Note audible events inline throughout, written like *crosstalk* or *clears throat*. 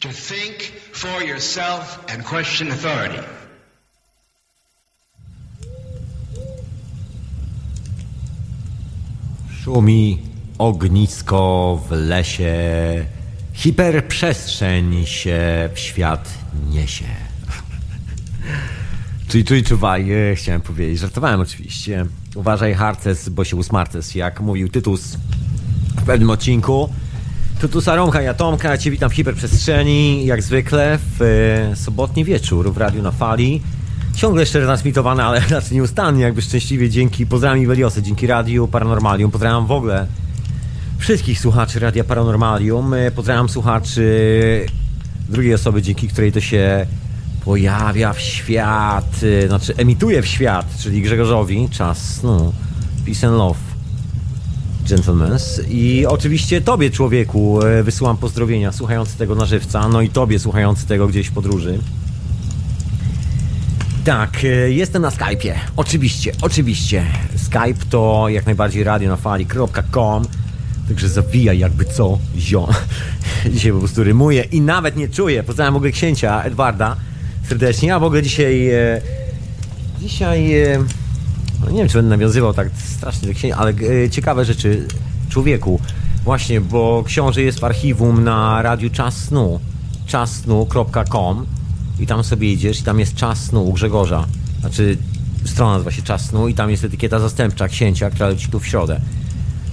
To think for yourself and question authority. Szumi ognisko w lesie, hiperprzestrzeń się w świat niesie. *laughs* Czyli czuj, czuwaj, e, chciałem powiedzieć. Żartowałem oczywiście. Uważaj harces, bo się usmarces, jak mówił Tytus w pewnym odcinku. I Atomka, ja Cię witam w hiperprzestrzeni, jak zwykle w e, sobotni wieczór w Radiu na Fali. Ciągle jeszcze transmitowane, ale *laughs* raczej nieustannie, jakby szczęśliwie dzięki, pozdrawiam Iweliosę, dzięki Radiu Paranormalium, pozdrawiam w ogóle wszystkich słuchaczy Radia Paranormalium, e, pozdrawiam słuchaczy drugiej osoby, dzięki której to się pojawia w świat, e, znaczy emituje w świat, czyli Grzegorzowi, czas, no, peace and love, gentlemans. I oczywiście tobie, człowieku, e, wysyłam pozdrowienia, słuchający tego na żywca, no i tobie, słuchający tego gdzieś w podróży. Tak, e, jestem na Skype'ie. Oczywiście, oczywiście. Skype to jak najbardziej radionafali.com Także zawijaj jakby co, zio. *laughs* Dzisiaj po prostu rymuję i nawet nie czuję. Pozdrawiam w ogóle księcia Edwarda serdecznie. Ja w ogóle dzisiaj... E, dzisiaj... E, no nie wiem, czy będę nawiązywał tak strasznie do księcia, ale e, ciekawe rzeczy człowieku. Właśnie, bo książę jest w archiwum na radiu Czas Snu. czasnu.com i tam sobie idziesz i tam jest Czas Snu u Grzegorza. Znaczy, strona nazywa się Czas Snu i tam jest etykieta zastępcza księcia, która leci tu w środę.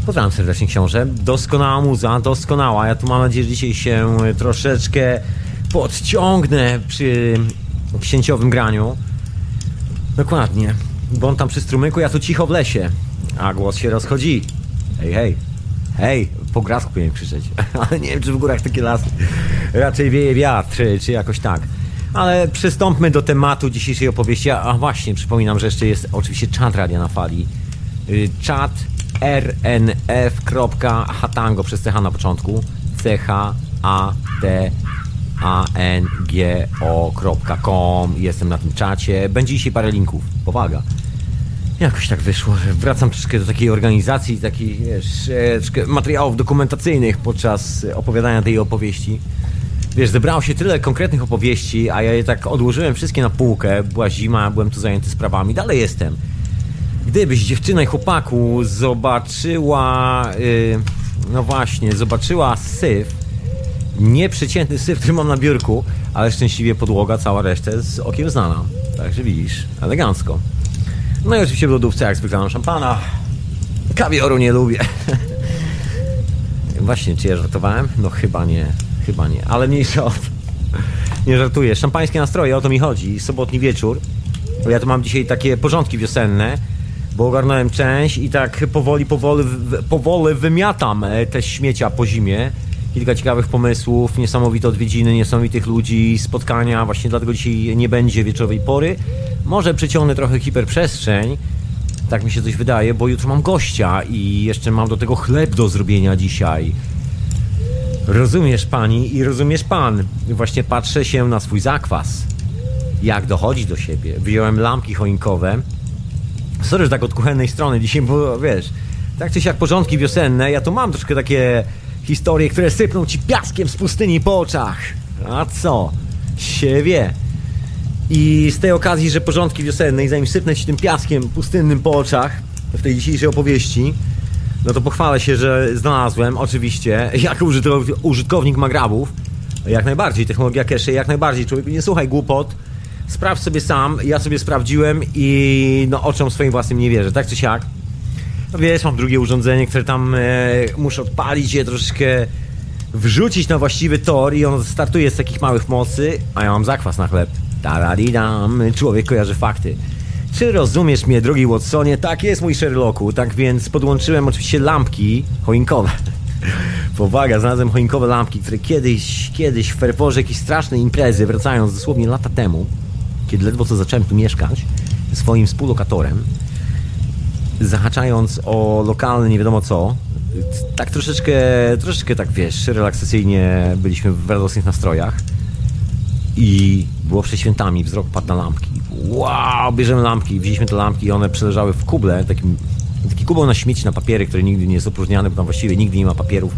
Pozdrawiam serdecznie książę. Doskonała muza, doskonała. Ja tu mam nadzieję, że dzisiaj się troszeczkę podciągnę przy księciowym graniu. Dokładnie. Bo on tam przy strumyku, ja tu cicho w lesie. A głos się rozchodzi. Hej, hej. Hej, po grasku powinien krzyczeć. *laughs* Ale nie wiem, czy w górach takie lasy. Raczej wieje wiatr, czy jakoś tak. Ale przystąpmy do tematu dzisiejszej opowieści. A właśnie, przypominam, że jeszcze jest oczywiście czat Radia na Fali. Y, czat rnf.hatango przez CH na początku. C-H-A-T-A-N-G-O.com Jestem na tym czacie. Będzie dzisiaj parę linków. Powaga. Jakoś tak wyszło, że wracam troszkę do takiej organizacji, takich wiesz, e, materiałów dokumentacyjnych podczas opowiadania tej opowieści. Wiesz, zebrało się tyle konkretnych opowieści, a ja je tak odłożyłem wszystkie na półkę. Była zima, byłem tu zajęty sprawami, dalej jestem. Gdybyś dziewczyna i chłopaku zobaczyła, yy, no właśnie, zobaczyła syf, nieprzeciętny syf, który mam na biurku, ale szczęśliwie podłoga, cała reszta z okiem znana. Także widzisz, elegancko. No i oczywiście w lodówce jak zwykle mam szampana. Kawioru nie lubię. *laughs* Właśnie, czy ja żartowałem? No chyba nie, chyba nie, ale mniejsza od... Nie żartuję. Szampańskie nastroje, o to mi chodzi. Sobotni wieczór. Ja tu mam dzisiaj takie porządki wiosenne bo ogarnąłem część i tak powoli, powoli, powoli wymiatam e, te śmiecia po zimie. Kilka ciekawych pomysłów, niesamowite odwiedziny, niesamowitych ludzi, spotkania. Właśnie dlatego dzisiaj nie będzie wieczorowej pory. Może przyciągnę trochę hiperprzestrzeń. Tak mi się coś wydaje, bo jutro mam gościa i jeszcze mam do tego chleb do zrobienia dzisiaj. Rozumiesz pani i rozumiesz pan. Właśnie patrzę się na swój zakwas. Jak dochodzi do siebie. Wyjąłem lampki choinkowe Sorry, że tak od kuchennej strony dzisiaj, bo wiesz, tak czy siak porządki wiosenne, ja tu mam troszkę takie historie, które sypną ci piaskiem z pustyni po oczach. A co? Się wie. I z tej okazji, że porządki wiosenne i zanim sypnę ci tym piaskiem pustynnym po oczach w tej dzisiejszej opowieści, no to pochwalę się, że znalazłem oczywiście, jako użytkownik magrabów, jak najbardziej, technologia cache, jak najbardziej, człowiek, nie słuchaj głupot, sprawdź sobie sam, ja sobie sprawdziłem i no oczom swoim własnym nie wierzę, tak czy siak. No wiesz, mam drugie urządzenie, które tam e, muszę odpalić je troszeczkę wrzucić na właściwy tor i on startuje z takich małych mocy, a ja mam zakwas na chleb. Taradidam, człowiek kojarzy fakty. Czy rozumiesz mnie, drogi Watsonie? Tak jest, mój Sherlocku. Tak więc podłączyłem oczywiście lampki choinkowe. *laughs* Powaga, znalazłem choinkowe lampki, które kiedyś, kiedyś w ferworze jakiejś strasznej imprezy, wracając dosłownie lata temu, kiedy ledwo co zacząłem tu mieszkać, swoim współlokatorem, zahaczając o lokalne nie wiadomo co, tak troszeczkę, troszeczkę tak wiesz, relaksacyjnie byliśmy w radosnych nastrojach i było przed świętami, wzrok padł na lampki. Wow, bierzemy lampki, wzięliśmy te lampki i one przeleżały w kuble, takim, taki kubeł na śmieci, na papiery, który nigdy nie jest opróżniany, bo tam właściwie nigdy nie ma papierów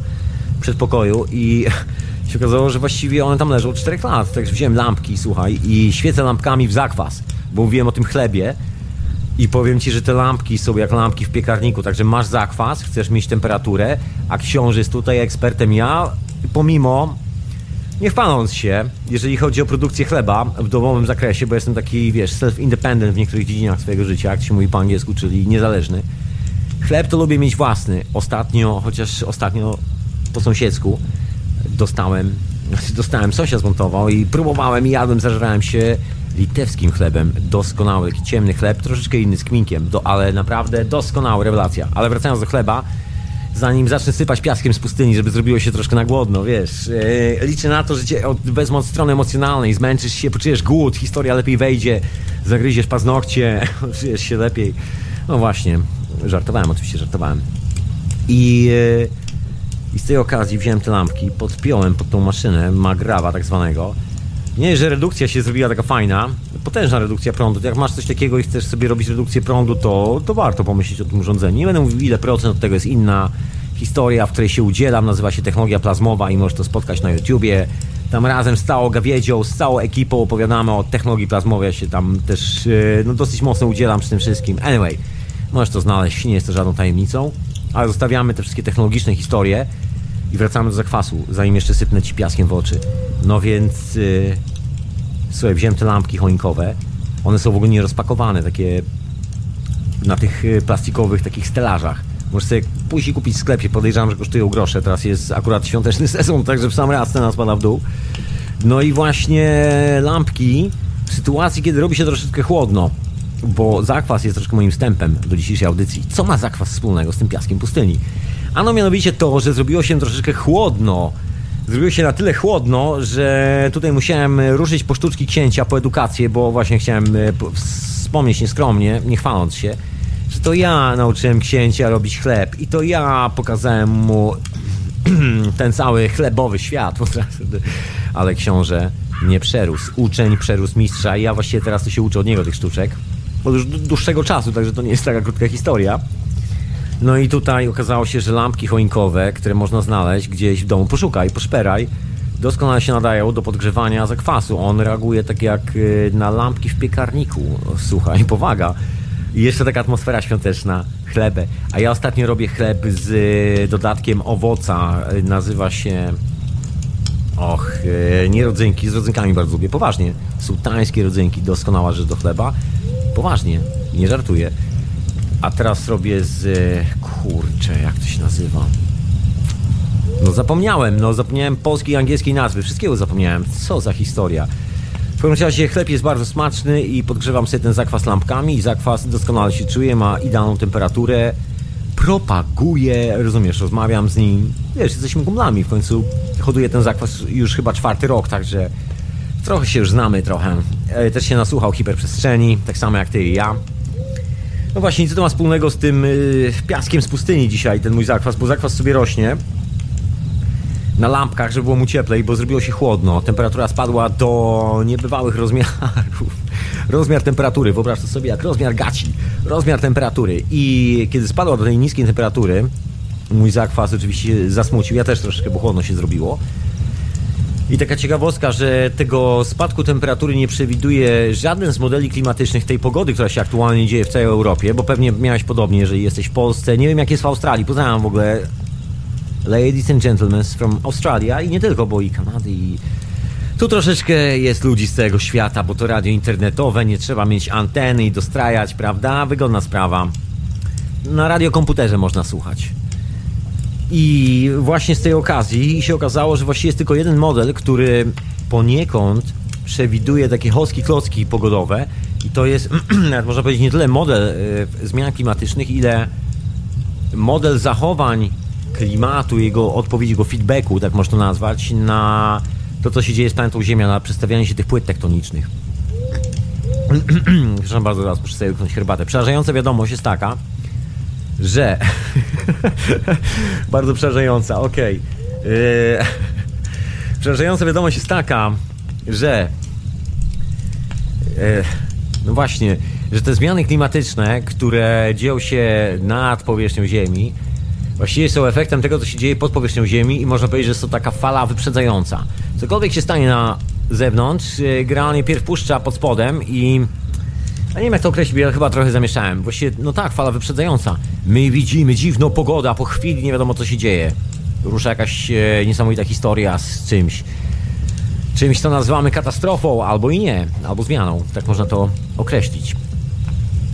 przed pokoju i *laughs* się okazało, że właściwie one tam leżą 4 lat. Także wziąłem lampki, słuchaj, i świecę lampkami w zakwas, bo mówiłem o tym chlebie. I powiem ci, że te lampki są jak lampki w piekarniku, także masz zakwas, chcesz mieć temperaturę, a książę jest tutaj ekspertem. Ja, pomimo, nie chwaląc się, jeżeli chodzi o produkcję chleba w domowym zakresie, bo jestem taki, wiesz, self-independent w niektórych dziedzinach swojego życia, jak się mówi po angielsku, czyli niezależny. Chleb to lubię mieć własny. Ostatnio, chociaż ostatnio po sąsiedzku dostałem, *laughs* dostałem, sąsiad zmontował i próbowałem i jadłem, zażerałem się litewskim chlebem. Doskonały, taki ciemny chleb, troszeczkę inny z kminkiem, do, ale naprawdę doskonały, rewelacja. Ale wracając do chleba, zanim zacznę sypać piaskiem z pustyni, żeby zrobiło się troszkę na głodno, wiesz. Yy, liczę na to, że cię od, wezmą od strony emocjonalnej, zmęczysz się, poczujesz głód, historia lepiej wejdzie, zagryziesz paznokcie, *laughs* czujesz się lepiej. No właśnie, żartowałem, oczywiście żartowałem. I, yy, I z tej okazji wziąłem te lampki, podpiąłem pod tą maszynę magrawa tak zwanego. Nie, że redukcja się zrobiła taka fajna, potężna redukcja prądu. Jak masz coś takiego i chcesz sobie robić redukcję prądu, to, to warto pomyśleć o tym urządzeniu. Nie będę mówił ile procent od tego jest inna historia, w której się udzielam, nazywa się technologia plazmowa i możesz to spotkać na YouTubie. Tam razem z całą gawiedzią, z całą ekipą opowiadamy o technologii plazmowej. Ja się tam też no, dosyć mocno udzielam przy tym wszystkim. Anyway, możesz to znaleźć, nie jest to żadną tajemnicą, ale zostawiamy te wszystkie technologiczne historie i wracamy do zakwasu, zanim jeszcze sypnę ci piaskiem w oczy. No więc... Yy, słuchaj, wziąłem te lampki choinkowe. One są w ogóle nierozpakowane, takie na tych plastikowych takich stelażach. Możesz sobie i kupić w sklepie, podejrzewam, że kosztują grosze. Teraz jest akurat świąteczny *laughs* sezon, także w sam raz cena spada w dół. No i właśnie lampki w sytuacji, kiedy robi się troszeczkę chłodno, bo zakwas jest troszkę moim wstępem do dzisiejszej audycji. Co ma zakwas wspólnego z tym piaskiem pustyni? Ano mianowicie to, że zrobiło się troszeczkę chłodno. Zrobiło się na tyle chłodno, że tutaj musiałem ruszyć po sztuczki księcia, po edukację, bo właśnie chciałem wspomnieć nieskromnie, nie chwaląc się, że to ja nauczyłem księcia robić chleb i to ja pokazałem mu *clears throat* ten cały chlebowy świat. *laughs* Ale książę nie przerósł. Uczeń przerósł mistrza i ja właściwie teraz to się uczę od niego tych sztuczek. Bo już dłuższego czasu, także to nie jest taka krótka historia. No i tutaj okazało się, że lampki choinkowe, które można znaleźć gdzieś w domu, poszukaj, poszperaj, doskonale się nadają do podgrzewania zakwasu. On reaguje tak jak na lampki w piekarniku. Słuchaj, *laughs* powaga. I jeszcze taka atmosfera świąteczna, chlebę. A ja ostatnio robię chleb z dodatkiem owoca. Nazywa się... Och, nie rodzynki, z rodzynkami bardzo lubię. Poważnie. Sułtańskie rodzynki, doskonała rzecz do chleba. Poważnie, nie żartuję. A teraz robię z... Kurczę, jak to się nazywa? No zapomniałem, no zapomniałem polskiej i angielskiej nazwy. Wszystkiego zapomniałem. Co za historia. W każdym razie chleb jest bardzo smaczny i podgrzewam sobie ten zakwas lampkami zakwas doskonale się czuje, ma idealną temperaturę. Propaguję, rozumiesz, rozmawiam z nim. Wiesz, jesteśmy kumplami, w końcu hoduję ten zakwas już chyba czwarty rok, także trochę się już znamy, trochę. Też się nasłuchał hiperprzestrzeni, tak samo jak ty i ja. No właśnie, co to ma wspólnego z tym yy, piaskiem z pustyni dzisiaj, ten mój zakwas, bo zakwas sobie rośnie na lampkach, żeby było mu cieplej, bo zrobiło się chłodno. Temperatura spadła do niebywałych rozmiarów. *laughs* Rozmiar temperatury, wyobraź to sobie jak rozmiar gaci. Rozmiar temperatury. I kiedy spadła do tej niskiej temperatury, mój zakwas oczywiście zasmucił. Ja też troszkę, bo chłodno się zrobiło. I taka ciekawostka, że tego spadku temperatury nie przewiduje żaden z modeli klimatycznych tej pogody, która się aktualnie dzieje w całej Europie, bo pewnie miałeś podobnie, jeżeli jesteś w Polsce. Nie wiem, jak jest w Australii. Poznałem w ogóle ladies and gentlemen from Australia i nie tylko, bo i Kanady i... Tu troszeczkę jest ludzi z całego świata, bo to radio internetowe, nie trzeba mieć anteny i dostrajać, prawda? Wygodna sprawa. Na radiokomputerze można słuchać. I właśnie z tej okazji się okazało, że właściwie jest tylko jeden model, który poniekąd przewiduje takie hoski klocki pogodowe i to jest, *clears throat* można powiedzieć, nie tyle model y, zmian klimatycznych, ile model zachowań klimatu, jego odpowiedzi, jego feedbacku, tak można to nazwać, na to, co się dzieje z planetą Ziemia, na przedstawianie się tych płyt tektonicznych. *clears throat* Przepraszam bardzo, zaraz muszę sobie herbatę. Przerażająca wiadomość jest taka, że... *laughs* bardzo przerażająca, okej. Okay. Yy... Przerażająca wiadomość jest taka, że... Yy... No właśnie, że te zmiany klimatyczne, które dzieją się nad powierzchnią Ziemi, właściwie są efektem tego, co się dzieje pod powierzchnią Ziemi i można powiedzieć, że jest to taka fala wyprzedzająca. Cokolwiek się stanie na zewnątrz, e, gra pierw puszcza pod spodem i... Ja nie wiem jak to określić, ja chyba trochę zamieszałem. Właściwie, no tak, fala wyprzedzająca. My widzimy dziwną pogodę, a po chwili nie wiadomo co się dzieje. Rusza jakaś e, niesamowita historia z czymś. Czymś, co nazywamy katastrofą, albo i nie, albo zmianą. Tak można to określić.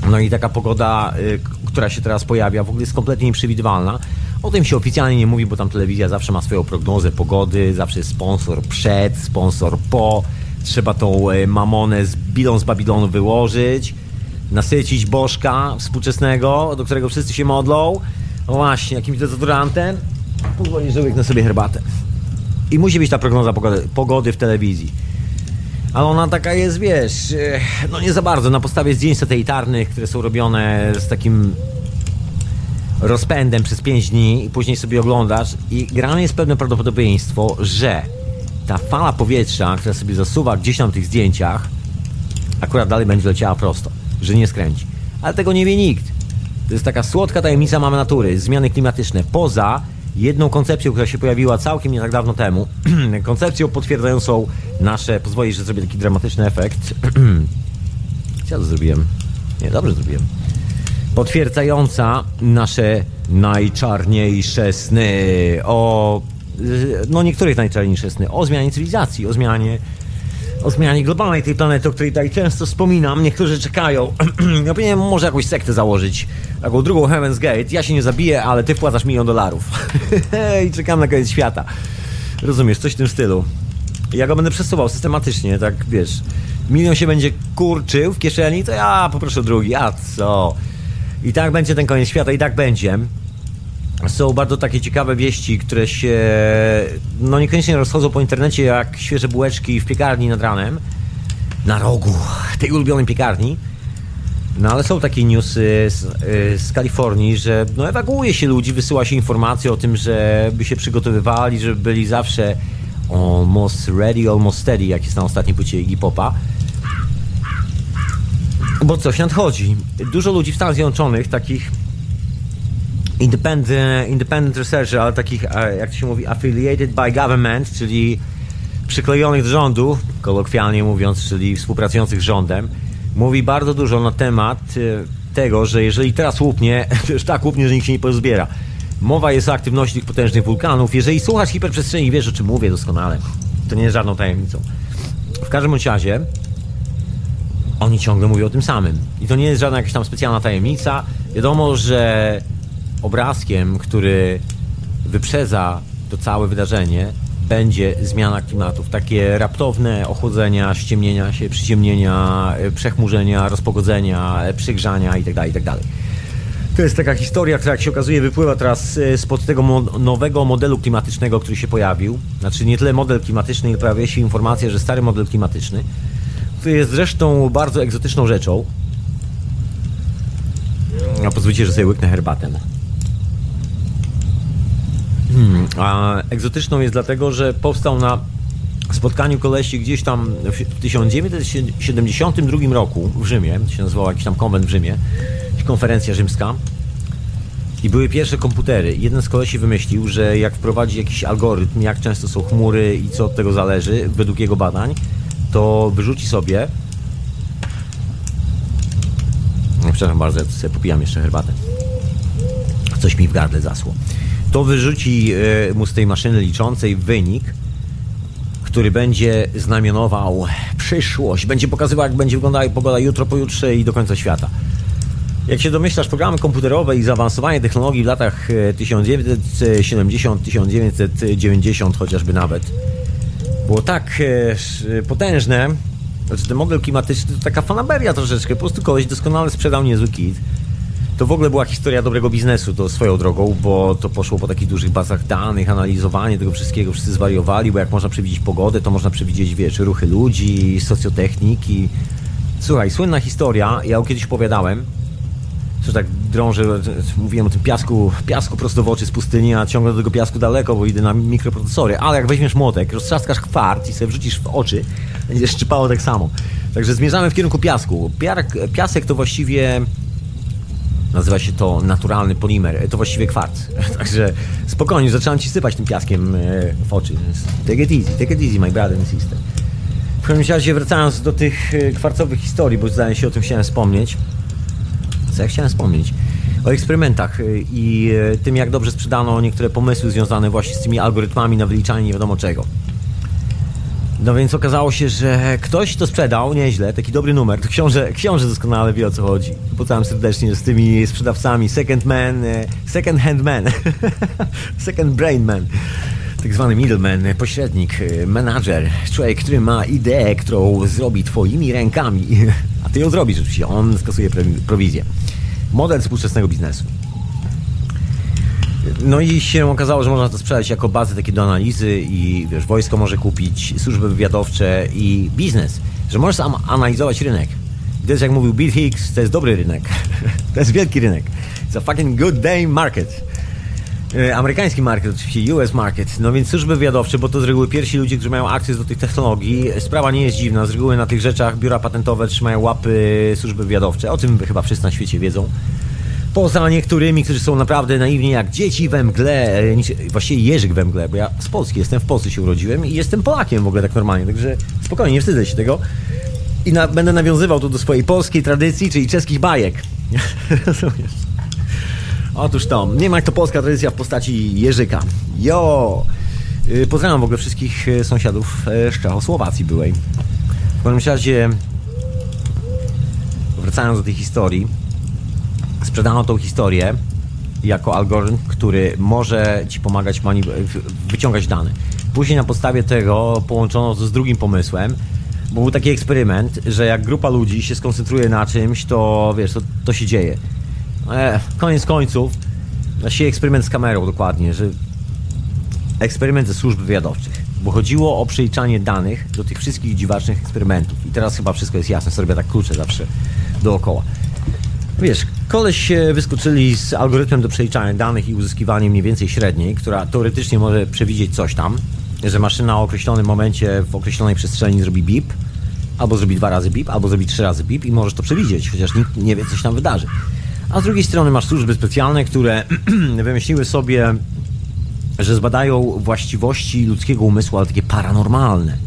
No i taka pogoda, y, która się teraz pojawia, w ogóle jest kompletnie nieprzewidywalna. O tym się oficjalnie nie mówi, bo tam telewizja zawsze ma swoją prognozę pogody, zawsze jest sponsor przed, sponsor po. Trzeba tą y, mamonę z bilą z Babilonu wyłożyć, nasycić bożka współczesnego, do którego wszyscy się modlą. No właśnie, jakimś dezodorantem. Pozwoli, że łyknę sobie herbatę. I musi być ta prognoza pogody, pogody w telewizji. Ale ona taka jest, wiesz, e, no nie za bardzo, na podstawie zdjęć satelitarnych, które są robione z takim rozpędem przez 5 dni i później sobie oglądasz i grane jest pewne prawdopodobieństwo, że ta fala powietrza, która sobie zasuwa gdzieś tam w tych zdjęciach, akurat dalej będzie leciała prosto, że nie skręci. Ale tego nie wie nikt. To jest taka słodka tajemnica mamy natury, zmiany klimatyczne. Poza jedną koncepcją, która się pojawiła całkiem nie tak dawno temu. *clears throat* koncepcją potwierdzającą nasze... Pozwolisz, że zrobię taki dramatyczny efekt. *clears throat* Co to zrobiłem? Nie, dobrze zrobiłem. Potwierdzająca nasze najczarniejsze sny o... No niektórych najczarniejsze sny. O zmianie cywilizacji, o zmianie o zmianie globalnej tej planety, o której tutaj często wspominam. Niektórzy czekają. *clears throat* ja powinienem może jakąś sektę założyć. Taką drugą Heaven's Gate. Ja się nie zabiję, ale ty wpłacasz milion dolarów. *laughs* I czekam na koniec świata. Rozumiesz, coś w tym stylu. Ja go będę przesuwał systematycznie, tak wiesz. Milion się będzie kurczył w kieszeni, to ja poproszę drugi. A co? I tak będzie ten koniec świata, i tak będzie są bardzo takie ciekawe wieści, które się no niekoniecznie rozchodzą po internecie jak świeże bułeczki w piekarni nad ranem, na rogu tej ulubionej piekarni. No ale są takie newsy z, z Kalifornii, że no, ewakuuje się ludzi, wysyła się informacje o tym, żeby się przygotowywali, żeby byli zawsze almost ready, almost steady, jak jest na ostatniej płycie Iggy Popa. Bo coś nadchodzi. Dużo ludzi w Stanach Zjednoczonych, takich independent, independent researcher, ale takich, jak to się mówi, affiliated by government, czyli przyklejonych do rządu, kolokwialnie mówiąc, czyli współpracujących z rządem, mówi bardzo dużo na temat e, tego, że jeżeli teraz łupnie, *laughs* to już tak łupnie, że nikt się nie pozbiera. Mowa jest o aktywności tych potężnych wulkanów. Jeżeli słuchasz hiperprzestrzeni, wiesz o czym mówię doskonale. To nie jest żadną tajemnicą. W każdym razie oni ciągle mówią o tym samym. I to nie jest żadna jakaś tam specjalna tajemnica. Wiadomo, że obrazkiem, który wyprzedza to całe wydarzenie, będzie zmiana klimatów. Takie raptowne ochłodzenia, ściemnienia się, przyciemnienia, e, przechmurzenia, rozpogodzenia, e, przygrzania itd., itd. To jest taka historia, która jak się okazuje wypływa teraz e, spod tego mo nowego modelu klimatycznego, który się pojawił. Znaczy nie tyle model klimatyczny, ile pojawia się informacja, że stary model klimatyczny, który jest zresztą bardzo egzotyczną rzeczą. A pozwólcie, że sobie łyknę herbatę. Hmm, a egzotyczną jest dlatego, że powstał na spotkaniu kolesi gdzieś tam w 1972 roku w Rzymie, to się nazywał jakiś tam konwent w Rzymie, konferencja rzymska. I były pierwsze komputery. Jeden z kolesi wymyślił, że jak wprowadzi jakiś algorytm, jak często są chmury i co od tego zależy, według jego badań, to wyrzuci sobie. Przepraszam bardzo, ja sobie popijam jeszcze herbatę. Coś mi w gardle zasło to wyrzuci e, mu z tej maszyny liczącej wynik, który będzie znamionował przyszłość, będzie pokazywał, jak będzie wyglądała pogoda jutro, pojutrze i do końca świata. Jak się domyślasz, programy komputerowe i zaawansowanie technologii w latach 1970-1990 e, chociażby nawet było tak e, potężne, że ten model klimatyczny to taka fanaberia troszeczkę, po prostu koleś doskonale sprzedał niezły kit to w ogóle była historia dobrego biznesu, to swoją drogą, bo to poszło po takich dużych bazach danych, analizowanie tego wszystkiego, wszyscy zwariowali, bo jak można przewidzieć pogodę, to można przewidzieć, wiesz, ruchy ludzi, socjotechniki. Słuchaj, słynna historia, ja ją kiedyś opowiadałem, że tak drążę, mówiłem o tym piasku, piasku prosto w oczy z pustyni, a ciągle do tego piasku daleko, bo idę na mikroprocesory, ale jak weźmiesz młotek, roztrzaskasz kwart i sobie wrzucisz w oczy, będzie szczypało tak samo. Także zmierzamy w kierunku piasku. Piasek to właściwie Nazywa się to naturalny polimer. To właściwie kwarc. *laughs* Także spokojnie, zaczynam ci sypać tym piaskiem e, w oczy. Take it easy, take it easy, my brother and sister. W każdym razie wracając do tych e, kwarcowych historii, bo zdaje się o tym chciałem wspomnieć. Co ja chciałem wspomnieć? O eksperymentach e, i tym, jak dobrze sprzedano niektóre pomysły związane właśnie z tymi algorytmami na wyliczanie nie wiadomo czego. No więc okazało się, że ktoś to sprzedał nieźle, taki dobry numer. To książę, książę doskonale wie o co chodzi. Poznałem serdecznie z tymi sprzedawcami second man, e, second hand man, *laughs* second brain man. Tak zwany middleman, pośrednik, e, menadżer, człowiek, który ma ideę, którą zrobi twoimi rękami, *laughs* a ty ją zrobisz oczywiście, on skasuje prowizję. Model współczesnego biznesu. No i się okazało, że można to sprzedać jako bazę takie do analizy i wiesz, wojsko może kupić, służby wywiadowcze i biznes, że możesz sam analizować rynek. I to jest jak mówił Bill Hicks, to jest dobry rynek. *laughs* to jest wielki rynek. It's a fucking good day market. E, amerykański market, oczywiście US market. No więc służby wywiadowcze, bo to z reguły pierwsi ludzie, którzy mają akces do tych technologii. Sprawa nie jest dziwna. Z reguły na tych rzeczach biura patentowe trzymają łapy służby wywiadowcze. O tym chyba wszyscy na świecie wiedzą. Poza niektórymi, którzy są naprawdę naiwni jak dzieci we mgle, e, właściwie Jerzyk we mgle, bo ja z Polski jestem, w Polsce się urodziłem i jestem Polakiem w ogóle tak normalnie, także spokojnie, nie wstydzę się tego. I na, będę nawiązywał tu do swojej polskiej tradycji, czyli czeskich bajek. *laughs* Rozumiesz? Otóż to, nie ma jak to polska tradycja w postaci Jerzyka. Jo! Y, pozdrawiam w ogóle wszystkich y, sąsiadów z y, Czechosłowacji byłej. W każdym razie, wracając do tej historii, sprzedano tą historię jako algorytm, który może ci pomagać wyciągać dane. Później na podstawie tego połączono to z drugim pomysłem, bo był taki eksperyment, że jak grupa ludzi się skoncentruje na czymś, to wiesz, to, to się dzieje. E, koniec końców, właściwie eksperyment z kamerą dokładnie, że eksperyment ze służb wywiadowczych, bo chodziło o przeliczanie danych do tych wszystkich dziwacznych eksperymentów. I teraz chyba wszystko jest jasne, sobie tak klucze zawsze dookoła. Wiesz, koleś wyskoczyli z algorytmem do przeliczania danych i uzyskiwania mniej więcej średniej, która teoretycznie może przewidzieć coś tam, że maszyna o określonym momencie w określonej przestrzeni zrobi bip, albo zrobi dwa razy bip, albo zrobi trzy razy bip i możesz to przewidzieć, chociaż nikt nie wie, co się tam wydarzy. A z drugiej strony masz służby specjalne, które *clears throat* wymyśliły sobie, że zbadają właściwości ludzkiego umysłu, ale takie paranormalne.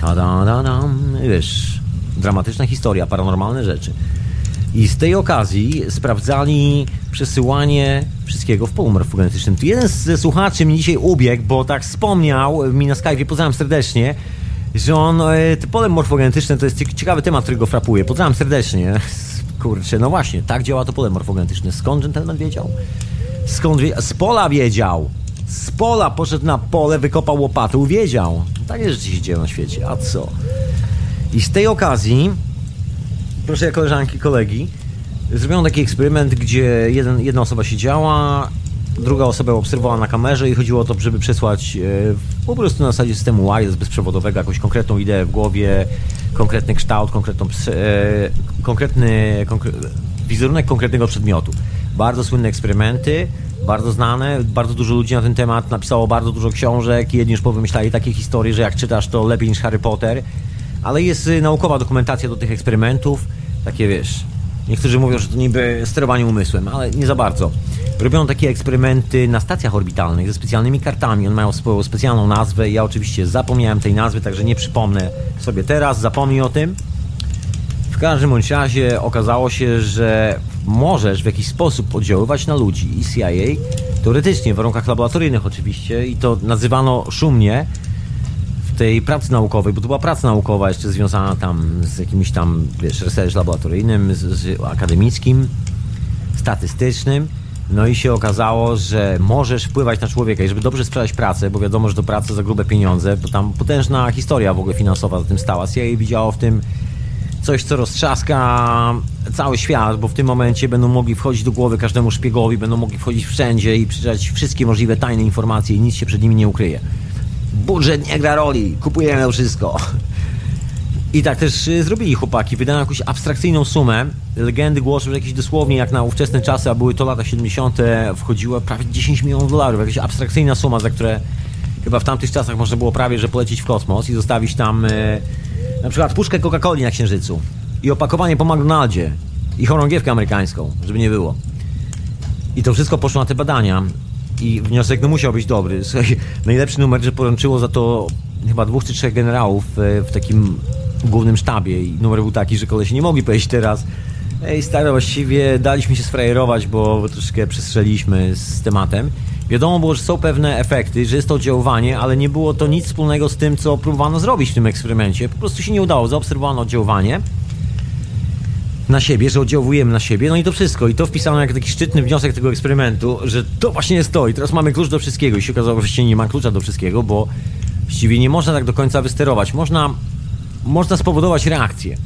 Ta-da-da-dam, wiesz, dramatyczna historia, paranormalne rzeczy. I z tej okazji sprawdzali przesyłanie wszystkiego w polu morfogenetycznym. Tu jeden ze słuchaczy mi dzisiaj ubiegł, bo tak wspomniał mi na Skype, pozdrawiam serdecznie, że on, e, te pole morfogenetyczne to jest ciekawy temat, który go frapuje. Pozdrawiam serdecznie. Kurczę, no właśnie, tak działa to pole morfogenetyczne. Skąd gentleman wiedział? Skąd wiedział? Z pola wiedział. Z pola poszedł na pole, wykopał łopatą, wiedział. Takie rzeczy się dzieją na świecie, a co? I z tej okazji proszę koleżanki, kolegi, zrobiono taki eksperyment, gdzie jeden, jedna osoba siedziała, druga osoba obserwowała na kamerze i chodziło o to, żeby przesłać e, po prostu na zasadzie systemu wireless bezprzewodowego jakąś konkretną ideę w głowie, konkretny kształt, konkretną, e, konkretny konkre wizerunek konkretnego przedmiotu. Bardzo słynne eksperymenty, bardzo znane, bardzo dużo ludzi na ten temat napisało bardzo dużo książek, jedni już powymyślali takie historie, że jak czytasz to lepiej niż Harry Potter, ale jest y, naukowa dokumentacja do tych eksperymentów, takie wiesz, niektórzy mówią, że to niby sterowanie umysłem, ale nie za bardzo. Robią takie eksperymenty na stacjach orbitalnych ze specjalnymi kartami, one mają swoją specjalną nazwę. Ja oczywiście zapomniałem tej nazwy, także nie przypomnę sobie teraz, zapomnij o tym. W każdym bądź razie okazało się, że możesz w jakiś sposób oddziaływać na ludzi i CIA, teoretycznie w warunkach laboratoryjnych oczywiście, i to nazywano szumnie tej pracy naukowej, bo to była praca naukowa jeszcze związana tam z jakimś tam, wiesz, research laboratoryjnym, z, z akademickim, statystycznym. No i się okazało, że możesz wpływać na człowieka i żeby dobrze sprzedać pracę, bo wiadomo, że to praca za grube pieniądze, bo tam potężna historia w ogóle finansowa za tym stała. CIA widziało w tym coś, co roztrzaska cały świat, bo w tym momencie będą mogli wchodzić do głowy każdemu szpiegowi, będą mogli wchodzić wszędzie i przeczytać wszystkie możliwe tajne informacje i nic się przed nimi nie ukryje budżet nie gra roli, kupujemy wszystko. I tak też y, zrobili chłopaki, wydano jakąś abstrakcyjną sumę. Legendy głoszą, że jakieś dosłownie jak na ówczesne czasy, a były to lata 70., wchodziło prawie 10 milionów dolarów. Jakaś abstrakcyjna suma, za które chyba w tamtych czasach można było prawie, że polecieć w kosmos i zostawić tam y, na przykład puszkę Coca-Coli na Księżycu i opakowanie po McDonaldzie i chorągiewkę amerykańską, żeby nie było. I to wszystko poszło na te badania. I wniosek no musiał być dobry. Słuchaj, najlepszy numer, że poręczyło za to chyba dwóch czy trzech generałów e, w takim głównym sztabie. I numer był taki, że kolesi nie mogli powiedzieć teraz Ej stary, właściwie daliśmy się sfrajerować, bo troszkę przestrzeliliśmy z tematem. Wiadomo było, że są pewne efekty, że jest to oddziaływanie, ale nie było to nic wspólnego z tym, co próbowano zrobić w tym eksperymencie. Po prostu się nie udało. Zaobserwowano oddziaływanie na siebie, że oddziałujemy na siebie, no i to wszystko. I to wpisano jako taki szczytny wniosek tego eksperymentu, że to właśnie jest to i teraz mamy klucz do wszystkiego. I się okazało, że nie ma klucza do wszystkiego, bo właściwie nie można tak do końca wysterować. Można, można spowodować reakcję,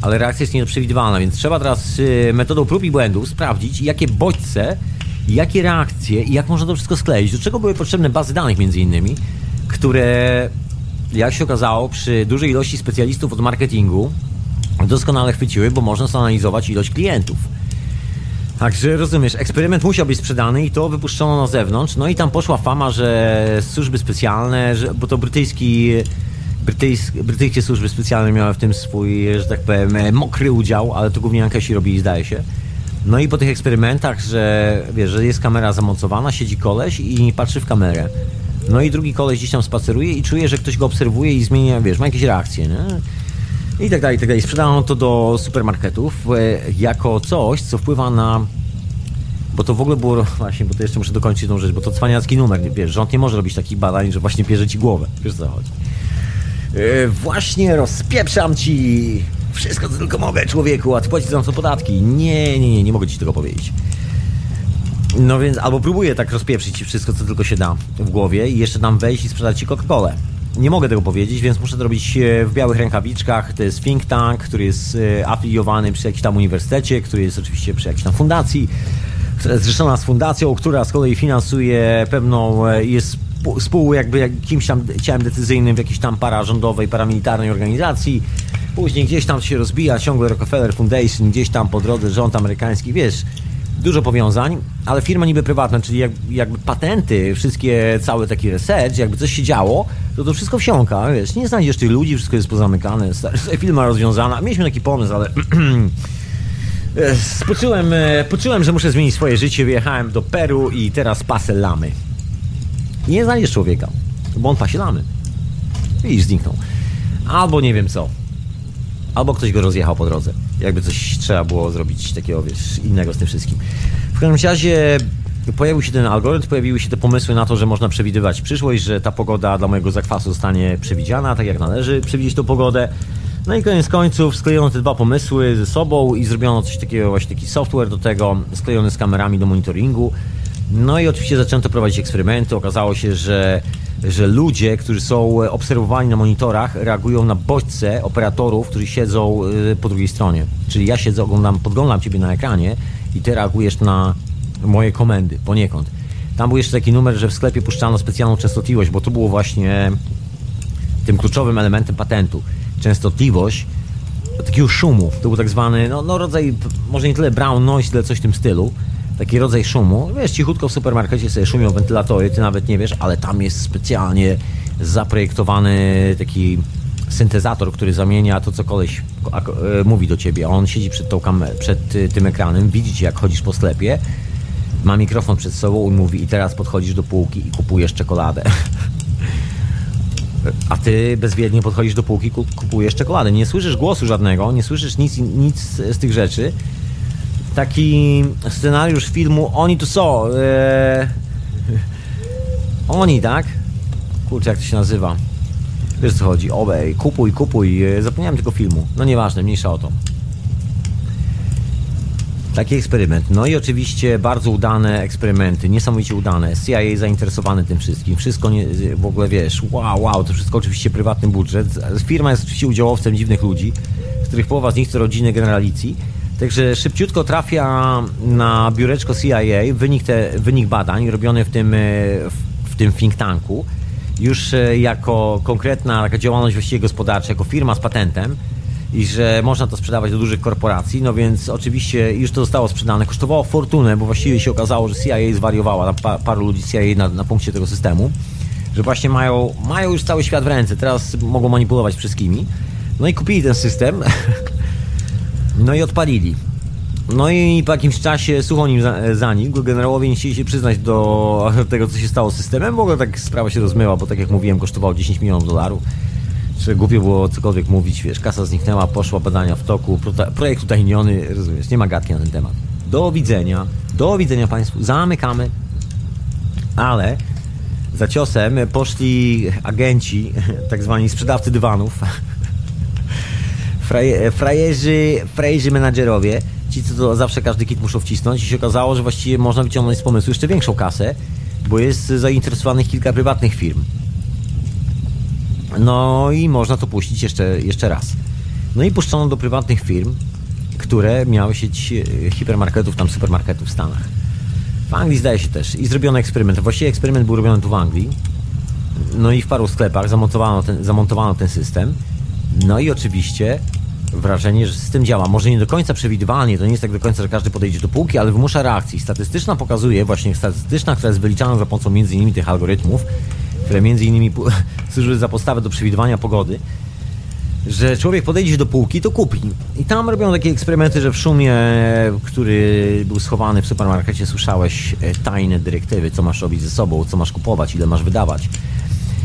ale reakcja jest nieprzewidywalna, więc trzeba teraz y, metodą prób i błędów sprawdzić, jakie bodźce, jakie reakcje i jak można to wszystko skleić. Do czego były potrzebne bazy danych między innymi, które jak się okazało przy dużej ilości specjalistów od marketingu doskonale chwyciły, bo można zanalizować ilość klientów. Także rozumiesz, eksperyment musiał być sprzedany i to wypuszczono na zewnątrz. No i tam poszła fama, że służby specjalne, że, bo to brytyjski, brytyjsk, brytyjskie służby specjalne miały w tym swój, że tak powiem, mokry udział, ale to głównie Ankesi robili, zdaje się. No i po tych eksperymentach, że wiesz, że jest kamera zamocowana, siedzi koleś i patrzy w kamerę. No i drugi koleś gdzieś tam spaceruje i czuje, że ktoś go obserwuje i zmienia, wiesz, ma jakieś reakcje, nie? I tak dalej, i tak dalej. Sprzedano to do supermarketów e, jako coś, co wpływa na bo to w ogóle było, właśnie, bo to jeszcze muszę dokończyć tą rzecz, bo to cwaniacki numer, wiesz, rząd nie może robić takich badań, że właśnie bierze ci głowę, wiesz co chodzi. Yy, właśnie rozpieprzam ci wszystko, co tylko mogę, człowieku, a ty płacisz za to podatki. Nie, nie, nie, nie mogę ci tego powiedzieć. No więc albo próbuję tak rozpieprzyć ci wszystko, co tylko się da w głowie i jeszcze tam wejść i sprzedać ci Coca-Colę. Nie mogę tego powiedzieć, więc muszę to robić e, w białych rękawiczkach. To jest think tank, który jest e, afiliowany przy jakimś tam uniwersytecie, który jest oczywiście przy jakiejś tam fundacji, która jest zrzeszona z fundacją, która z kolei finansuje pewną, e, jest spół jakby jakimś tam ciałem decyzyjnym w jakiejś tam pararządowej, paramilitarnej organizacji. Później gdzieś tam się rozbija ciągle Rockefeller Foundation, gdzieś tam po drodze rząd amerykański, wiesz, dużo powiązań, ale firma niby prywatna, czyli jak, jakby patenty, wszystkie, cały taki research, jakby coś się działo, to to wszystko wsiąka, wiesz, nie znajdziesz tych ludzi, wszystko jest pozamykane, *laughs* firma rozwiązana. Mieliśmy taki pomysł, ale *clears throat* poczułem, e, poczułem, że muszę zmienić swoje życie, wyjechałem do Peru i teraz pasę lamy. Nie znajdziesz człowieka, bo on pasie lamy. I zniknął. Albo nie wiem co. Albo ktoś go rozjechał po drodze. Jakby coś trzeba było zrobić takiego, wiesz, innego z tym wszystkim. W każdym razie pojawił się ten algorytm, pojawiły się te pomysły na to, że można przewidywać przyszłość, że ta pogoda dla mojego zakwasu zostanie przewidziana, tak jak należy przewidzieć tą pogodę. No i koniec końców sklejono te dwa pomysły ze sobą i zrobiono coś takiego, właśnie taki software do tego, sklejony z kamerami do monitoringu. No i oczywiście zaczęto prowadzić eksperymenty. Okazało się, że, że ludzie, którzy są obserwowani na monitorach, reagują na bodźce operatorów, którzy siedzą y, po drugiej stronie. Czyli ja siedzę, oglądam, podglądam ciebie na ekranie i ty reagujesz na moje komendy poniekąd. Tam był jeszcze taki numer, że w sklepie puszczano specjalną częstotliwość, bo to było właśnie tym kluczowym elementem patentu. Częstotliwość takiego szumu. To był tak zwany, no, no rodzaj, może nie tyle brown noise, ile coś w tym stylu taki rodzaj szumu. Wiesz, cichutko w supermarkecie sobie szumią wentylatory, ty nawet nie wiesz, ale tam jest specjalnie zaprojektowany taki syntezator, który zamienia to, co koleś e, mówi do ciebie. On siedzi przed, tą kamerą, przed e, tym ekranem, widzi cię, jak chodzisz po sklepie, ma mikrofon przed sobą i mówi i teraz podchodzisz do półki i kupujesz czekoladę. *laughs* A ty bezwiednie podchodzisz do półki, kupujesz czekoladę. Nie słyszysz głosu żadnego, nie słyszysz nic, nic z tych rzeczy taki scenariusz filmu Oni tu są. Eee... Oni, tak? Kurczę, jak to się nazywa? Wiesz co chodzi? Obej, kupuj, kupuj. E, zapomniałem tego filmu. No nieważne, mniejsza o to. Taki eksperyment. No i oczywiście bardzo udane eksperymenty, niesamowicie udane. CIA zainteresowany tym wszystkim. Wszystko nie, w ogóle wiesz, wow, wow, to wszystko oczywiście prywatny budżet. Firma jest oczywiście udziałowcem dziwnych ludzi, z których połowa z nich to rodziny generalicji Także szybciutko trafia na biureczko CIA wynik, te, wynik badań robiony w tym, e, w tym think tanku. Już e, jako konkretna taka działalność właściwie gospodarcza, jako firma z patentem i że można to sprzedawać do dużych korporacji, no więc oczywiście już to zostało sprzedane. Kosztowało fortunę, bo właściwie się okazało, że CIA zwariowała, pa, paru ludzi CIA na, na punkcie tego systemu, że właśnie mają, mają już cały świat w ręce, teraz mogą manipulować wszystkimi. No i kupili ten system *laughs* No i odpalili. No i po jakimś czasie sucho nim zanikł. Generałowie nie chcieli się przyznać do *laughs* tego, co się stało z systemem. W ogóle tak sprawa się rozmyła, bo tak jak mówiłem, kosztowało 10 milionów dolarów. Czy głupio było cokolwiek mówić, wiesz, kasa zniknęła, poszła badania w toku, projekt utajniony, rozumiesz, nie ma gadki na ten temat. Do widzenia, do widzenia Państwu, zamykamy. Ale za ciosem poszli agenci, *laughs* tak zwani sprzedawcy dywanów, *laughs* frajerzy, frajerzy menadżerowie, ci co to zawsze każdy kit muszą wcisnąć i się okazało, że właściwie można wyciągnąć z pomysłu jeszcze większą kasę, bo jest zainteresowanych kilka prywatnych firm. No i można to puścić jeszcze, jeszcze raz. No i puszczono do prywatnych firm, które miały sieć e, hipermarketów, tam supermarketów w Stanach. W Anglii zdaje się też. I zrobiono eksperyment. Właściwie eksperyment był robiony tu w Anglii. No i w paru sklepach zamontowano ten, zamontowano ten system. No i oczywiście wrażenie, że system działa. Może nie do końca przewidywalnie, to nie jest tak do końca, że każdy podejdzie do półki, ale wymusza reakcji. Statystyczna pokazuje, właśnie statystyczna, która jest wyliczana za pomocą między innymi tych algorytmów, które innymi *laughs* służyły za podstawę do przewidywania pogody, że człowiek podejdzie do półki, to kupi. I tam robią takie eksperymenty, że w szumie, który był schowany w supermarkecie, słyszałeś e, tajne dyrektywy, co masz robić ze sobą, co masz kupować, ile masz wydawać.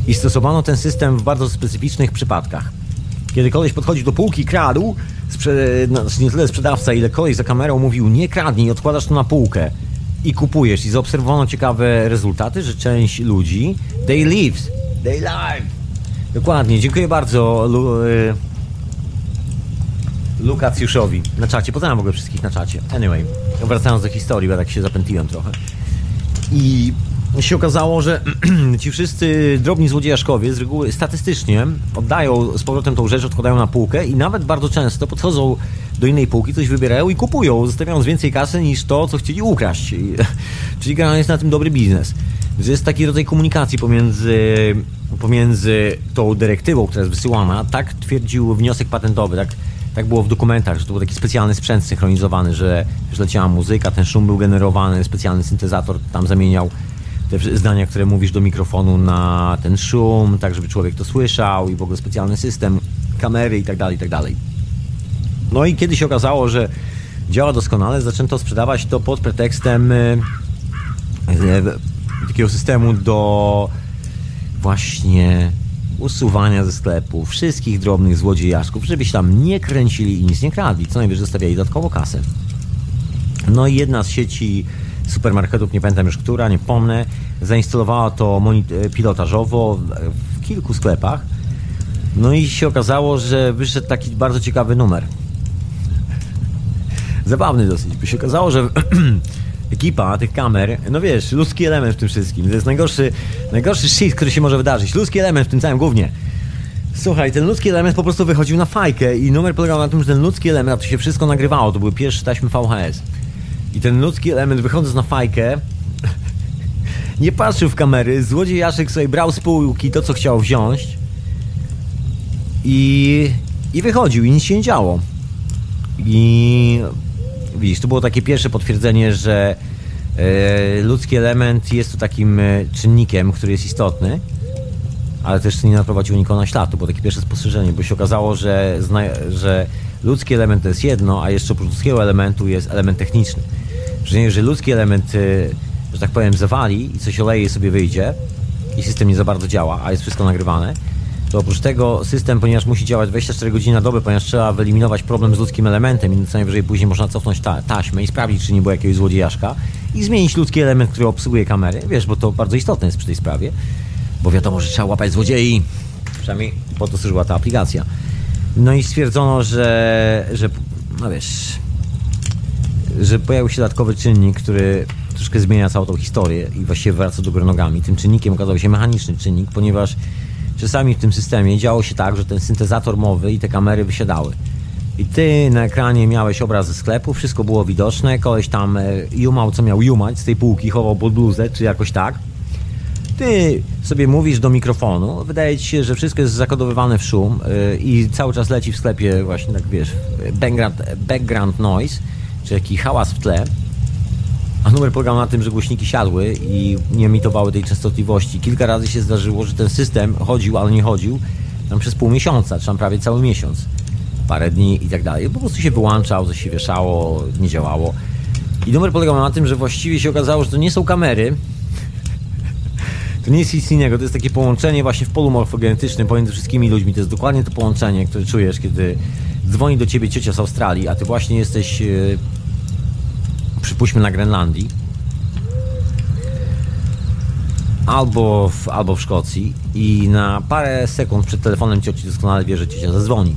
I stosowano ten system w bardzo specyficznych przypadkach. Kiedy koleś podchodził do półki, kradł, sprze- no, nie tyle sprzedawca, ile koleś za kamerą mówił, nie kradnij, odkładasz to na półkę i kupujesz. I zaobserwowano ciekawe rezultaty, że część ludzi, they lives, they live. Dokładnie, dziękuję bardzo Lu, y, Lukacjuszowi na czacie. Pozdrawiam w ogóle wszystkich na czacie. Anyway, wracając do historii, bo tak się zapętliłem trochę. I się okazało, że *clears throat* ci wszyscy drobni złodziejaszkowie z reguły statystycznie oddają z powrotem tą rzecz, odkładają na półkę i nawet bardzo często podchodzą do innej półki, coś wybierają i kupują, zostawiając więcej kasy niż to, co chcieli ukraść. *laughs* Czyli generalnie jest na tym dobry biznes. Że jest taki rodzaj komunikacji pomiędzy, pomiędzy tą dyrektywą, która jest wysyłana, tak twierdził wniosek patentowy, tak, tak było w dokumentach, że to był taki specjalny sprzęt synchronizowany, że, że leciała muzyka, ten szum był generowany, specjalny syntezator tam zamieniał te zdania, które mówisz do mikrofonu na ten szum, tak żeby człowiek to słyszał i w ogóle specjalny system, kamery i tak dalej, i tak dalej. No i kiedy się okazało, że działa doskonale, zaczęto sprzedawać to pod pretekstem e, takiego systemu do właśnie usuwania ze sklepu wszystkich drobnych złodziejaszków, żebyś tam nie kręcili i nic nie kradli, co najwyżej zostawiali dodatkową kasę. No i jedna z sieci supermarketów, nie pamiętam już która, nie pomnę, zainstalowała to pilotażowo w kilku sklepach. No i się okazało, że wyszedł taki bardzo ciekawy numer. Zabawny dosyć, by się okazało, że *clears throat* ekipa tych kamer, no wiesz, ludzki element w tym wszystkim. To jest najgorszy, najgorszy shit, który się może wydarzyć. Ludzki element w tym całym głównie. Słuchaj, ten ludzki element po prostu wychodził na fajkę i numer polegał na tym, że ten ludzki element, to się wszystko nagrywało, to były pierwsze taśmy VHS. I ten ludzki element wychodząc na fajkę *laughs* nie patrzył w kamery, złodziej Jaszek sobie brał z półki to, co chciał wziąć i, i wychodził i nic się nie działo. I widzisz, to było takie pierwsze potwierdzenie, że e, ludzki element jest tu takim e, czynnikiem, który jest istotny, ale też nie naprowadził nikogo na ślad. To było takie pierwsze spostrzeżenie, bo się okazało, że, że ludzki element to jest jedno, a jeszcze oprócz ludzkiego elementu jest element techniczny. Że jeżeli ludzki element, y, że tak powiem, zawali i coś oleje i sobie wyjdzie i system nie za bardzo działa, a jest wszystko nagrywane, to oprócz tego system, ponieważ musi działać 24 godziny na dobę, ponieważ trzeba wyeliminować problem z ludzkim elementem i co najwyżej później można cofnąć ta, taśmę i sprawdzić, czy nie było jakiegoś złodziejaszka i zmienić ludzki element, który obsługuje kamery, wiesz, bo to bardzo istotne jest przy tej sprawie, bo wiadomo, że trzeba łapać złodziei, przynajmniej po to służyła ta aplikacja. No i stwierdzono, że, że no wiesz, że pojawił się dodatkowy czynnik, który troszkę zmienia całą tą historię i właściwie wraca do góry nogami. Tym czynnikiem okazał się mechaniczny czynnik, ponieważ czasami w tym systemie działo się tak, że ten syntezator mowy i te kamery wysiadały. I ty na ekranie miałeś obraz ze sklepu, wszystko było widoczne, koleś tam e, jumał, co miał jumać z tej półki, chował pod bluzę, czy jakoś tak. Ty sobie mówisz do mikrofonu, wydaje ci się, że wszystko jest zakodowywane w szum yy, i cały czas leci w sklepie właśnie tak, wiesz, background, background noise, czy jakiś hałas w tle, a numer polegał na tym, że głośniki siadły i nie emitowały tej częstotliwości. Kilka razy się zdarzyło, że ten system chodził, ale nie chodził tam przez pół miesiąca, czy tam prawie cały miesiąc. parę dni i tak dalej. Po prostu się wyłączał, coś się wieszało, nie działało. I numer polegał na tym, że właściwie się okazało, że to nie są kamery, *laughs* to nie jest nic innego, to jest takie połączenie właśnie w polu morfogenetycznym pomiędzy wszystkimi ludźmi. To jest dokładnie to połączenie, które czujesz, kiedy dzwoni do ciebie ciocia z Australii, a ty właśnie jesteś, yy, przypuśćmy, na Grenlandii albo w, albo w Szkocji i na parę sekund przed telefonem cioci doskonale wie, że ciocia zadzwoni.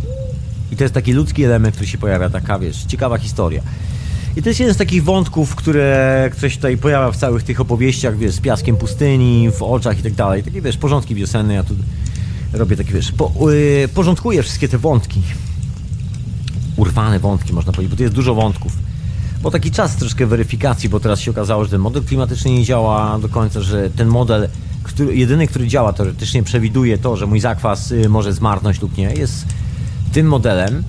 I to jest taki ludzki element, który się pojawia, taka wiesz, ciekawa historia. I to jest jeden z takich wątków, które, się tutaj pojawia w całych tych opowieściach, wiesz, z piaskiem pustyni, w oczach i tak dalej. Takie, wiesz, porządki wiosenne, ja tu robię takie, wiesz, po, yy, porządkuję wszystkie te wątki. Urwane wątki, można powiedzieć, bo tu jest dużo wątków. Bo taki czas troszkę weryfikacji, bo teraz się okazało, że ten model klimatyczny nie działa do końca, że ten model, który, jedyny, który działa teoretycznie, przewiduje to, że mój zakwas y, może zmarnąć lub nie, jest tym modelem,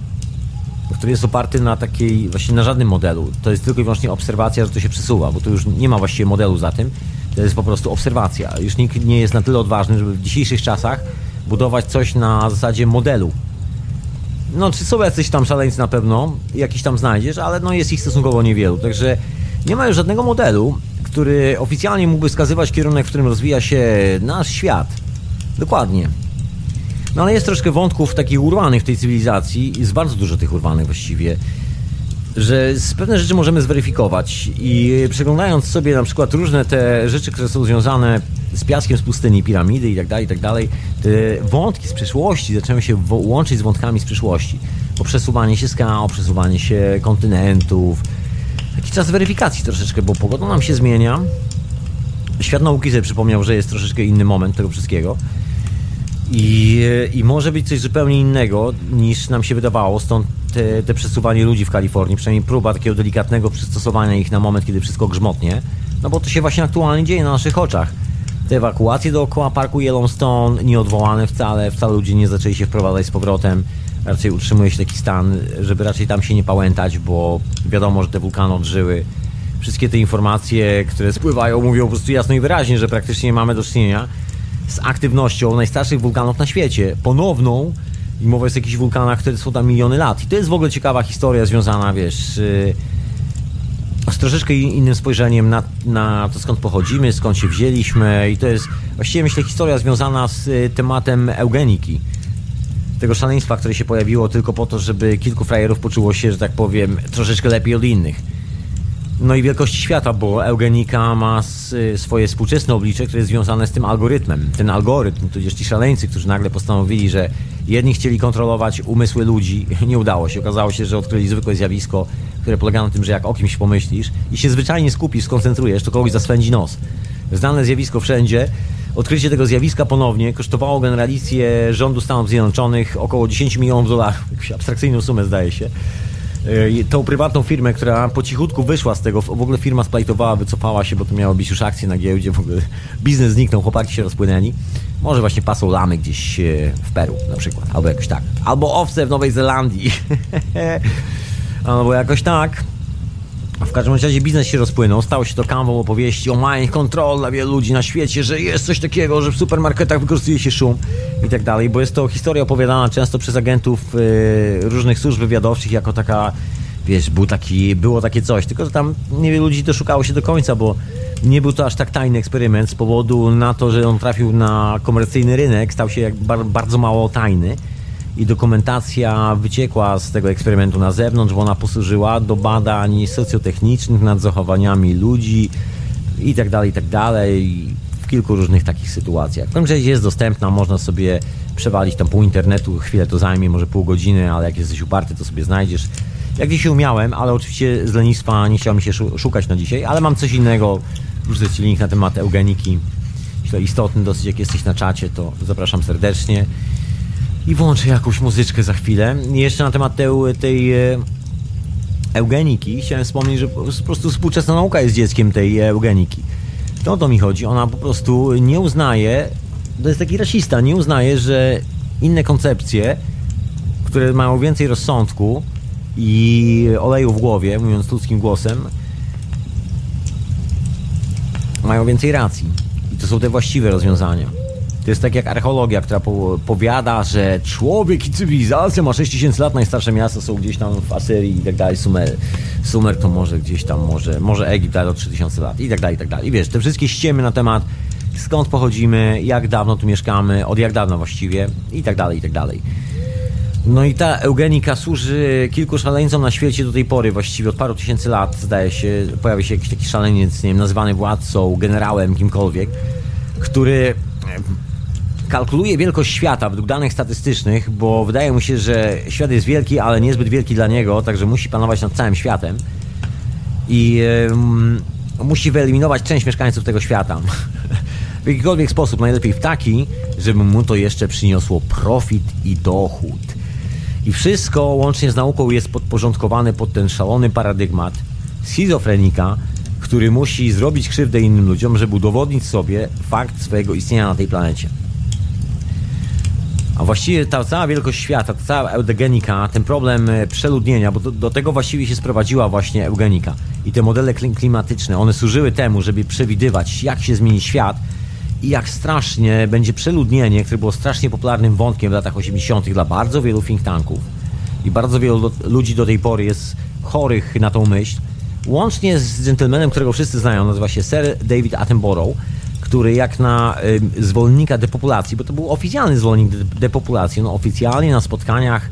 który jest oparty na takiej, właśnie na żadnym modelu. To jest tylko i wyłącznie obserwacja, że to się przesuwa, bo tu już nie ma właściwie modelu za tym. To jest po prostu obserwacja. Już nikt nie jest na tyle odważny, żeby w dzisiejszych czasach budować coś na zasadzie modelu. No, czy są jacyś tam szaleńcy na pewno, jakiś tam znajdziesz, ale no jest ich stosunkowo niewielu. Także nie ma już żadnego modelu, który oficjalnie mógłby wskazywać kierunek, w którym rozwija się nasz świat. Dokładnie. No ale jest troszkę wątków takich urwanych w tej cywilizacji, jest bardzo dużo tych urwanych właściwie, że pewne rzeczy możemy zweryfikować i przeglądając sobie na przykład różne te rzeczy, które są związane z piaskiem z pustyni, piramidy i tak dalej, i tak dalej, te wątki z przeszłości zaczęły się łączyć z wątkami z przyszłości. Po przesuwanie się skał, przesuwanie się kontynentów. Taki czas weryfikacji troszeczkę, bo pogoda nam się zmienia. Świat nauki sobie przypomniał, że jest troszeczkę inny moment tego wszystkiego. I, I może być coś zupełnie innego niż nam się wydawało, stąd te, te przesuwanie ludzi w Kalifornii, przynajmniej próba takiego delikatnego przystosowania ich na moment, kiedy wszystko grzmotnie, no bo to się właśnie aktualnie dzieje na naszych oczach. Te ewakuacje dookoła parku Yellowstone nieodwołane wcale, wcale ludzie nie zaczęli się wprowadzać z powrotem. Raczej utrzymuje się taki stan, żeby raczej tam się nie pałętać, bo wiadomo, że te wulkany odżyły. Wszystkie te informacje, które spływają, mówią po prostu jasno i wyraźnie, że praktycznie mamy do czynienia z aktywnością najstarszych wulkanów na świecie. Ponowną, i mowa jest o jakichś wulkanach, które są tam miliony lat. I to jest w ogóle ciekawa historia związana, wiesz, z troszeczkę innym spojrzeniem na, na to, skąd pochodzimy, skąd się wzięliśmy. I to jest właściwie, myślę, historia związana z y, tematem eugeniki. Tego szaleństwa, które się pojawiło tylko po to, żeby kilku frajerów poczuło się, że tak powiem, troszeczkę lepiej od innych no i wielkości świata, bo eugenika ma swoje współczesne oblicze, które jest związane z tym algorytmem. Ten algorytm, tudzież ci szaleńcy, którzy nagle postanowili, że jedni chcieli kontrolować umysły ludzi, *laughs* nie udało się. Okazało się, że odkryli zwykłe zjawisko, które polega na tym, że jak o kimś pomyślisz i się zwyczajnie skupisz, skoncentrujesz, to kogoś zaswędzi nos. Znane zjawisko wszędzie. Odkrycie tego zjawiska ponownie kosztowało generalicję rządu Stanów Zjednoczonych około 10 milionów dolarów. Jakąś abstrakcyjną sumę zdaje się. E, tą prywatną firmę, która po cichutku wyszła z tego, w ogóle firma splajtowała, wycofała się, bo to miało być już akcje na giełdzie, w ogóle biznes zniknął, chłopaki się rozpłynęli. Może właśnie pasą lamy gdzieś e, w Peru na przykład, albo jakoś tak. Albo owce w Nowej Zelandii. *laughs* albo jakoś tak. W każdym razie biznes się rozpłynął, stało się to kanwą opowieści o mind control dla wielu ludzi na świecie, że jest coś takiego, że w supermarketach wykorzystuje się szum i tak dalej, bo jest to historia opowiadana często przez agentów y, różnych służb wywiadowczych jako taka, wiesz, był taki, było takie coś, tylko że tam niewielu ludzi to szukało się do końca, bo nie był to aż tak tajny eksperyment z powodu na to, że on trafił na komercyjny rynek, stał się bardzo mało tajny i dokumentacja wyciekła z tego eksperymentu na zewnątrz, bo ona posłużyła do badań socjotechnicznych nad zachowaniami ludzi i tak dalej, i tak dalej w kilku różnych takich sytuacjach. W każdym jest dostępna, można sobie przewalić tam pół internetu, chwilę to zajmie, może pół godziny, ale jak jesteś uparty, to sobie znajdziesz. Jak dzisiaj umiałem, ale oczywiście z lenistwa nie chciałem się szukać na dzisiaj, ale mam coś innego, wrzucę Ci link na temat eugeniki. Jeśli istotny dosyć, jak jesteś na czacie, to zapraszam serdecznie i włączę jakąś muzyczkę za chwilę. jeszcze na temat tej, tej e, eugeniki chciałem wspomnieć, że po prostu współczesna nauka jest dzieckiem tej eugeniki. To o to mi chodzi. Ona po prostu nie uznaje, to jest taki rasista, nie uznaje, że inne koncepcje, które mają więcej rozsądku i oleju w głowie, mówiąc ludzkim głosem, mają więcej racji. I to są te właściwe rozwiązania. To jest tak jak archeologia, która po, powiada, że człowiek i cywilizacja ma 6000 lat, najstarsze miasta są gdzieś tam w Asyrii i tak dalej, Sumer. Sumer to może gdzieś tam, może, może Egipt, ale o 3000 lat i tak dalej, i tak dalej. I wiesz, te wszystkie ściemy na temat skąd pochodzimy, jak dawno tu mieszkamy, od jak dawno właściwie i tak dalej, i tak dalej. No i ta eugenika służy kilku szaleńcom na świecie do tej pory, właściwie od paru tysięcy lat, zdaje się, pojawia się jakiś taki szaleniec, nie wiem, nazywany władcą, generałem, kimkolwiek, który kalkuluje wielkość świata według danych statystycznych, bo wydaje mu się, że świat jest wielki, ale niezbyt wielki dla niego, także musi panować nad całym światem i musi wyeliminować część mieszkańców tego świata. *laughs* w jakikolwiek sposób, najlepiej w taki, żeby mu to jeszcze przyniosło profit i dochód. I wszystko łącznie z nauką jest podporządkowane pod ten szalony paradygmat schizofrenika, który musi zrobić krzywdę innym ludziom, żeby udowodnić sobie fakt swojego istnienia na tej planecie. A właściwie ta cała wielkość świata, ta cała eugenika, ten problem e, przeludnienia, bo do, do, tego właściwie się sprowadziła właśnie eugenika. I te modele klimatyczne, one służyły temu, żeby przewidywać, jak się zmieni świat i jak strasznie będzie przeludnienie, które było strasznie popularnym wątkiem w latach 80. dla bardzo wielu think tanków. I bardzo wielu ludzi do tej pory jest chorych na tą myśl. Łącznie z gentlemanem, którego wszyscy znają, nazywa się Sir David Attenborough który jak na y, zwolennika depopulacji, bo to był oficjalny zwolennik depopulacji, no oficjalnie na spotkaniach,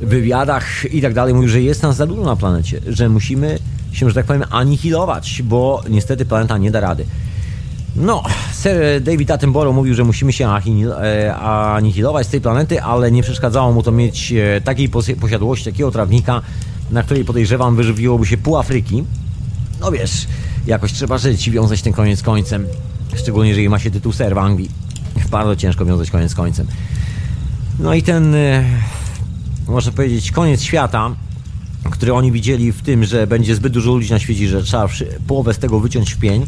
wywiadach i tak dalej mówił, że jest nas za dużo na planecie, że musimy się, że tak powiem, anihilować, bo niestety planeta nie da rady. No, Sir David Attenborough mówił, że musimy się e, anihilować z tej planety, ale nie przeszkadzało mu to mieć e, takiej posiadłości, takiego trawnika, na której podejrzewam wyżywiłoby się pół Afryki. No wiesz, jakoś trzeba żyć i wiązać ten koniec końcem. Szczególnie jeżeli ma się tytuł ser w Anglii. Bardzo ciężko wiązać koniec końcem. No i ten, e, można powiedzieć, koniec świata, który oni widzieli w tym, że będzie zbyt dużo ludzi na świecie, że trzeba połowę z tego wyciąć w pień,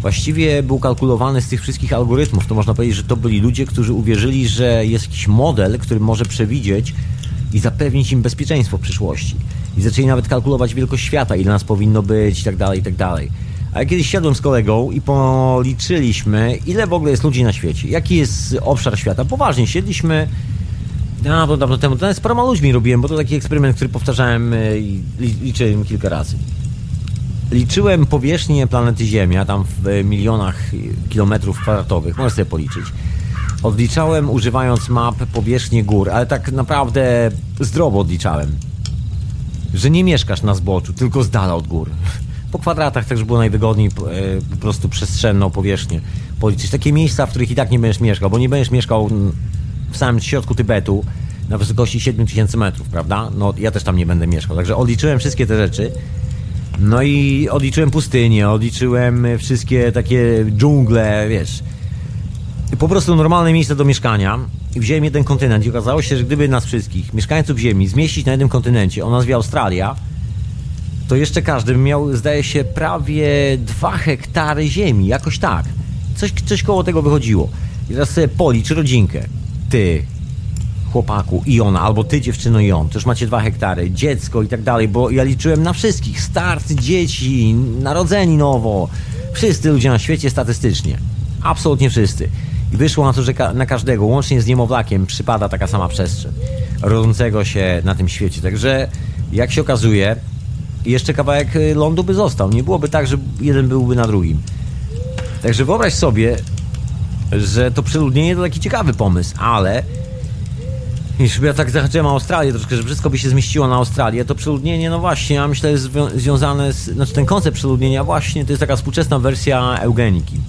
właściwie był kalkulowany z tych wszystkich algorytmów. To można powiedzieć, że to byli ludzie, którzy uwierzyli, że jest jakiś model, który może przewidzieć i zapewnić im bezpieczeństwo w przyszłości. I zaczęli nawet kalkulować wielkość świata, ile nas powinno być i tak dalej, i tak dalej. A ja kiedyś siadłem z kolegą i policzyliśmy, ile w ogóle jest ludzi na świecie. Jaki jest obszar świata. Poważnie, siedliśmy... No, bo dawno temu, to z paroma ludźmi robiłem, bo to taki eksperyment, który powtarzałem e, i liczyłem kilka razy. Liczyłem powierzchnię planety Ziemia, tam w milionach kilometrów kwadratowych, możesz sobie policzyć. Odliczałem używając map powierzchnię gór, ale tak naprawdę zdrowo odliczałem. Że nie mieszkasz na zboczu, tylko z dala od gór po kwadratach też było najwygodniej e, po prostu przestrzenną powierzchnię policzyć. Takie miejsca, w których i tak nie będziesz mieszkał, bo nie będziesz mieszkał w samym środku Tybetu na wysokości 7000 metrów, prawda? No ja też tam nie będę mieszkał, także odliczyłem wszystkie te rzeczy. No i odliczyłem pustynię, odliczyłem wszystkie takie dżungle, wiesz. Po prostu normalne miejsce do mieszkania. I wziąłem jeden kontynent i okazało się, że gdyby nas wszystkich, mieszkańców Ziemi, zmieścić na jednym kontynencie o nazwie Australia, to jeszcze każdy miał, zdaje się, prawie dwa hektary ziemi, jakoś tak. Coś, coś koło tego wychodziło. I teraz sobie policz rodzinkę. Ty, chłopaku i ona, albo ty dziewczyno i on, już macie dwa hektary, dziecko i tak dalej, bo ja liczyłem na wszystkich, starcy, dzieci, narodzeni nowo, wszyscy ludzie na świecie statystycznie. Absolutnie wszyscy. Wyszło na to, że na każdego, łącznie z niemowlakiem, przypada taka sama przestrzeń rodzącego się na tym świecie. Także, jak się okazuje, jeszcze kawałek y, lądu by został. Nie byłoby tak, że jeden byłby na drugim. Także wyobraź sobie, że to przeludnienie to taki ciekawy pomysł, ale jeśli ja tak zahaczyłem o Australię troszkę, że wszystko by się zmieściło na Australię, to przeludnienie, no właśnie, ja myślę, jest związane z... Znaczy ten koncept przeludnienia właśnie to jest taka współczesna wersja eugeniki.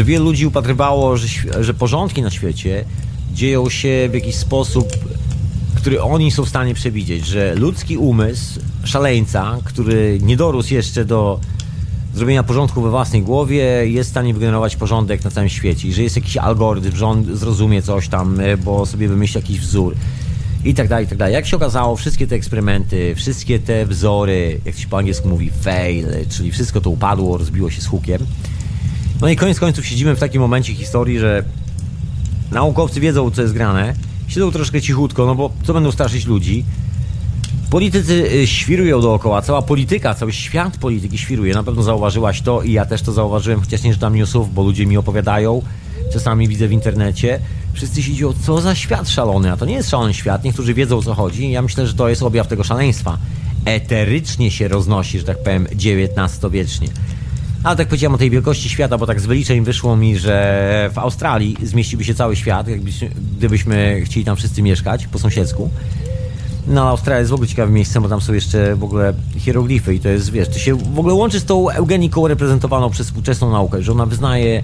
Że wielu ludzi upatrywało, że, że porządki na świecie dzieją się w jakiś sposób który oni są w stanie przewidzieć, że ludzki umysł szaleńca, który nie dorósł jeszcze do zrobienia porządku we własnej głowie, jest w stanie wygenerować porządek na całym świecie że jest jakiś algorytm, że on zrozumie coś tam, e, bo sobie wymyśli jakiś wzór i tak dalej, i tak dalej. Jak się okazało, wszystkie te eksperymenty, wszystkie te wzory, jak się po angielsku mówi fail, czyli wszystko to upadło, rozbiło się z hukiem. No i koniec końców siedzimy w takim momencie historii, że naukowcy wiedzą, co jest grane, siedzą troszkę cichutko, no bo co będą straszyć ludzi? Politycy y, świrują dookoła, cała polityka, cały świat polityki świruje. Na pewno zauważyłaś to i ja też to zauważyłem, chociaż nie czytam newsów, bo ludzie mi opowiadają. Czasami widzę w internecie. Wszyscy się dziwią, co za świat szalony, a to nie jest szalony świat. Niektórzy wiedzą o co chodzi. Ja myślę, że to jest objaw tego szaleństwa. Eterycznie się roznosi, że tak powiem, XIX-wiecznie. Ale tak powiedziałem o tej wielkości świata, bo tak z wyliczeń wyszło mi, że w Australii zmieściłby się cały świat, jakbyśmy, gdybyśmy chcieli tam wszyscy mieszkać po sąsiedzku. No, Australia jest w ogóle ciekawym miejscem, bo tam są jeszcze w ogóle hieroglify i to jest, wiesz, to się w ogóle łączy z tą eugeniką reprezentowaną przez współczesną naukę, że ona wyznaje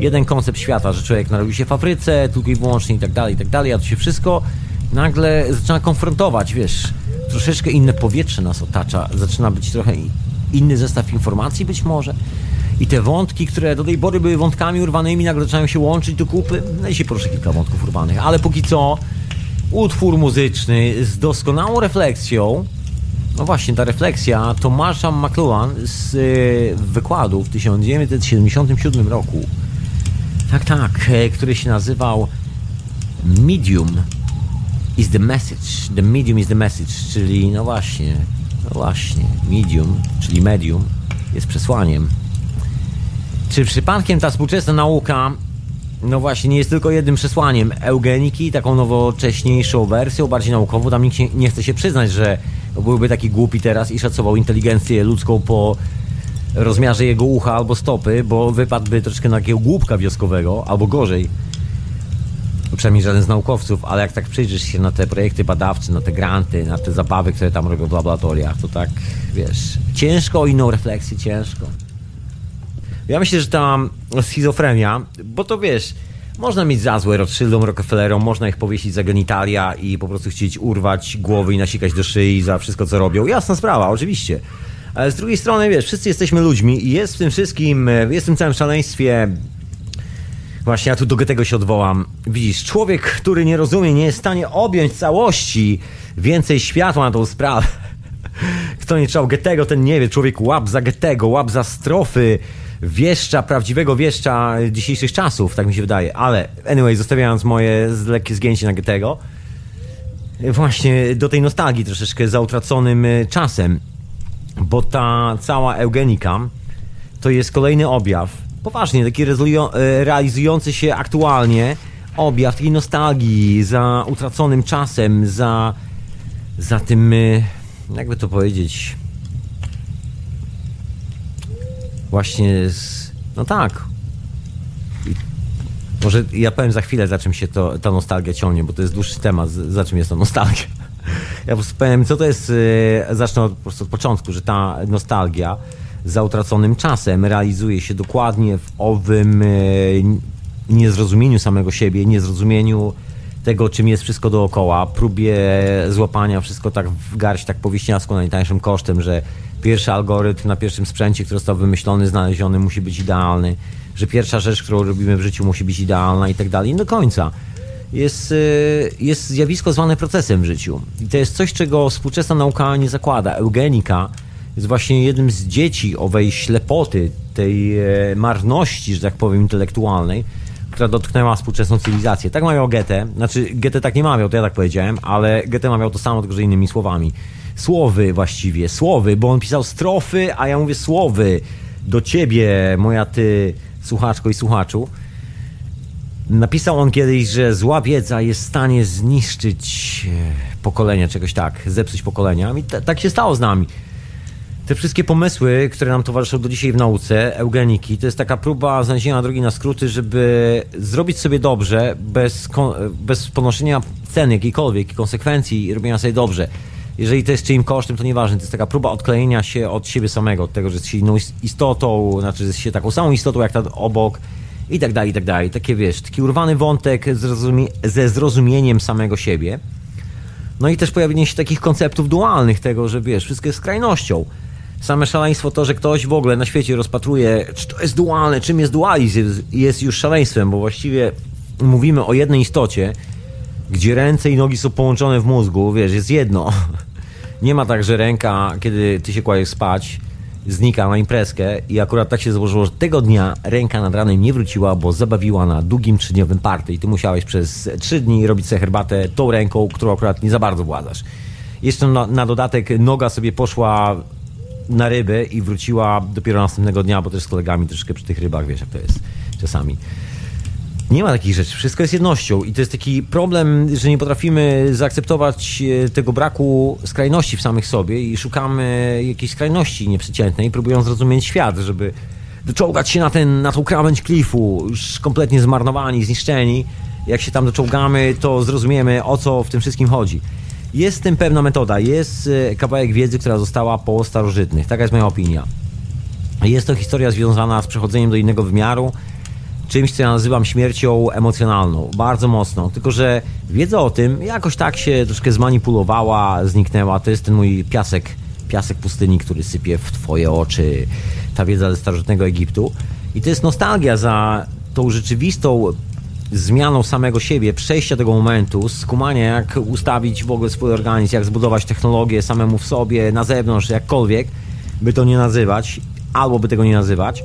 jeden koncept świata, że człowiek narodził się w Afryce, tylko i wyłącznie i tak dalej, i tak dalej, a to się wszystko nagle zaczyna konfrontować, wiesz, troszeczkę inne powietrze nas otacza, zaczyna być trochę inny zestaw informacji być może. I te wątki, które do tej pory były wątkami urwanymi, nagle zaczynają się łączyć do kupy. No i się proszę kilka wątków urwanych, ale póki co utwór muzyczny z doskonałą refleksją. No właśnie, ta refleksja to Marshall McLuhan z y, wykładu w 1977 roku. Tak, tak, e, który się nazywał Medium is the message. The medium is the message, czyli no właśnie, no właśnie, medium, czyli medium jest przesłaniem. Czy przypadkiem ta współczesna nauka no właśnie, nie jest tylko jednym przesłaniem eugeniki, taką nowocześniejszą wersją, bardziej naukową. Tam nikt nie, chce się przyznać, że byłby taki głupi teraz i szacował inteligencję ludzką po rozmiarze jego ucha albo stopy, bo wypadłby troszkę na takiego głupka wioskowego, albo gorzej. Przynajmniej żaden z naukowców, ale jak tak przyjrzysz się na te projekty badawcze, na te granty, na te zabawy, które tam robią w laboratoriach, to tak, wiesz, ciężko o inną refleksję, ciężko. Ja myślę, że ta schizofrenia, bo to wiesz, można mieć za złe Rothschildom, Rockefellerom, można ich powiesić za genitalia i po prostu chcieć urwać głowy i nasikać do szyi za wszystko, co robią. Jasna sprawa, oczywiście. Ale z drugiej strony, wiesz, wszyscy jesteśmy ludźmi i jest w tym wszystkim, jest w tym całym szaleństwie Właśnie ja tu do tego się odwołam. Widzisz, człowiek, który nie rozumie, nie jest w stanie objąć całości więcej światła na tą sprawę. *laughs* Kto nie czytał Goethego, ten nie wie. Człowiek łap za Goethego, łap za strofy, wieszcza, prawdziwego wieszcza dzisiejszych czasów, tak mi się wydaje. Ale, anyway, zostawiając moje lekkie zgięcie na Goethego, właśnie do tej nostalgii troszeczkę za utraconym e, czasem, bo ta cała eugenika to jest kolejny objaw, poważnie, taki e, realizujący się aktualnie objaw takiej nostalgii za utraconym czasem, za, za tym, e, jakby to powiedzieć, właśnie z, no tak. Może ja powiem za chwilę, za czym się to, ta nostalgia ciągnie, bo to jest dłuższy temat, za czym jest ta nostalgia. *laughs* Ja po prostu powiem, co to jest, e, zacznę po prostu od początku, że ta nostalgia za utraconym czasem realizuje się dokładnie w owym e, niezrozumieniu samego siebie, niezrozumieniu tego, czym jest wszystko dookoła, próbie złapania wszystko tak w garść, tak powieśniacko najtańszym kosztem, że pierwszy algorytm na pierwszym sprzęcie, który został wymyślony, znaleziony, musi być idealny, że pierwsza rzecz, którą robimy w życiu, musi być idealna i tak dalej, do końca. Jest, y, jest zjawisko zwane procesem w życiu. I to jest coś, czego współczesna nauka nie zakłada. Eugenika jest właśnie jednym z dzieci owej ślepoty, tej e, marności, że tak powiem, intelektualnej, która dotknęła współczesną cywilizację. Tak mawiał Goethe, znaczy Goethe tak nie mawiał, to ja tak powiedziałem, ale Goethe mawiał to samo, tylko że innymi słowami słowy właściwie, słowy, bo on pisał strofy, a ja mówię słowy do ciebie, moja ty słuchaczko i słuchaczu. Napisał on kiedyś, że zła wiedza jest w stanie zniszczyć e, pokolenia, czegoś tak, zepsuć pokolenia. I tak się stało z nami. Te wszystkie pomysły, które nam towarzyszą do dzisiaj w nauce, eugeniki, to jest taka próba znalezienia drogi na skróty, żeby zrobić sobie dobrze bez, bez ponoszenia ceny jakiejkolwiek, konsekwencji i robienia sobie dobrze jeżeli to jest czyim kosztem, to nieważne. To jest taka próba odklejenia się od siebie samego, od tego, że jest się inną istotą, znaczy jest się taką samą istotą jak ta obok i tak dalej, i tak dalej. Takie wiesz, taki urwany wątek zrozumie ze zrozumieniem samego siebie. No i też pojawienie się takich konceptów dualnych, tego, że wiesz, wszystko jest skrajnością. Same szaleństwo to, że ktoś w ogóle na świecie rozpatruje, czy to jest dualne, czym jest dualizm, jest już szaleństwem, bo właściwie mówimy o jednej istocie, gdzie ręce i nogi są połączone w mózgu, wiesz, jest jedno. *laughs* Nie ma tak, że ręka, kiedy ty się kładziesz spać, znika na imprezkę i akurat tak się złożyło, że tego dnia ręka nad ranem nie wróciła, bo zabawiła na długim trzydniowym party i ty musiałeś przez trzy dni robić sobie herbatę tą ręką, którą akurat nie za bardzo władzasz. Jeszcze na, na dodatek noga sobie poszła na ryby i wróciła dopiero następnego dnia, bo też z kolegami troszkę przy tych rybach, wiesz jak to jest czasami. Nie ma takich rzeczy, wszystko jest jednością i to jest taki problem, że nie potrafimy zaakceptować e, tego braku skrajności w samych sobie i szukamy jakiejś skrajności nieprzeciętnej, próbując zrozumieć świat, żeby doczołgać się na, ten, na tą krawędź klifu, już kompletnie zmarnowani, zniszczeni. Jak się tam doczołgamy, to zrozumiemy o co w tym wszystkim chodzi. Jest w tym pewna metoda, jest e, kawałek wiedzy, która została po starożytnych. Taka jest moja opinia. Jest to historia związana z przechodzeniem do innego wymiaru, czymś, co ja nazywam śmiercią emocjonalną, bardzo mocno. Tylko, że wiedza o tym jakoś tak się troszkę zmanipulowała, zniknęła. To jest ten mój piasek, piasek pustyni, który sypie w twoje oczy. Ta wiedza ze starożytnego Egiptu. I to jest nostalgia za tą rzeczywistą zmianą samego siebie, przejścia tego momentu, skumania, jak ustawić w ogóle swój organizm, jak zbudować technologię samemu w sobie, na zewnątrz, jakkolwiek by to nie nazywać, albo by tego nie nazywać,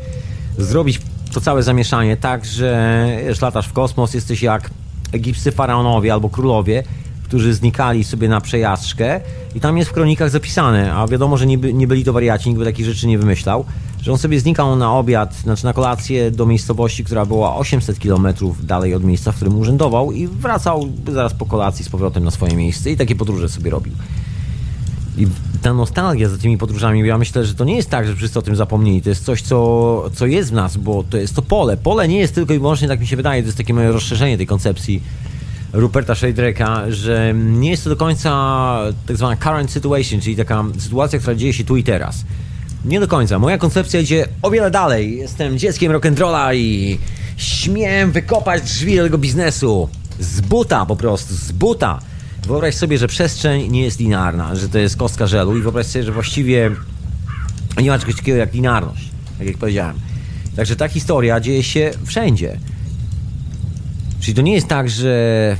zrobić to całe zamieszanie tak, że latasz w kosmos, jesteś jak egipscy faraonowie albo królowie, którzy znikali sobie na przejażdżkę i tam jest w kronikach zapisane, a wiadomo, że nie, by, nie byli to wariaci, nikt by takich rzeczy nie wymyślał, że on sobie znikał na obiad, znaczy na kolację do miejscowości, która była 800 km dalej od miejsca, w którym urzędował i wracał zaraz po kolacji z powrotem na swoje miejsce i takie podróże sobie robił. I ta nostalgia za tymi podróżami, ja myślę, że to nie jest tak, że wszyscy o tym zapomnieli. To jest coś, co, co jest w nas, bo to jest to pole. Pole nie jest tylko i wyłącznie, tak mi się wydaje, to jest takie moje rozszerzenie tej koncepcji Ruperta Shadrake'a, że nie jest to do końca tak zwana current situation, czyli taka sytuacja, która dzieje się tu i teraz. Nie do końca. Moja koncepcja idzie o wiele dalej. Jestem dzieckiem rock'n'rolla i śmiem wykopać drzwi do tego biznesu. Z buta po prostu, z buta. Wyobraź sobie, że przestrzeń nie jest linearna, że to jest kostka żelu i wyobraź sobie, że właściwie nie ma czegoś takiego jak linearność, tak jak powiedziałem. Także ta historia dzieje się wszędzie. Czyli to nie jest tak, że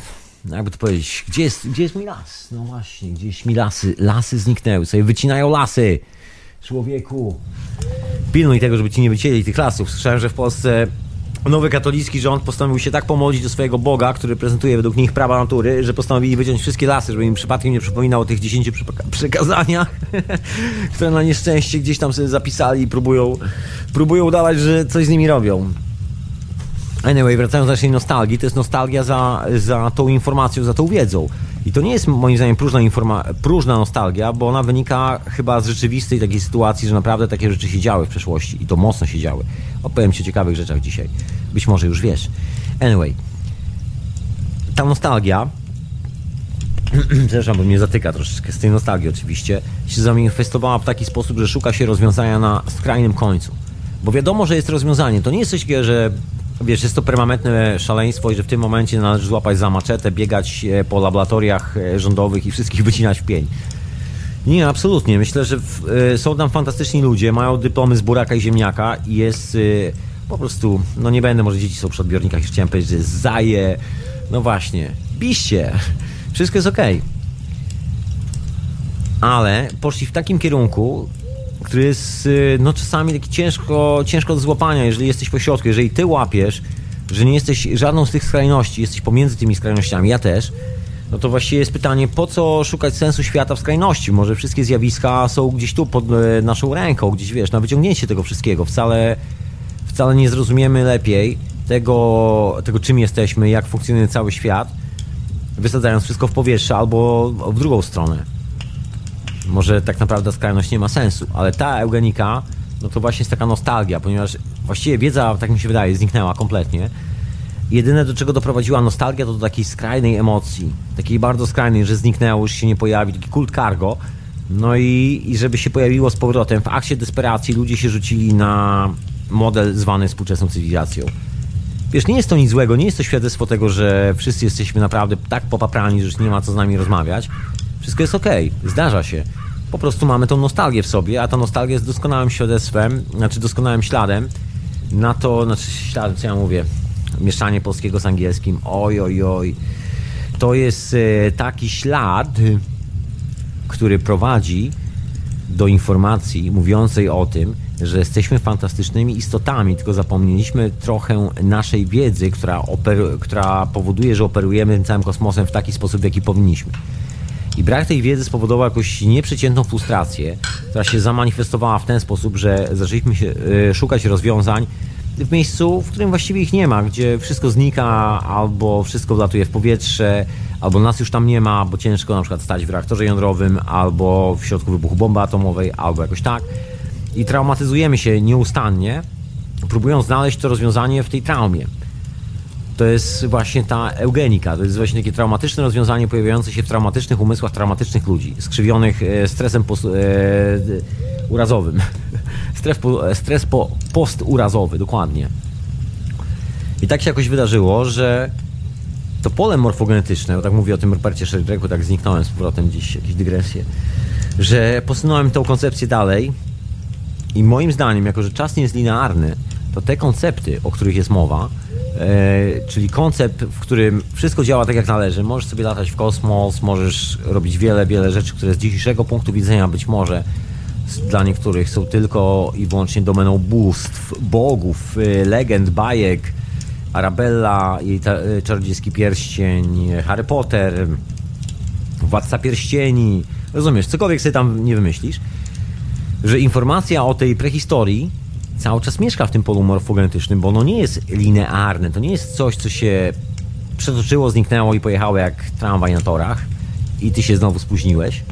jakby to powiedzieć, gdzie jest, gdzie jest mój las? No właśnie, gdzieś mi lasy, lasy zniknęły, sobie wycinają lasy. Człowieku, pilnuj tego, żeby ci nie wycięli tych lasów. Słyszałem, że w Polsce nowy katolicki rząd postanowił się tak pomodlić do swojego Boga, który prezentuje według nich prawa natury, że postanowili wyciąć wszystkie lasy, żeby im przypadkiem nie przypominał o tych 10 *laughs* przekazaniach, *laughs* które na nieszczęście gdzieś tam sobie zapisali i próbują, próbują udawać, że coś z nimi robią. Anyway, wracając do naszej nostalgii, to jest nostalgia za, za tą informacją, za tą wiedzą. I to nie jest moim zdaniem próżna, informa- próżna nostalgia, bo ona wynika chyba z rzeczywistej takiej sytuacji, że naprawdę takie rzeczy się działy w przeszłości i to mocno się działy. Opowiem Ci o ciekawych rzeczach dzisiaj. Być może już wiesz. Anyway, ta nostalgia, *clears throat* zresztą bo mnie zatyka troszeczkę z tej nostalgii oczywiście, się zamanifestowała w taki sposób, że szuka się rozwiązania na skrajnym końcu. Bo wiadomo, że jest rozwiązanie. To nie jest coś takiego, że wiesz, jest to permanentne szaleństwo i że w tym momencie należy złapać za maczetę, biegać e, po laboratoriach e, rządowych i wszystkich *laughs* wycinać w pień. Nie, absolutnie. Myślę, że w, y, są tam fantastyczni ludzie, mają dyplomy z buraka i ziemniaka i jest po prostu, no nie będę, może dzieci są przy odbiornikach, chciałem powiedzieć, że zaje, no właśnie, biście, wszystko jest okej. Okay. Ale poszli w takim kierunku, który jest y, no czasami taki ciężko, ciężko do złapania, jeżeli jesteś po środku, jeżeli ty łapiesz, że nie jesteś żadną z tych skrajności, jesteś pomiędzy tymi skrajnościami, ja też, no to właściwie jest pytanie, po co szukać sensu świata w skrajności? Może wszystkie zjawiska są gdzieś tu pod e, naszą ręką, gdzieś wiesz, na wyciągnięcie tego wszystkiego. Wcale, wcale nie zrozumiemy lepiej tego, tego, czym jesteśmy, jak funkcjonuje cały świat, wysadzając wszystko w powietrze albo w drugą stronę. Może tak naprawdę skrajność nie ma sensu, ale ta eugenika, no to właśnie jest taka nostalgia, ponieważ właściwie wiedza, tak mi się wydaje, zniknęła kompletnie Jedyne, do czego doprowadziła nostalgia, to do takiej skrajnej emocji. Takiej bardzo skrajnej, że zniknęło, już się nie pojawi. Taki kult cargo. No i, i żeby się pojawiło z powrotem. W akcie desperacji ludzie się rzucili na model zwany współczesną cywilizacją. Wiesz, nie jest to nic złego, nie jest to świadectwo tego, że wszyscy jesteśmy naprawdę tak popaprani, że już nie ma co z nami rozmawiać. Wszystko jest okay, zdarza się. Po prostu mamy tą nostalgię w sobie, a ta nostalgia jest doskonałym świadectwem, znaczy doskonałym śladem na to, znaczy co ja mówię, mieszanie polskiego z angielskim. Oj, oj, oj. To jest e, taki ślad, który prowadzi do informacji mówiącej o tym, że jesteśmy fantastycznymi istotami, tylko zapomnieliśmy trochę naszej wiedzy, która, która powoduje, że operujemy całym kosmosem w taki sposób, w jaki powinniśmy. I brak tej wiedzy spowodował jakąś nieprzeciętną frustrację, która się zamanifestowała w ten sposób, że zaczęliśmy się, y, szukać rozwiązań w miejscu, w którym właściwie ich nie ma, gdzie wszystko znika, albo wszystko wlatuje w powietrze, albo nas już tam nie ma, bo ciężko na przykład stać w reaktorze jądrowym, albo w środku wybuchu bomby atomowej, albo jakoś tak. I traumatyzujemy się nieustannie, próbując znaleźć to rozwiązanie w tej traumie. To jest właśnie ta eugenika, to jest właśnie takie traumatyczne rozwiązanie pojawiające się w traumatycznych umysłach traumatycznych ludzi, skrzywionych e, stresem post, e, urazowym. *laughs* Stres, po, stres po, posturazowy, dokładnie. I tak się jakoś wydarzyło, że to pole morfogenetyczne, bo tak mówię o tym Rupercie Sheldrake'u, tak zniknąłem z powrotem gdzieś, jakieś dygresje, że posunąłem tą koncepcję dalej i moim zdaniem, jako że czas nie jest linearny, to te koncepty, o których jest mowa, e, czyli koncept, w którym wszystko działa tak jak należy, możesz sobie latać w kosmos, możesz robić wiele, wiele rzeczy, które z dzisiejszego punktu widzenia być może dla niektórych są tylko i wyłącznie domeną bóstw, bogów, e, legend, bajek, Arabella, jej ta, e, czarodziejski pierścień, Harry Potter, Władca Pierścieni, rozumiesz, cokolwiek sobie tam nie wymyślisz, że informacja o tej prehistorii cały czas mieszka w tym polu morfogenetycznym, bo ono nie jest linearne, to nie jest coś, co się przetoczyło, zniknęło i pojechało jak tramwaj na torach i ty się znowu spóźniłeś.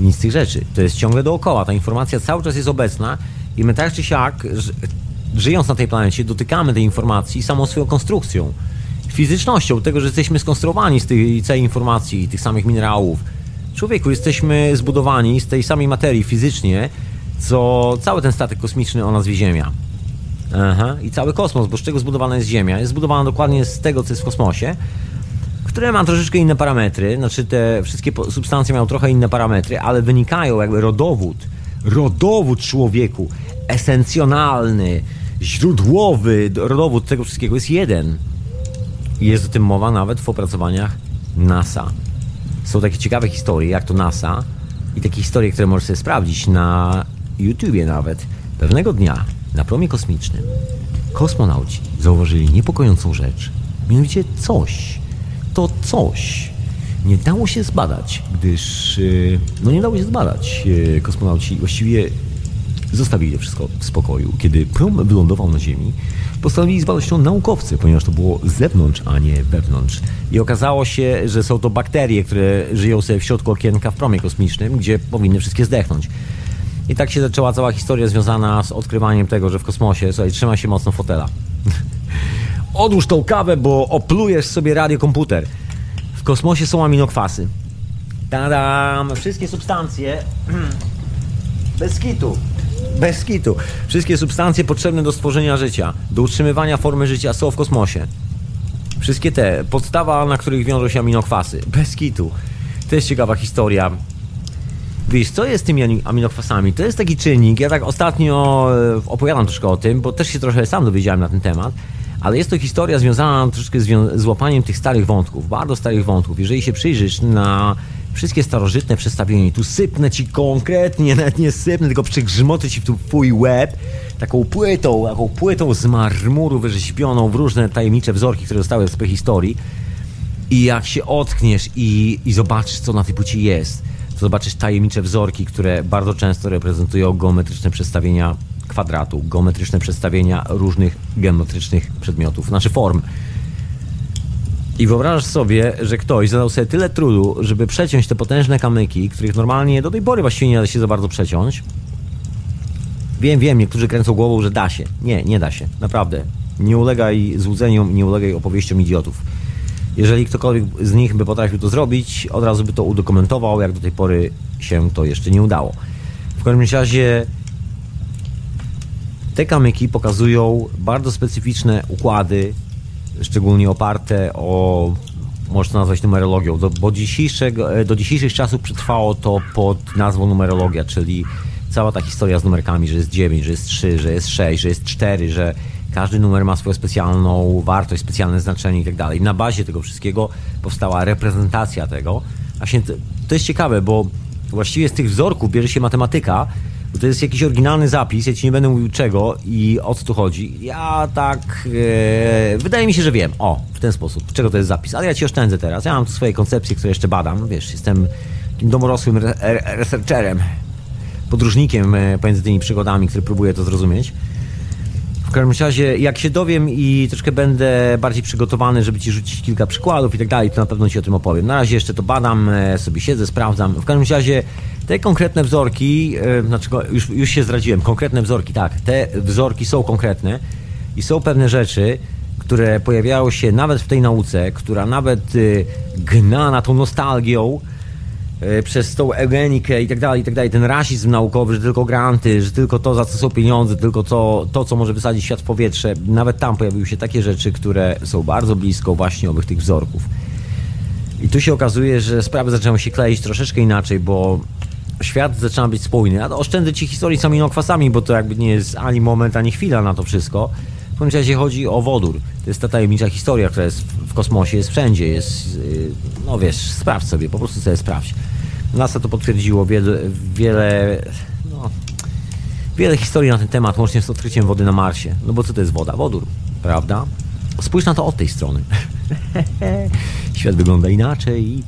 Nic z tych rzeczy. To jest ciągle dookoła. Ta informacja cały czas jest obecna i my tak czy siak, żyjąc na tej planecie, dotykamy tej informacji samą swoją konstrukcją, fizycznością, tego, że jesteśmy skonstruowani z tej całej informacji, tych samych minerałów. Człowieku, jesteśmy zbudowani z tej samej materii fizycznie, co cały ten statek kosmiczny o nazwie Ziemia. Aha. I cały kosmos, bo z czego zbudowana jest Ziemia? Jest zbudowana dokładnie z tego, co jest w kosmosie, które ma troszeczkę inne parametry. Znaczy, te wszystkie substancje mają trochę inne parametry, ale wynikają jakby rodowód, rodowód człowieku, esencjonalny, źródłowy rodowód tego wszystkiego jest jeden. I jest o tym mowa nawet w opracowaniach NASA. Są takie ciekawe historie, jak to NASA i takie historie, które możesz sobie sprawdzić na YouTubie nawet. Pewnego dnia na promie kosmicznym kosmonauci zauważyli niepokojącą rzecz. Mianowicie coś. To coś nie dało się zbadać, gdyż y, no nie dało się zbadać. Y, kosmonauci właściwie zostawili wszystko w spokoju. Kiedy prom wylądował na Ziemi, postanowili zbadać to naukowcy, ponieważ to było z zewnątrz, a nie wewnątrz. I okazało się, że są to bakterie, które żyją sobie w środku okienka w promie kosmicznym, gdzie powinny wszystkie zdechnąć. I tak się zaczęła cała historia związana z odkrywaniem tego, że w kosmosie, słuchaj, trzyma się mocno fotela. *laughs* Odłóż tą kawę, bo oplujesz sobie radiokomputer. W kosmosie są aminokwasy. Tadam! Wszystkie substancje *clears throat* bez kitu. Bez kitu. Wszystkie substancje potrzebne do stworzenia życia, do utrzymywania formy życia są w kosmosie. Wszystkie te, podstawa, na których wiążą się aminokwasy. Bez kitu. To jest ciekawa historia. Wiesz, co jest z tymi aminokwasami? To jest taki czynnik, ja tak ostatnio e, opowiadam troszkę o tym, bo też się trochę sam dowiedziałem na ten temat, ale jest to historia związana troszeczkę z, z łapaniem tych starych wątków, bardzo starych wątków. Jeżeli się przyjrzysz na wszystkie starożytne przedstawienia, tu sypnę ci konkretnie, *laughs* nawet nie sypnę, tylko przygrzmoty ci w twój łeb taką płytą, taką płytą z marmuru wyrzeźbioną w różne tajemnicze wzorki, które zostały w historii i jak się otkniesz i, i zobaczysz, co na tej płycie jest, to zobaczysz tajemnicze wzorki, które bardzo często reprezentują geometryczne przedstawienia kwadratu, geometryczne przedstawienia różnych geometrycznych przedmiotów, znaczy form. I wyobrażasz sobie, że ktoś zadał sobie tyle trudu, żeby przeciąć te potężne kamyki, których normalnie do tej pory właściwie nie da się za bardzo przeciąć. Wiem, wiem, niektórzy kręcą głową, że da się. Nie, nie da się. Naprawdę. Nie ulegaj złudzeniom, nie ulegaj opowieściom idiotów. Jeżeli ktokolwiek z nich by potrafił to zrobić, od razu by to udokumentował, jak do tej pory się to jeszcze nie udało. W każdym razie te kamyki pokazują bardzo specyficzne układy szczególnie oparte o, można nazwać numerologią, do, bo dzisiejszego, e, do dzisiejszych czasów przetrwało to pod nazwą numerologia, czyli cała ta historia z numerkami, że jest 9, że jest 3, że jest 6, że jest 4, że każdy numer ma swoją specjalną wartość, specjalne znaczenie i tak dalej. Na bazie tego wszystkiego powstała reprezentacja tego. Właśnie to jest ciekawe, bo właściwie z tych wzorków bierze się matematyka, bo to jest jakiś oryginalny zapis, ja ci nie będę mówił czego i o co tu chodzi. Ja tak... E, wydaje mi się, że wiem. O, w ten sposób. Czego to jest zapis. Ale ja ci oszczędzę teraz. Ja mam swoje koncepcje, które jeszcze badam. Wiesz, jestem takim domorosłym re researcherem, podróżnikiem e, pomiędzy tymi przygodami, który próbuje to zrozumieć. Każdym razie, jak się dowiem i troszkę będę bardziej przygotowany, żeby ci rzucić kilka przykładów i tak dalej, to na pewno ci o tym opowiem. Na razie jeszcze to badam, e, sobie siedzę, sprawdzam. W każdym razie te konkretne wzorki, znaczy już, już się zdradziłem, konkretne wzorki, tak, te wzorki są konkretne i są pewne rzeczy, które pojawiają się nawet w tej nauce, która nawet y, gna na tą nostalgią przez tą eugenikę i tak dalej, i tak dalej, ten rasizm naukowy, że tylko granty, że tylko to, za co są pieniądze, tylko to, to, co może wysadzić świat w powietrze, nawet tam pojawiły się takie rzeczy, które są bardzo blisko właśnie owych tych wzorków. I tu się okazuje, że sprawy zaczynają się kleić troszeczkę inaczej, bo świat zaczyna być spójny. A oszczędzę ci historii z aminokwasami, bo to jakby nie jest ani moment, ani chwila na to wszystko. W każdym razie chodzi o wodór. To jest ta tajemnicza historia, która jest w kosmosie, jest wszędzie, jest, y, no wiesz, sprawdź sobie, po prostu sobie sprawdź. NASA to potwierdziło, wiele, wiele, no, wiele historii na ten temat, łącznie z odkryciem wody na Marsie. No bo co to jest woda? Wodór, prawda? Spójrz na to od tej strony. *laughs* Świat wygląda inaczej.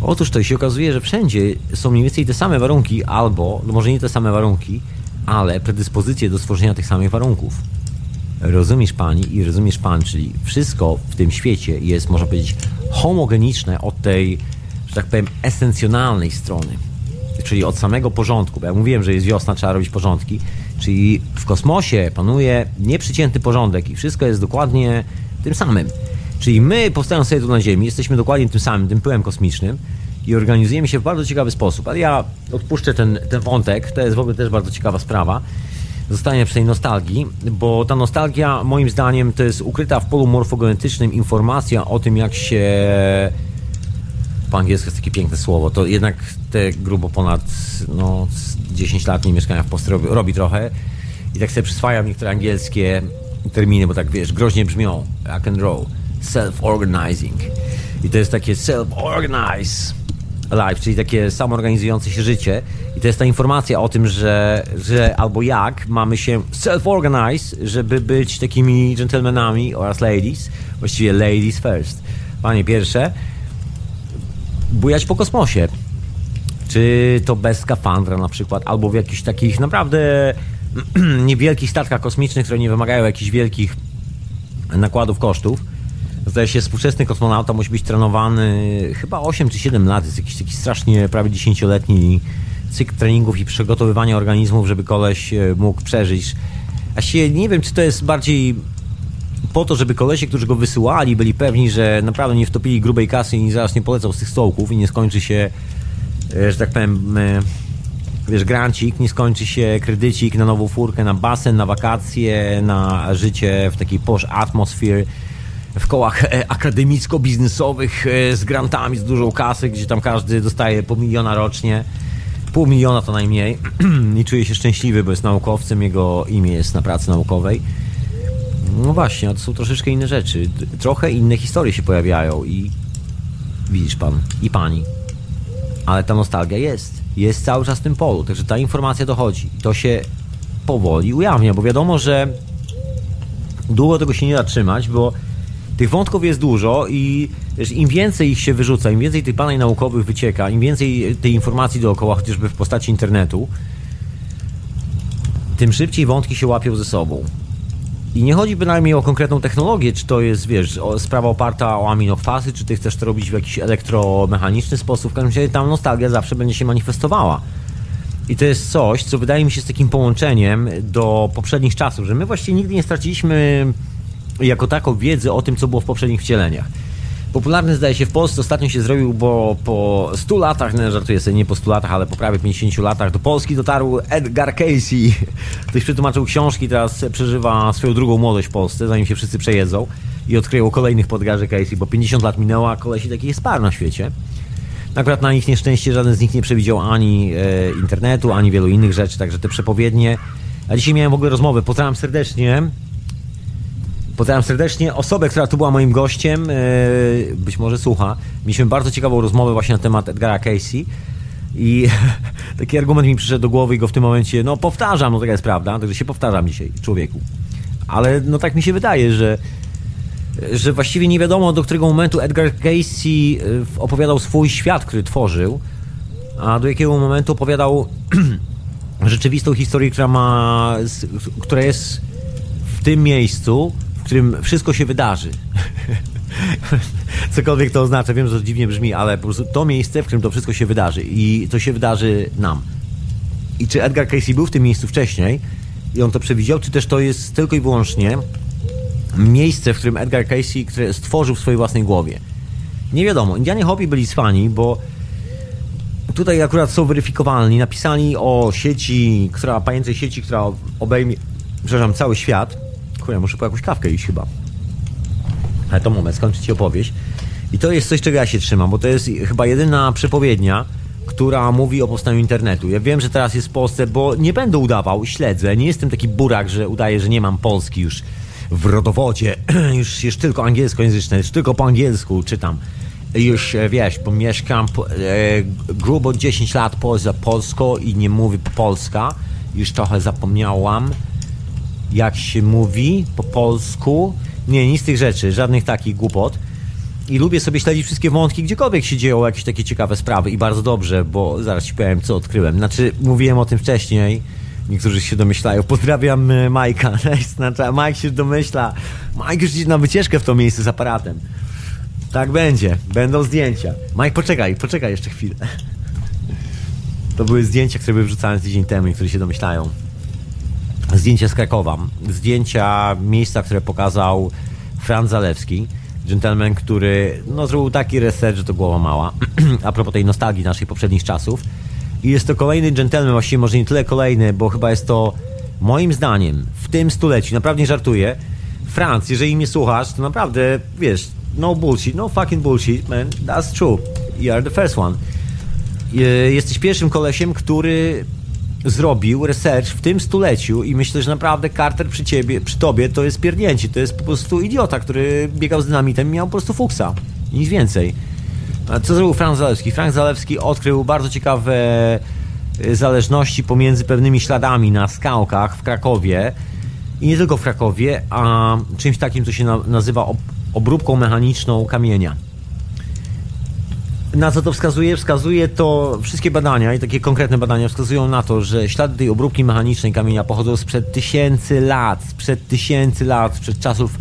Otóż to się okazuje, że wszędzie są mniej więcej te same warunki, albo, no może nie te same warunki, ale predyspozycje do stworzenia tych samych warunków rozumiesz pani i rozumiesz pan, czyli wszystko w tym świecie jest, można powiedzieć, homogeniczne od tej, że tak powiem, esencjonalnej strony. Czyli od samego porządku, bo ja mówiłem, że jest wiosna, trzeba robić porządki, czyli w kosmosie panuje nieprzycięty porządek i wszystko jest dokładnie tym samym. Czyli my, powstając sobie tu na Ziemi, jesteśmy dokładnie tym samym, tym pyłem kosmicznym i organizujemy się w bardzo ciekawy sposób. Ale ja odpuszczę ten, ten wątek, to jest w ogóle też bardzo ciekawa sprawa zostanie przy tej nostalgii, bo ta nostalgia moim zdaniem to jest ukryta w polu morfogenetycznym informacja o tym, jak się po angielsku jest takie piękne słowo, to jednak te grubo ponad no, 10 lat nie mieszkania w Polsce robi, robi trochę. I tak sobie przyswajam niektóre angielskie terminy, bo tak wiesz, groźnie brzmią, rock and roll, self-organizing. I to jest takie self-organize life, czyli takie samoorganizujące się życie. I to jest ta informacja o tym, że, że albo jak mamy się self-organize, żeby być takimi gentlemanami oraz ladies, właściwie ladies first. Panie pierwsze, bujać po kosmosie. Czy to bez skafandra na przykład, albo w jakichś takich naprawdę *clears throat* niewielkich statkach kosmicznych, które nie wymagają jakichś wielkich nakładów kosztów Zdaje się, współczesny kosmonauta musi być trenowany chyba 8 czy 7 lat. Jest jakiś taki strasznie prawie 10-letni cykl treningów i przygotowywania organizmów, żeby koleś e, mógł przeżyć. A się nie wiem, czy to jest bardziej po to, żeby kolesie, którzy go wysyłali, byli pewni, że naprawdę nie wtopili grubej kasy i zaraz nie polecą z tych stołków i nie skończy się, e, że tak powiem, e, wiesz, grancik, nie skończy się kredycik na nową furkę, na basen, na wakacje, na życie w takiej posh atmosphere w kołach e, akademicko-biznesowych e, z grantami, z dużą kasy, gdzie tam każdy dostaje po miliona rocznie. Pół miliona to najmniej *clears throat* i czuje się szczęśliwy, bo jest naukowcem, jego imię jest na pracy naukowej. No właśnie, a to są troszeczkę inne rzeczy. Trochę inne historie się pojawiają i widzisz pan i pani. Ale ta nostalgia jest. Jest cały czas w tym polu, także ta informacja dochodzi. To się powoli ujawnia, bo wiadomo, że długo tego się nie da trzymać, bo tych wątków jest dużo i wiesz, im więcej ich się wyrzuca, im więcej tych badań naukowych wycieka, im więcej tej informacji dookoła, chociażby w postaci internetu, tym szybciej wątki się łapią ze sobą. I nie chodzi bynajmniej o konkretną technologię, czy to jest, wiesz, sprawa oparta o aminokwazy, czy ty chcesz to robić w jakiś elektromechaniczny sposób. W każdym razie tam nostalgia zawsze będzie się manifestowała. I to jest coś, co wydaje mi się z takim połączeniem do poprzednich czasów, że my właściwie nigdy nie straciliśmy jako taką wiedzę o tym, co było w poprzednich wcieleniach. Popularny zdaje się w Polsce, ostatnio się zrobił, bo po 100 latach, no żartuję sobie, nie po 100 latach, ale po prawie 50 latach do Polski dotarł Edgar Casey. Ktoś przetłumaczył książki, teraz przeżywa swoją drugą młodość w Polsce, zanim się wszyscy przejedzą i odkryją kolejnych podgarzy Casey, bo 50 lat minęło, a kolesi takich jest par na świecie. Akurat na ich nieszczęście żaden z nich nie przewidział ani e, internetu, ani wielu innych rzeczy, także te przepowiednie. A dzisiaj miałem w ogóle rozmowę, pozdrawiam serdecznie Pozdrawiam serdecznie osobę, która tu była moim gościem, e, być może słucha. Mieliśmy bardzo ciekawą rozmowę właśnie na temat Edgara Casey i *laughs* taki argument mi przyszedł do głowy i go w tym momencie, no powtarzam, no taka jest prawda, także się powtarzam dzisiaj, człowieku. Ale no tak mi się wydaje, że że właściwie nie wiadomo do którego momentu Edgar Casey e, opowiadał swój świat, który tworzył, a do jakiego momentu opowiadał *clears throat* rzeczywistą historię, która ma, która jest w tym miejscu, którym wszystko się wydarzy. *laughs* Cokolwiek to oznacza, wiem, że to dziwnie brzmi, ale po prostu to miejsce, w którym to wszystko się wydarzy i to się wydarzy nam. I czy Edgar Casey był w tym miejscu wcześniej i on to przewidział, czy też to jest tylko i wyłącznie miejsce, w którym Edgar Casey które stworzył w swojej własnej głowie. Nie wiadomo. Indianie Hopi byli swani, bo tutaj akurat są weryfikowalni. Napisali o sieci, która, pajęcej sieci, która obejmie, przepraszam, cały świat. Kurde, muszę po jakąś kawkę iść chyba. Ale to moment, skończyć ci opowieść. I to jest coś, czego ja się trzymam, bo to jest chyba jedyna przepowiednia, która mówi o powstaniu internetu. Ja wiem, że teraz jest w Polsce, bo nie będę udawał, śledzę. Nie jestem taki burak, że udaję, że nie mam Polski już w rodowodzie. *clears throat* już jest tylko angielskojęzyczne, już tylko po angielsku czytam. Już e, wiesz, bo mieszkam e, grubo 10 lat poza Polską i nie mówię po polska. Już trochę zapomniałam, jak się mówi po polsku. Nie, nic z tych rzeczy, żadnych takich głupot i lubię sobie śledzić wszystkie wątki, gdziekolwiek się dzieją jakieś takie ciekawe sprawy i bardzo dobrze, bo zaraz ci powiem, co odkryłem. Znaczy, mówiłem o tym wcześniej, niektórzy się domyślają. Pozdrawiam e, Majka. *laughs* Znaczy, Mike się domyśla. Mike już idzie na wycieczkę w to miejsce z aparatem. Tak będzie, będą zdjęcia. Mike, poczekaj, poczekaj jeszcze chwilę. *laughs* To były zdjęcia, które były wrzucane tydzień temu, niektórzy się domyślają. Zdjęcia z Krakowa. Zdjęcia miejsca, które pokazał Franz Zalewski gentleman, który no, zrobił taki research, że to głowa mała, *clears throat* a propos tej nostalgii naszych poprzednich czasów. I jest to kolejny gentleman, właściwie może nie tyle kolejny, bo chyba jest to moim zdaniem w tym stuleciu, naprawdę nie żartuję, Franz, jeżeli mnie słuchasz, to naprawdę, wiesz, no bullshit, no fucking bullshit, man, that's true. You are the first one. Jesteś pierwszym kolesiem, który zrobił research w tym stuleciu i myślę, że naprawdę Carter przy ciebie, przy tobie to jest pierdnięcie. To jest po prostu idiota, który biegał z dynamitem i miał po prostu fuksa. Nic więcej. A co zrobił Frank Zalewski? Frank Zalewski odkrył bardzo ciekawe e, zależności pomiędzy pewnymi śladami na skałkach w Krakowie i nie tylko w Krakowie, a czymś takim, co się nazywa obróbką mechaniczną kamienia. Na co to wskazuje? Wskazuje to wszystkie badania i takie konkretne badania wskazują na to, że ślady tej obróbki mechanicznej kamienia pochodzą sprzed tysięcy lat, sprzed tysięcy lat, przed czasów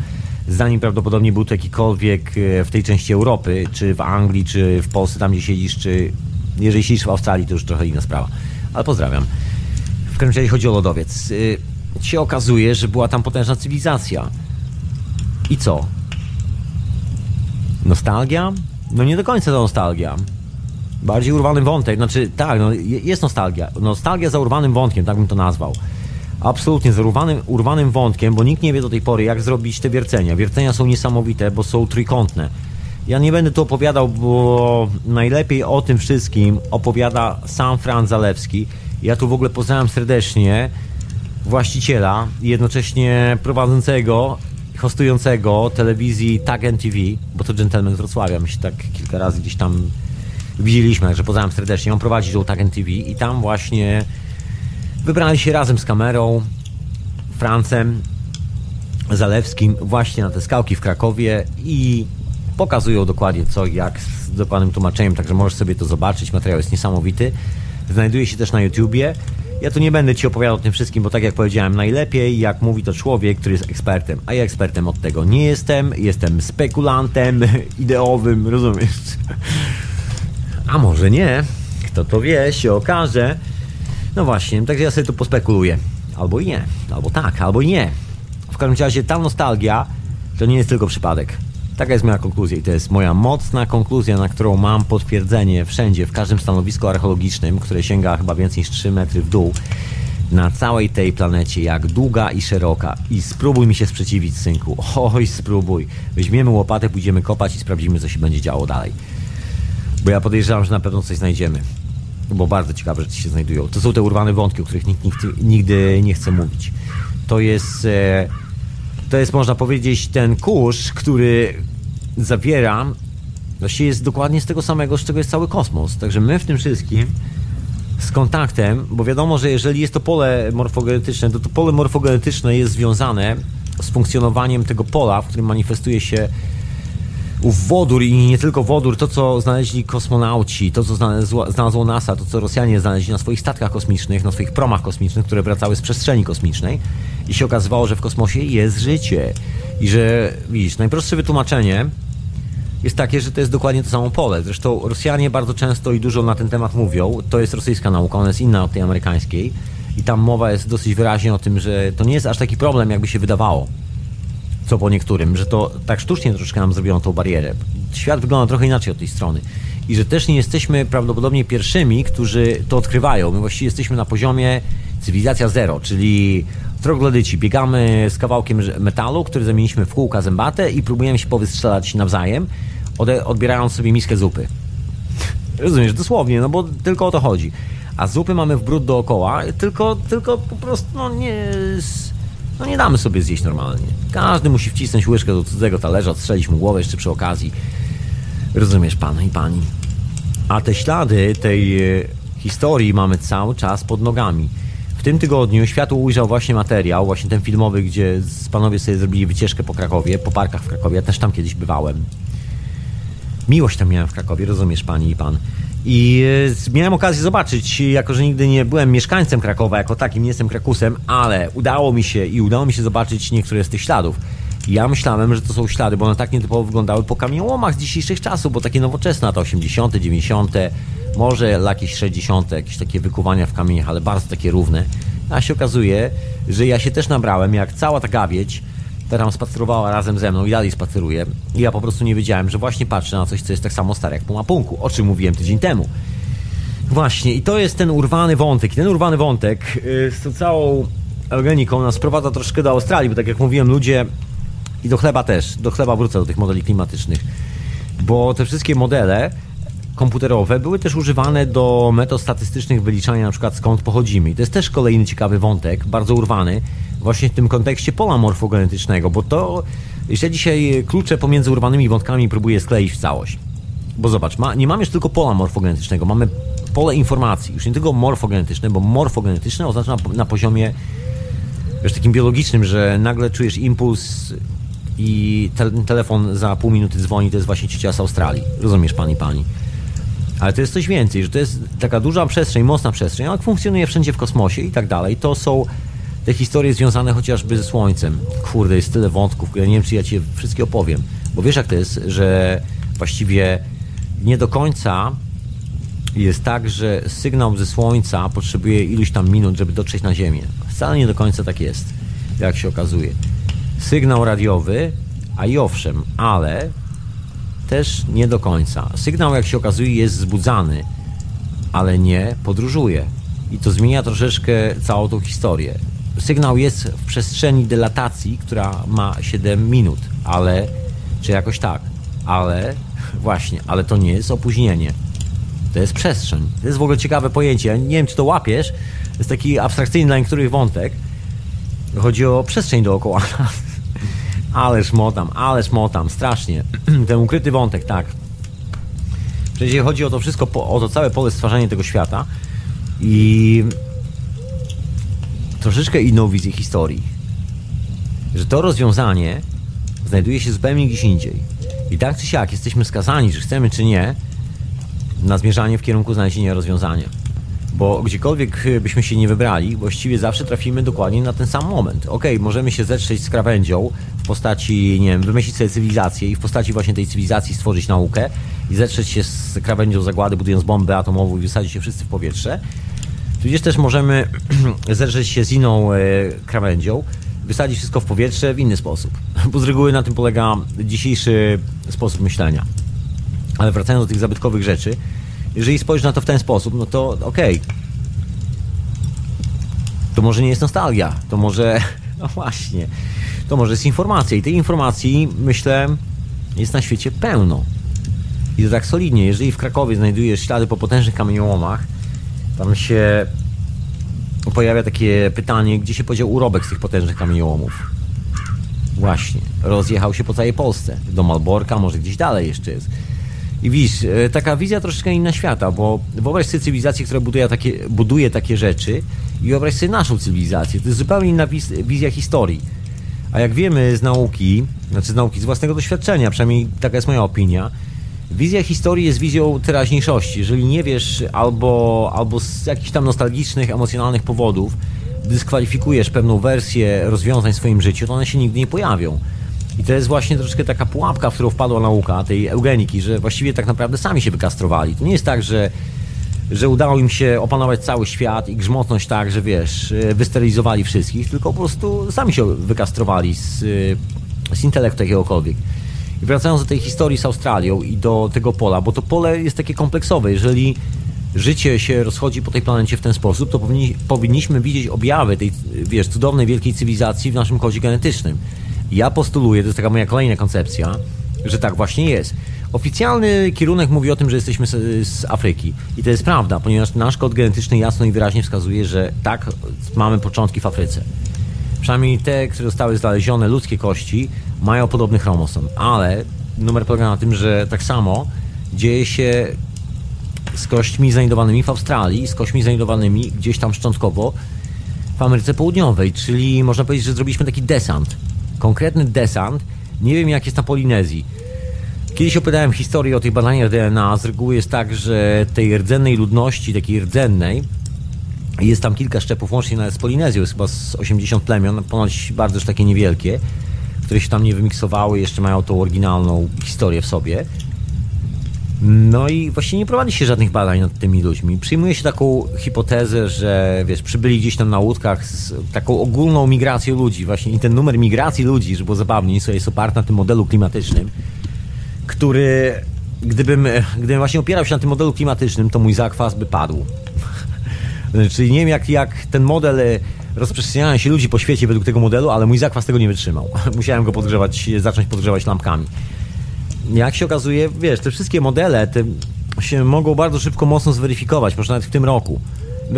zanim prawdopodobnie był to jakikolwiek e, w tej części Europy, czy w Anglii, czy w Polsce, tam gdzie siedzisz, czy jeżeli siedzisz w Australii, to już trochę inna sprawa. Ale pozdrawiam. W każdym razie chodzi o lodowiec. E, się okazuje, że była tam potężna cywilizacja. I co? Nostalgia? No nie do końca to nostalgia. Bardziej urwany wątek, znaczy tak, no, jest nostalgia. Nostalgia za urwanym wątkiem, tak bym to nazwał. Absolutnie, za urwanym, urwanym wątkiem, bo nikt nie wie do tej pory, jak zrobić te wiercenia. Wiercenia są niesamowite, bo są trójkątne. Ja nie będę tu opowiadał, bo najlepiej o tym wszystkim opowiada sam Franz Zalewski. Ja tu w ogóle pozdrawiam serdecznie właściciela jednocześnie prowadzącego hostującego telewizji Tag TV, bo to gentleman z Wrocławia, my się tak kilka razy gdzieś tam widzieliśmy, także pozdrawiam serdecznie. On prowadzi tą Tag TV i tam właśnie wybrali się razem z kamerą, Francem, Zalewskim właśnie na te skałki w Krakowie i pokazują dokładnie co jak z dokładnym tłumaczeniem, także możesz sobie to zobaczyć. Materiał jest niesamowity. Znajduje się też na YouTubie. Ja tu nie będę Ci opowiadał o tym wszystkim, bo tak jak powiedziałem, najlepiej jak mówi to człowiek, który jest ekspertem, a ja ekspertem od tego nie jestem, jestem spekulantem *laughs* ideowym, rozumiesz? A może nie? Kto to wie, się okaże. No właśnie, także ja sobie tu pospekuluję. Albo i nie, albo tak, albo i nie. W każdym razie ta nostalgia to nie jest tylko przypadek. Taka jest moja konkluzja i to jest moja mocna konkluzja, na którą mam potwierdzenie wszędzie, w każdym stanowisku archeologicznym, które sięga chyba więcej niż 3 metry w dół, na całej tej planecie, jak długa i szeroka. I spróbuj mi się sprzeciwić, synku. Oj, spróbuj. Weźmiemy łopatę, pójdziemy kopać i sprawdzimy, co się będzie działo dalej. Bo ja podejrzewam, że na pewno coś znajdziemy. Bo bardzo ciekawe rzeczy się znajdują. To są te urwane wątki, o których nikt, nikt nigdy nie chce mówić. To jest... E, to jest, można powiedzieć, ten kurz, który zawiera, właściwie jest dokładnie z tego samego, z czego jest cały kosmos. Także my w tym wszystkim z kontaktem, bo wiadomo, że jeżeli jest to pole morfogenetyczne, to to pole morfogenetyczne jest związane z funkcjonowaniem tego pola, w którym manifestuje się ów wodór i nie tylko wodór, to co znaleźli kosmonauci, to co znalazło NASA, to co Rosjanie znaleźli na swoich statkach kosmicznych, na swoich promach kosmicznych, które wracały z przestrzeni kosmicznej i się okazywało, że w kosmosie jest życie i że, widzisz, najprostsze wytłumaczenie jest takie, że to jest dokładnie to samo pole. Zresztą Rosjanie bardzo często i dużo na ten temat mówią. To jest rosyjska nauka, ona jest inna od tej amerykańskiej i tam mowa jest dosyć wyraźnie o tym, że to nie jest aż taki problem, jakby się wydawało co po niektórym, że to tak sztucznie troszkę nam zrobiono tą barierę. Świat wygląda trochę inaczej od tej strony. I że też nie jesteśmy prawdopodobnie pierwszymi, którzy to odkrywają. My właściwie jesteśmy na poziomie cywilizacja zero, czyli troglodyci. Biegamy z kawałkiem metalu, który zamieniliśmy w kółka zębate i próbujemy się powystrzelać nawzajem, odbierając sobie miskę zupy. Rozumiesz, dosłownie, no bo tylko o to chodzi. A zupy mamy w brud dookoła, tylko, tylko po prostu no nie no nie damy sobie zjeść normalnie. Każdy musi wcisnąć łyżkę do cudzego talerza, odstrzelić mu głowę jeszcze przy okazji. Rozumiesz, pan i pani. A te ślady tej e, historii mamy cały czas pod nogami. W tym tygodniu światło ujrzał właśnie materiał, właśnie ten filmowy, gdzie panowie sobie zrobili wycieczkę po Krakowie, po parkach w Krakowie. Ja też tam kiedyś bywałem. Miłość tam miałem w Krakowie, rozumiesz pani i pan. I e, miałem okazję zobaczyć, jako że nigdy nie byłem mieszkańcem Krakowa jako takim, nie jestem Krakusem, ale udało mi się i udało mi się zobaczyć niektóre z tych śladów. Ja myślałem, że to są ślady, bo one tak nietypowo wyglądały po kamienłomach z dzisiejszych czasów, bo takie nowoczesne, lata 80., 90., może jakieś 60., jakieś takie wykuwania w kamieniach, ale bardzo takie równe. A się okazuje, że ja się też nabrałem, jak cała ta gawieć, która tam spacerowała razem ze mną i dalej spaceruje. I ja po prostu nie wiedziałem, że właśnie patrzę na coś, co jest tak samo stare jak Pumapunku, o czym mówiłem tydzień temu. Właśnie, i to jest ten urwany wątek. I ten urwany wątek yy, z tą całą eugeniką nas prowadza troszkę do Australii, bo tak jak mówiłem, ludzie i do chleba też, do chleba wrócę do tych modeli klimatycznych, bo te wszystkie modele komputerowe były też używane do metod statystycznych wyliczania na przykład skąd pochodzimy. I to jest też kolejny ciekawy wątek, bardzo urwany, właśnie w tym kontekście pola morfogenetycznego, bo to, ja dzisiaj klucze pomiędzy urwanymi wątkami próbuję skleić w całość. Bo zobacz, ma, nie mamy już tylko pola morfogenetycznego, mamy pole informacji, już nie tylko morfogenetyczne, bo morfogenetyczne oznacza na, na poziomie wiesz, takim biologicznym, że nagle czujesz impuls i te, telefon za pół minuty dzwoni, to jest właśnie ciocia z Australii. Rozumiesz, pani, pani. Ale to jest coś więcej, że to jest taka duża przestrzeń, mocna przestrzeń, ale funkcjonuje wszędzie w kosmosie i tak dalej. To są te historie związane chociażby ze Słońcem. Kurde, jest tyle wątków, ja nie wiem, czy ja Ci wszystkie opowiem. Bo wiesz, jak to jest, że właściwie nie do końca jest tak, że sygnał ze Słońca potrzebuje iluś tam minut, żeby dotrzeć na Ziemię. Wcale nie do końca tak jest, jak się okazuje. Sygnał radiowy, a i owszem, ale też nie do końca. Sygnał, jak się okazuje, jest wzbudzany, ale nie podróżuje. I to zmienia troszeczkę całą tą historię. Sygnał jest w przestrzeni delatacji, która ma 7 minut, ale czy jakoś tak, ale *laughs* właśnie, ale to nie jest opóźnienie. To jest przestrzeń. To jest w ogóle ciekawe pojęcie. Ja nie wiem, czy to łapiesz. To jest taki abstrakcyjny dla niektórych wątek. Chodzi o przestrzeń dookoła nas. Ależ motam, ależ motam, strasznie. *clears throat* Ten ukryty wątek, tak. Przecież chodzi o to wszystko, o to całe pole stwarzania tego świata i troszeczkę inną wizję historii. Że to rozwiązanie znajduje się zupełnie gdzieś indziej. I tak czy siak jesteśmy skazani, czy chcemy, czy nie, na zmierzanie w kierunku znalezienia rozwiązania. Bo gdziekolwiek byśmy się nie wybrali, właściwie zawsze trafimy dokładnie na ten sam moment. Ok, możemy się zetrzeć z krawędzią postaci, nie wiem, wymyślić sobie cywilizację i w postaci właśnie tej cywilizacji stworzyć naukę i zetrzeć się z krawędzią zagłady, budując bombę atomową i wysadzić się wszyscy w powietrze. Tudzież też możemy *clears throat* zetrzeć się z inną e, krawędzią, wysadzić wszystko w powietrze w inny sposób. *laughs* Bo z reguły na tym polega dzisiejszy sposób myślenia. Ale wracając do tych zabytkowych rzeczy, jeżeli spojrzysz na to w ten sposób, no to okej. Okay. To może nie jest nostalgia, to może, *laughs* no właśnie, to może jest informacja i tej informacji, myślę, jest na świecie pełno. I to tak solidnie. Jeżeli w Krakowie znajdujesz ślady po potężnych kamieniołomach, tam się pojawia takie pytanie, gdzie się podział urobek z tych potężnych kamieniołomów. Właśnie, rozjechał się po całej Polsce. Do Malborka, może gdzieś dalej jeszcze jest. I widzisz, e, taka wizja troszeczkę inna świata, bo wyobraź sobie cywilizację, która buduje takie, buduje takie rzeczy i wyobraź sobie naszą cywilizację. To jest zupełnie inna wiz, wizja historii. A jak wiemy z nauki, znaczy z nauki, z własnego doświadczenia, przynajmniej taka jest moja opinia, wizja historii jest wizją teraźniejszości. Jeżeli nie wiesz albo, albo z jakichś tam nostalgicznych, emocjonalnych powodów dyskwalifikujesz pewną wersję rozwiązań w swoim życiu, to one się nigdy nie pojawią. I to jest właśnie troszeczkę taka pułapka, w którą wpadła nauka tej eugeniki, że właściwie tak naprawdę sami się wykastrowali. To nie jest tak, że, że udało im się opanować cały świat i grzmotność tak, że wiesz, wysterylizowali wszystkich, tylko po prostu sami się wykastrowali z, z intelektu jakiegokolwiek. I wracając do tej historii z Australią i do tego pola, bo to pole jest takie kompleksowe. Jeżeli życie się rozchodzi po tej planecie w ten sposób, to powinni, powinniśmy widzieć objawy tej, wiesz, cudownej, wielkiej cywilizacji w naszym kodzie genetycznym. Ja postuluję, to jest taka moja kolejna koncepcja, że tak właśnie jest. Oficjalny kierunek mówi o tym, że jesteśmy z, z, Afryki. I to jest prawda, ponieważ nasz kod genetyczny jasno i wyraźnie wskazuje, że tak mamy początki w Afryce. Przynajmniej te, które zostały znalezione, ludzkie kości, mają podobny chromosom. Ale numer polega na tym, że tak samo dzieje się z kośćmi znajdowanymi w Australii, z kośćmi znajdowanymi gdzieś tam szczątkowo w Ameryce Południowej. Czyli można powiedzieć, że zrobiliśmy taki desant konkretny desant. Nie wiem, jak jest na Polinezji. Kiedyś opowiadałem historię o tych badaniach DNA. Z reguły jest tak, że tej rdzennej ludności, takiej rdzennej, jest tam kilka szczepów, łącznie nawet z Polinezją, jest chyba z 80 plemion, ponoć bardzo już takie niewielkie, które się tam nie wymiksowały, jeszcze mają tą oryginalną historię w sobie. No i właśnie nie prowadzi się żadnych badań nad tymi ludźmi. Przyjmuje się taką hipotezę, że wiesz, przybyli gdzieś tam na łódkach z taką ogólną migracją ludzi. Właśnie i ten numer migracji ludzi, żeby było zabawniej, jest oparty na tym modelu klimatycznym, który gdybym, gdybym właśnie opierał się na tym modelu klimatycznym, to mój zakwas by padł. *laughs* Czyli nie wiem, jak, jak ten model rozprzestrzeniania się ludzi po świecie według tego modelu, ale mój zakwas tego nie wytrzymał. *laughs* Musiałem go podgrzewać, zacząć podgrzewać lampkami jak się okazuje, wiesz, te wszystkie modele te się mogą bardzo szybko mocno zweryfikować, może nawet w tym roku.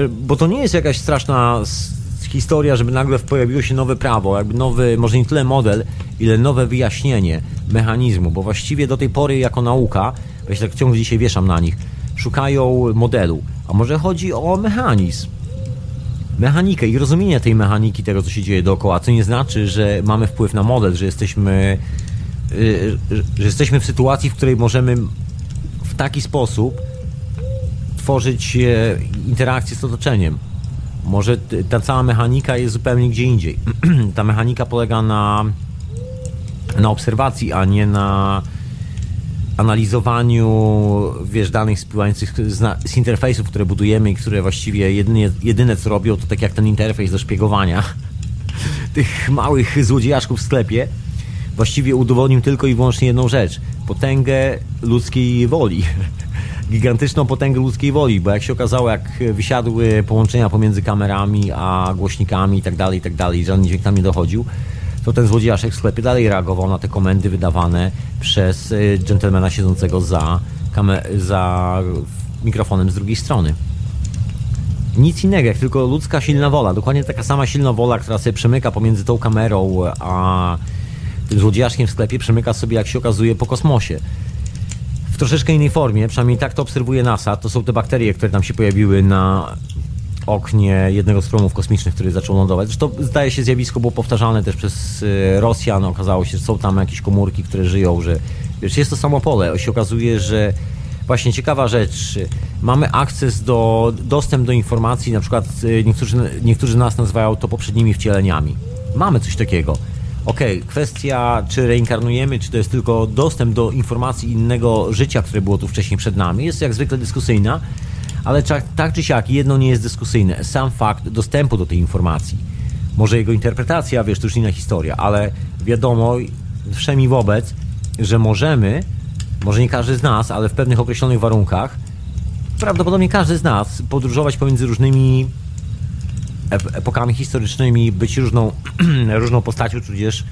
Bo to nie jest jakaś straszna historia, żeby nagle pojawiło się nowe prawo, jakby nowy, może nie tyle model, ile nowe wyjaśnienie mechanizmu, bo właściwie do tej pory jako nauka, bo ja się tak ciągle dzisiaj wieszam na nich, szukają modelu, a może chodzi o mechanizm. Mechanikę i rozumienie tej mechaniki, tego co się dzieje dookoła, co nie znaczy, że mamy wpływ na model, że jesteśmy Y, że jesteśmy w sytuacji, w której możemy w taki sposób tworzyć e, interakcję z otoczeniem. Może ta cała mechanika jest zupełnie gdzie indziej. *clears throat* ta mechanika polega na, na obserwacji, a nie na analizowaniu wiesz, danych spływających z, z interfejsów, które budujemy i które właściwie jedynie, jedyne co robią, to tak jak ten interfejs do szpiegowania *laughs* tych małych złodziejaszków w sklepie, właściwie udowodnił tylko i wyłącznie jedną rzecz. Potęgę ludzkiej woli. *laughs* Gigantyczną potęgę ludzkiej woli, bo jak się okazało, jak wysiadły połączenia pomiędzy kamerami a głośnikami i tak dalej, i tak dalej, żaden dźwięk tam nie dochodził, to ten złodziejaszek w sklepie dalej reagował na te komendy wydawane przez y, dżentelmena siedzącego za, za mikrofonem z drugiej strony. Nic innego, jak tylko ludzka silna wola. Dokładnie taka sama silna wola, która sobie przemyka pomiędzy tą kamerą a tym złodziejaszkiem w sklepie przemyka sobie, jak się okazuje, po kosmosie. Troszeczkę innej formie, przynajmniej tak to obserwuje NASA. To są te bakterie, które tam się pojawiły na oknie jednego z promów kosmicznych, który zaczął lądować. Zresztą zdaje się zjawisko było powtarzane też przez y, Rosjan. Okazało się, że są tam jakieś komórki, które żyją, że wiesz, jest to samo pole. Się okazuje, że właśnie ciekawa rzecz. Mamy akces do, dostęp do informacji, na przykład y, niektórzy, niektórzy nas nazywają to poprzednimi wcieleniami. Mamy coś takiego. Okej, okay, kwestia, czy reinkarnujemy, czy to jest tylko dostęp do informacji innego życia, które było tu wcześniej przed nami, jest jak zwykle dyskusyjna, ale tak czy siak, jedno nie jest dyskusyjne. Sam fakt dostępu do tej informacji. Może jego interpretacja, wiesz, to już inna historia, ale wiadomo, wszemi wobec, że możemy, może nie każdy z nas, ale w pewnych określonych warunkach, prawdopodobnie każdy z nas podróżować pomiędzy różnymi epokami historycznymi, być różną, *clears throat* różną postacią, tudzież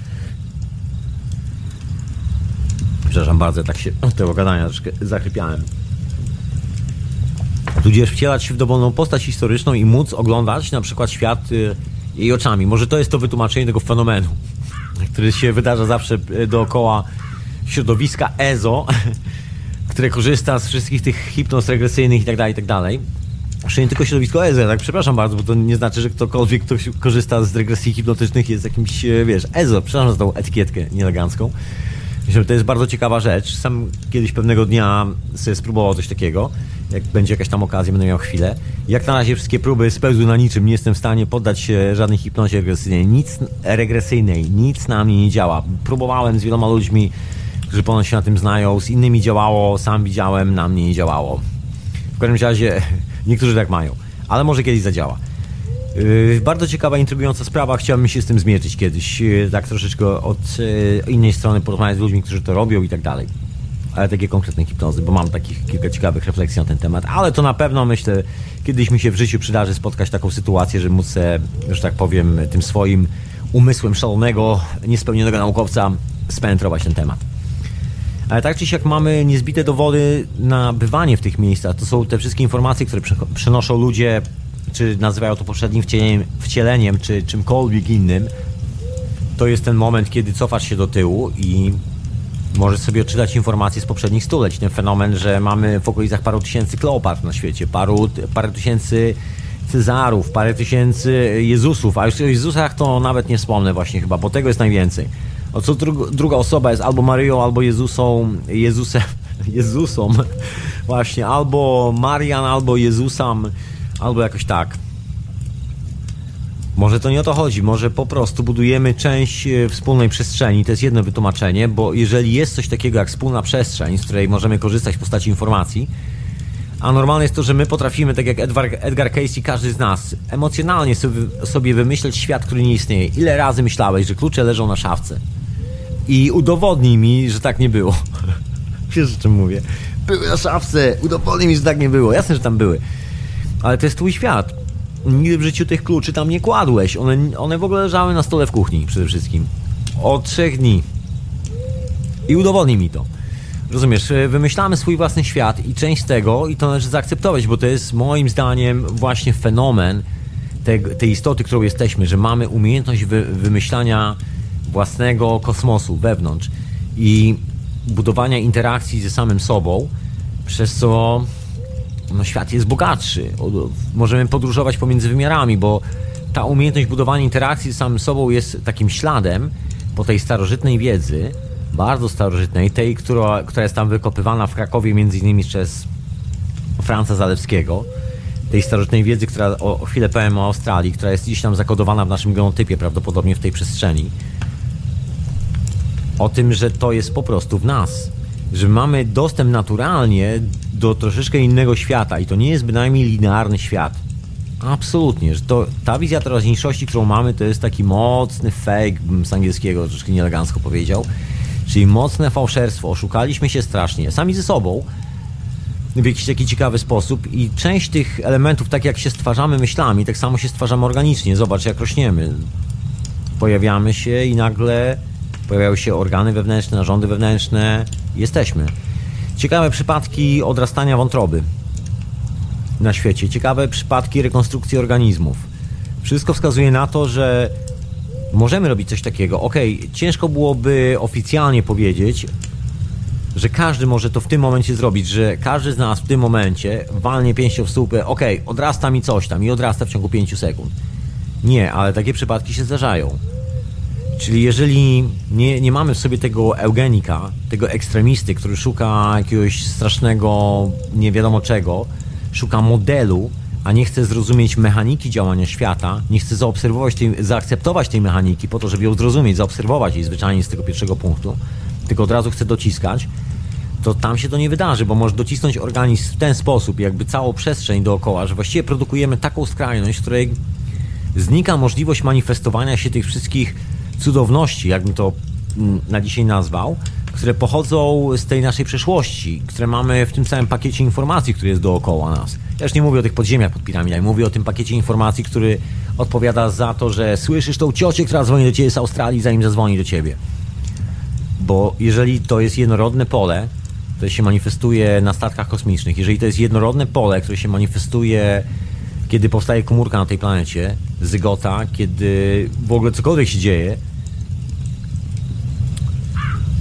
przepraszam bardzo, tak się od tego gadania troszkę zachrypiałem. Tudzież wcielać się w dowolną postać historyczną i móc oglądać na przykład świat y, jej oczami. Może to jest to wytłumaczenie tego fenomenu, *laughs* który się wydarza zawsze y, dookoła środowiska EZO, *laughs* które korzysta z wszystkich tych hipnoz regresyjnych i tak Jeszcze nie tylko środowisko EZO, tak przepraszam bardzo, bo to nie znaczy, że ktokolwiek, kto korzysta z regresji hipnotycznych jest jakimś, e, wiesz, EZO, przepraszam za tą etykietkę nieelegancką. Myślę, że to jest bardzo ciekawa rzecz. Sam kiedyś pewnego dnia sobie spróbował coś takiego. Jak będzie jakaś tam okazja, będę miał chwilę. Jak na razie wszystkie próby spełzły na niczym. Nie jestem w stanie poddać się żadnej hipnozie regresyjnej. Nic regresyjnej, nic na mnie nie działa. Próbowałem z wieloma ludźmi, którzy ponoć się na tym znają. Z innymi działało, sam widziałem, na mnie nie działało. W każdym razie niektórzy tak mają. Ale może kiedyś zadziała. Yy, bardzo ciekawa, intrygująca sprawa. Chciałbym się z tym zmierzyć kiedyś. Yy, tak troszeczkę od yy, innej strony porozmawiać z ludźmi, którzy to robią i tak dalej. Ale takie konkretne hipnozy, bo mam takich kilka ciekawych refleksji na ten temat. Ale to na pewno myślę, kiedyś mi się w życiu przydarzy spotkać taką sytuację, że móc, że tak powiem, tym swoim umysłem szalonego, niespełnionego naukowca spenetrować ten temat. Ale tak czy siak mamy niezbite dowody na bywanie w tych miejscach. To są te wszystkie informacje, które przenoszą ludzie czy nazywają to poprzednim wcieleniem, wcieleniem, czy czymkolwiek innym, to jest ten moment, kiedy cofasz się do tyłu i możesz sobie odczytać informacje z poprzednich stuleć. Ten fenomen, że mamy w okolicach paru tysięcy Kleopatr na świecie, paru, parę tysięcy Cezarów, parę tysięcy Jezusów, a już o Jezusach to nawet nie wspomnę właśnie chyba, bo tego jest najwięcej. O co dru druga osoba jest albo Maryją, albo Jezusą, Jezusem, *laughs* Jezusą, właśnie, albo Marian, albo Jezusam, Albo jakoś tak. Może to nie o to chodzi, może po prostu budujemy część e, wspólnej przestrzeni. To jest jedno wytłumaczenie, bo jeżeli jest coś takiego jak wspólna przestrzeń, z której możemy korzystać w postaci informacji, a normalne jest to, że my potrafimy, tak jak Edgar, Edgar Casey, każdy z nas, emocjonalnie sobie, sobie wymyśleć świat, który nie istnieje. Ile razy myślałeś, że klucze leżą na szafce? I udowodnij mi, że tak nie było. *laughs* Wiesz, o czym mówię? Były na szafce, udowodnij mi, że tak nie było. Jasne, że tam były. Ale to jest twój świat. Nigdy w życiu tych kluczy tam nie kładłeś. One, one w ogóle leżały na stole w kuchni przede wszystkim. Od trzech dni. I udowodnij mi to. Rozumiesz, e, wymyślamy swój własny świat i część tego, i to należy zaakceptować, bo to jest moim zdaniem właśnie fenomen tej, tej istoty, którą jesteśmy, że mamy umiejętność wy, wymyślania własnego kosmosu wewnątrz i budowania interakcji ze samym sobą, przez co no, świat jest bogatszy. Możemy podróżować pomiędzy wymiarami, bo ta umiejętność budowania interakcji z samym sobą jest takim śladem po tej starożytnej wiedzy, bardzo starożytnej, tej, która, która jest tam wykopywana w Krakowie między innymi przez Franca Zalewskiego, tej starożytnej wiedzy, która o, o chwilę powiem o Australii, która jest gdzieś tam zakodowana w naszym genotypie, prawdopodobnie w tej przestrzeni. O tym, że to jest po prostu w nas, że mamy dostęp naturalnie do troszeczkę innego świata i to nie jest bynajmniej linearny świat. Absolutnie, że to, ta wizja teraźniejszości, którą mamy, to jest taki mocny fake, bym z angielskiego troszkę nieelegancko powiedział, czyli mocne fałszerstwo. Oszukaliśmy się strasznie, sami ze sobą, w jakiś taki ciekawy sposób i część tych elementów, tak jak się stwarzamy myślami, tak samo się stwarzamy organicznie. Zobacz, jak rośniemy. Pojawiamy się i nagle pojawiają się organy wewnętrzne, narządy wewnętrzne. Jesteśmy. Ciekawe przypadki odrastania wątroby na świecie, ciekawe przypadki rekonstrukcji organizmów. Wszystko wskazuje na to, że możemy robić coś takiego. Ok, ciężko byłoby oficjalnie powiedzieć, że każdy może to w tym momencie zrobić, że każdy z nas w tym momencie walnie pięścią w słupę, ok, odrasta mi coś tam i odrasta w ciągu 5 sekund. Nie, ale takie przypadki się zdarzają. Czyli jeżeli nie, nie mamy w sobie tego eugenika, tego ekstremisty, który szuka jakiegoś strasznego nie wiadomo czego, szuka modelu, a nie chce zrozumieć mechaniki działania świata, nie chce zaobserwować tej, zaakceptować tej mechaniki po to, żeby ją zrozumieć, zaobserwować jej zwyczajnie z tego pierwszego punktu, tylko od razu chce dociskać, to tam się to nie wydarzy, bo może docisnąć organizm w ten sposób, jakby całą przestrzeń dookoła, że właściwie produkujemy taką skrajność, w której znika możliwość manifestowania się tych wszystkich cudowności, jakbym to mm, na dzisiaj nazwał, które pochodzą z tej naszej przeszłości, które mamy w tym samym pakiecie informacji, który jest dookoła nas. Ja już nie mówię o tych podziemiach pod piramidami, mówię o tym pakiecie informacji, który odpowiada za to, że słyszysz tą ciocię, która dzwoni do ciebie z Australii, zanim zadzwoni do ciebie. Bo jeżeli to jest jednorodne pole, które się manifestuje na statkach kosmicznych, jeżeli to jest jednorodne pole, które się manifestuje kiedy powstaje komórka na tej planecie, zygota, kiedy w ogóle cokolwiek się dzieje,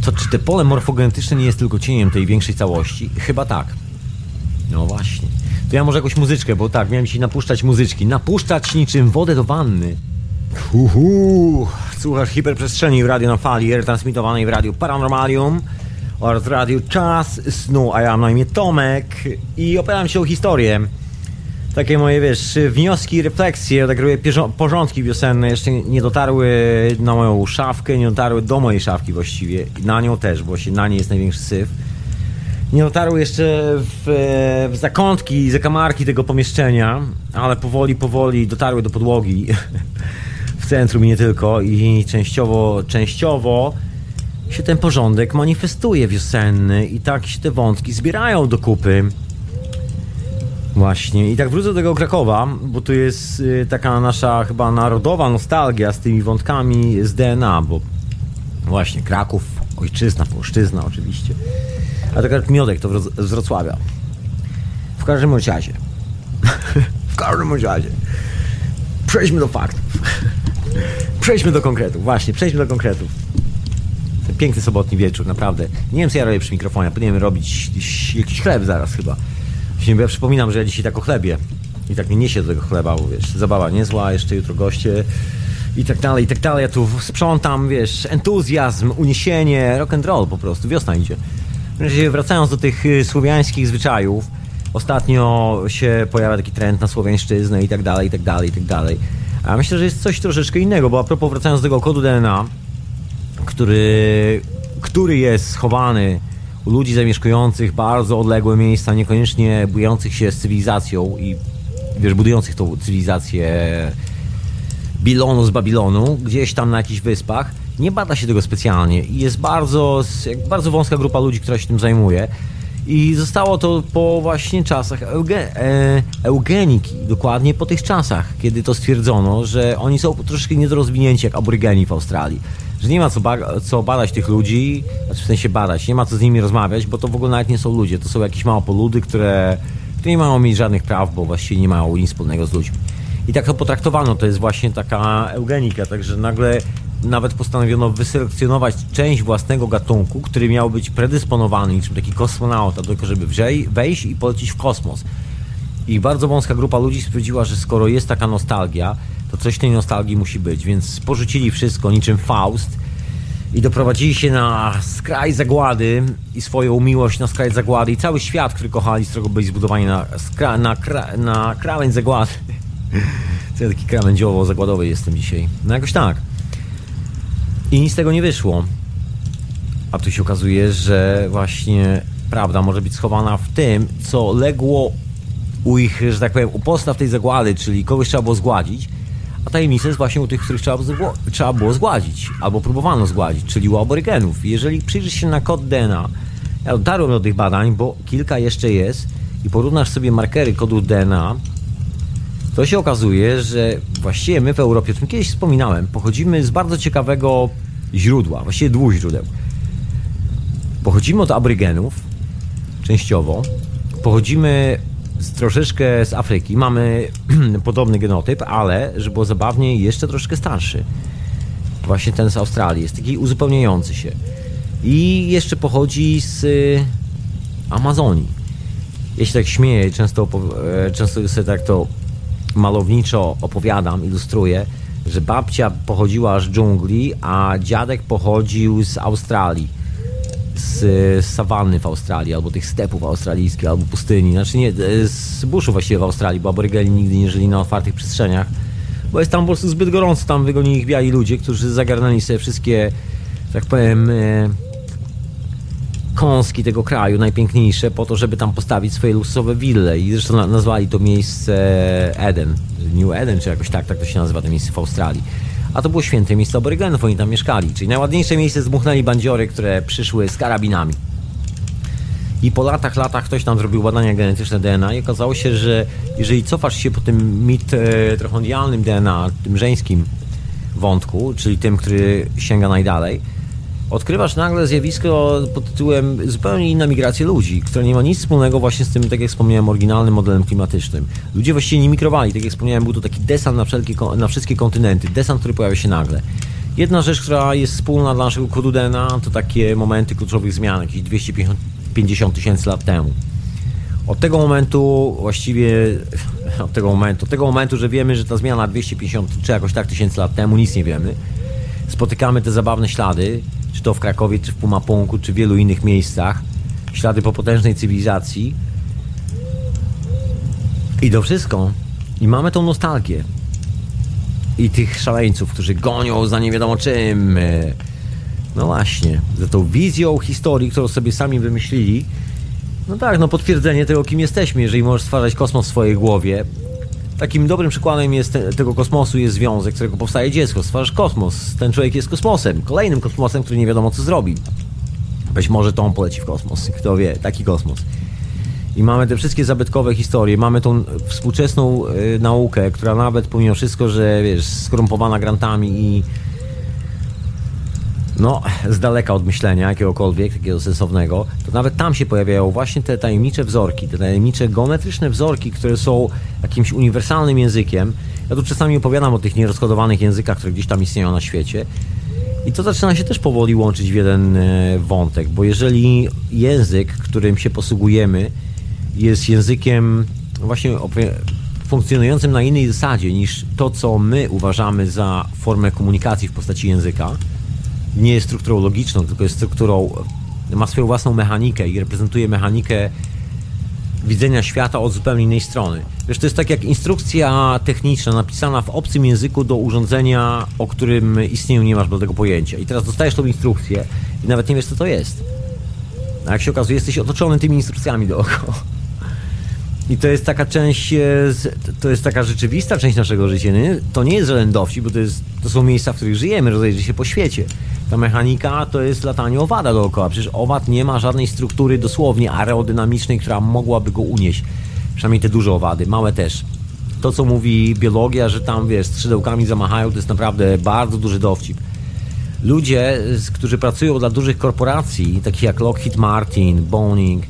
to czy te pole morfogenetyczne nie jest tylko cieniem tej większej całości? Chyba tak. No właśnie. To ja może jakąś muzyczkę, bo tak, miałem się napuszczać muzyczki. Napuszczać niczym wodę do wanny. Uhu. Słuchasz hiperprzestrzeni w radio na fali, retransmitowanej w radiu Paranormalium oraz radiu Czas Snu, a ja mam na imię Tomek i opowiadam się o historię. Takie moje, wiesz, wnioski, refleksje, tak robię porządki wiosenne, jeszcze nie dotarły na moją szafkę, nie dotarły do mojej szafki właściwie, na nią też, bo się na niej jest największy syf nie dotarły jeszcze w, w zakątki i zakamarki tego pomieszczenia, ale powoli, powoli dotarły do podłogi *laughs* w centrum i nie tylko i częściowo, częściowo się ten porządek manifestuje wiosenny i tak się te wątki zbierają do kupy. Właśnie. I tak wrócę do tego Krakowa, bo tu jest y, taka nasza chyba narodowa nostalgia z tymi wątkami z DNA, bo właśnie Kraków, ojczyzna, polszczyzna oczywiście. A akurat Miodek to z Wrocławia. W każdym razie. *laughs* w każdym razie. Przejdźmy do faktów. *laughs* Przejdźmy do konkretów. Właśnie, przejdźmy do konkretów. Ten piękny sobotni wieczór, naprawdę. Nie wiem, co ja robię przy mikrofonie. Powinienem robić jakiś chleb zaraz chyba. Właśnie, bo ja przypominam, że ja dzisiaj tak o chlebie. I tak nie niesie do tego chleba, bo wiesz, zabawa niezła, jeszcze jutro goście i tak dalej, i tak dalej. Ja tu sprzątam, wiesz, entuzjazm, uniesienie, rock and roll po prostu. Wiosna idzie. Wracając do tych y, słowiańskich zwyczajów, ostatnio się pojawia taki trend na słowiańszczyznę i tak dalej, i tak dalej, i tak dalej. A myślę, że jest coś troszeczkę innego, bo a propos wracając do tego kodu DNA, który, który jest schowany u ludzi zamieszkujących bardzo odległe miejsca, niekoniecznie budujących się z cywilizacją i wiesz, budujących tą cywilizację Bilonu z Babilonu, gdzieś tam na jakichś wyspach, nie bada się tego specjalnie i jest bardzo, bardzo wąska grupa ludzi, która się tym zajmuje. I zostało to po właśnie czasach euge, e, eugeniki, dokładnie po tych czasach, kiedy to stwierdzono, że oni są troszkę niedorozwinięci jak aborygeni w Australii. Że nie ma co, ba co badać tych ludzi, znaczy w sensie badać, nie ma co z nimi rozmawiać, bo to w ogóle nawet nie są ludzie, to są jakieś małe poludy, które, które nie mają mieć żadnych praw, bo właściwie nie mają nic wspólnego z ludźmi. I tak to potraktowano, to jest właśnie taka eugenika, także nagle nawet postanowiono wyselekcjonować część własnego gatunku, który miał być predysponowany, niczym taki kosmonauta, tego, żeby wejść i polecić w kosmos. I bardzo wąska grupa ludzi stwierdziła, że skoro jest taka nostalgia, coś tej nostalgii musi być, więc porzucili wszystko niczym Faust i doprowadzili się na skraj zagłady i swoją miłość na skraj zagłady i cały świat, który kochali, z którego byli zbudowani na, skra, na, kra, na krawędź zagłady. *laughs* Co ja taki krawędziowo-zagładowy jestem dzisiaj. No jakoś tak. I nic z tego nie wyszło. A tu się okazuje, że właśnie prawda może być schowana w tym, co legło u ich, że tak powiem, u postaw tej zagłady, czyli kogoś trzeba było zgładzić, a tajemnica jest właśnie u tych, których trzeba, trzeba było zgładzić, albo próbowano zgładzić, czyli u aborygenów. Jeżeli przyjrzysz się na kod DNA, ja dotarłem do tych badań, bo kilka jeszcze jest i porównasz sobie markery kodu DNA, to się okazuje, że właściwie my w Europie, o tym kiedyś wspominałem, pochodzimy z bardzo ciekawego źródła, właściwie dwóch źródeł. Pochodzimy od abrygenów, częściowo. Pochodzimy z, troszeczkę z Afryki. Mamy *clears throat* podobny genotyp, ale, żeby było zabawniej, jeszcze troszkę starszy. Właśnie ten z Australii. Jest taki uzupełniający się. I jeszcze pochodzi z Amazonii. Ja się tak śmieję, często, e, często sobie tak to malowniczo opowiadam, ilustruję, że babcia pochodziła z dżungli, a dziadek pochodził z Australii. Z, sawanny w Australii, albo tych stepów australijskich, albo pustyni. Znaczy nie, z buszu właściwie w Australii, bo aborygeni nigdy nie żyli na otwartych przestrzeniach. Bo jest tam po prostu zbyt gorąco, tam wygonili ich biali ludzie, którzy zagarnęli sobie wszystkie, tak powiem, e, kąski tego kraju, najpiękniejsze, po to, żeby tam postawić swoje luksusowe wille. I zresztą nazwali to miejsce Eden, New Eden, czy jakoś tak, tak to się nazywa, to miejsce w Australii. A to było święte miejsce aborygenów, oni tam mieszkali. Czyli najładniejsze miejsce zmuchnęli bandziory, które przyszły z karabinami. I po latach, latach ktoś tam zrobił badania genetyczne DNA i okazało się, że jeżeli cofasz się po tym mitochondrialnym DNA, tym żeńskim wątku, czyli tym, który sięga najdalej, odkrywasz nagle zjawisko pod tytułem zupełnie inna migracja ludzi, która nie ma nic wspólnego właśnie z tym, tak jak wspomniałem, oryginalnym modelem klimatycznym. Ludzie właściwie nie migrowali, tak jak wspomniałem, był to taki desant na, wszelkie, na wszystkie kontynenty, desant, który pojawia się nagle. Jedna rzecz, która jest wspólna dla naszego kodu DNA, to takie momenty kluczowych zmian, jakieś 250 tysięcy lat temu. Od tego momentu właściwie, *laughs* od tego momentu, od tego momentu, że wiemy, że ta zmiana 250 czy jakoś tak tysięcy lat temu, nic nie wiemy. Spotykamy te zabawne ślady, czy to w Krakowie, czy w Pumapunku, czy w wielu innych miejscach. Ślady po potężnej cywilizacji. I to wszystko. I mamy tą nostalgię. I tych szaleńców, którzy gonią za nie wiadomo czym. No właśnie, za tą wizją historii, którą sobie sami wymyślili. No tak, no potwierdzenie tego, kim jesteśmy, jeżeli możesz stwarzać kosmos w swojej głowie. Takim dobrym przykładem jest te, tego kosmosu jest związek, z którego powstaje dziecko. Stwarzasz kosmos. Ten człowiek jest kosmosem. Kolejnym kosmosem, który nie wiadomo co zrobi. Być może to on poleci w kosmos. Kto wie, taki kosmos. I mamy te wszystkie zabytkowe historie, mamy tą współczesną y, naukę, która nawet pomimo wszystko, że wiesz, skorumpowana grantami i no, z daleka od myślenia jakiegokolwiek, takiego sensownego, to nawet tam się pojawiają właśnie te tajemnicze wzorki, te tajemnicze geometryczne wzorki, które są jakimś uniwersalnym językiem. Ja tu czasami opowiadam o tych nierozkodowanych językach, które gdzieś tam istnieją na świecie. I to zaczyna się też powoli łączyć w jeden e, wątek, bo jeżeli język, którym się posługujemy, jest językiem właśnie funkcjonującym na innej zasadzie niż to, co my uważamy za formę komunikacji w postaci języka, nie jest strukturą logiczną, tylko jest strukturą, ma swoją własną mechanikę i reprezentuje mechanikę widzenia świata od zupełnie innej strony. Wiesz, to jest tak jak instrukcja techniczna napisana w obcym języku do urządzenia, o którym istnieniu nie masz tego pojęcia. I teraz dostajesz tą instrukcję i nawet nie wiesz, co to jest. A jak się okazuje, jesteś otoczony tymi instrukcjami dookoła. I to jest taka część, e, to jest taka rzeczywista część naszego życia. Nie? To nie jest żaden dowcip, bo to, jest, to są miejsca, w których żyjemy, rozejrzy się po świecie. Ta mechanika to jest latanie owada dookoła. Przecież owad nie ma żadnej struktury dosłownie aerodynamicznej, która mogłaby go unieść. Przynajmniej te duże owady, małe też. To, co mówi biologia, że tam, wiesz, skrzydełkami zamachają, to jest naprawdę bardzo duży dowcip. Ludzie, którzy pracują dla dużych korporacji, takich jak Lockheed Martin, Boeing,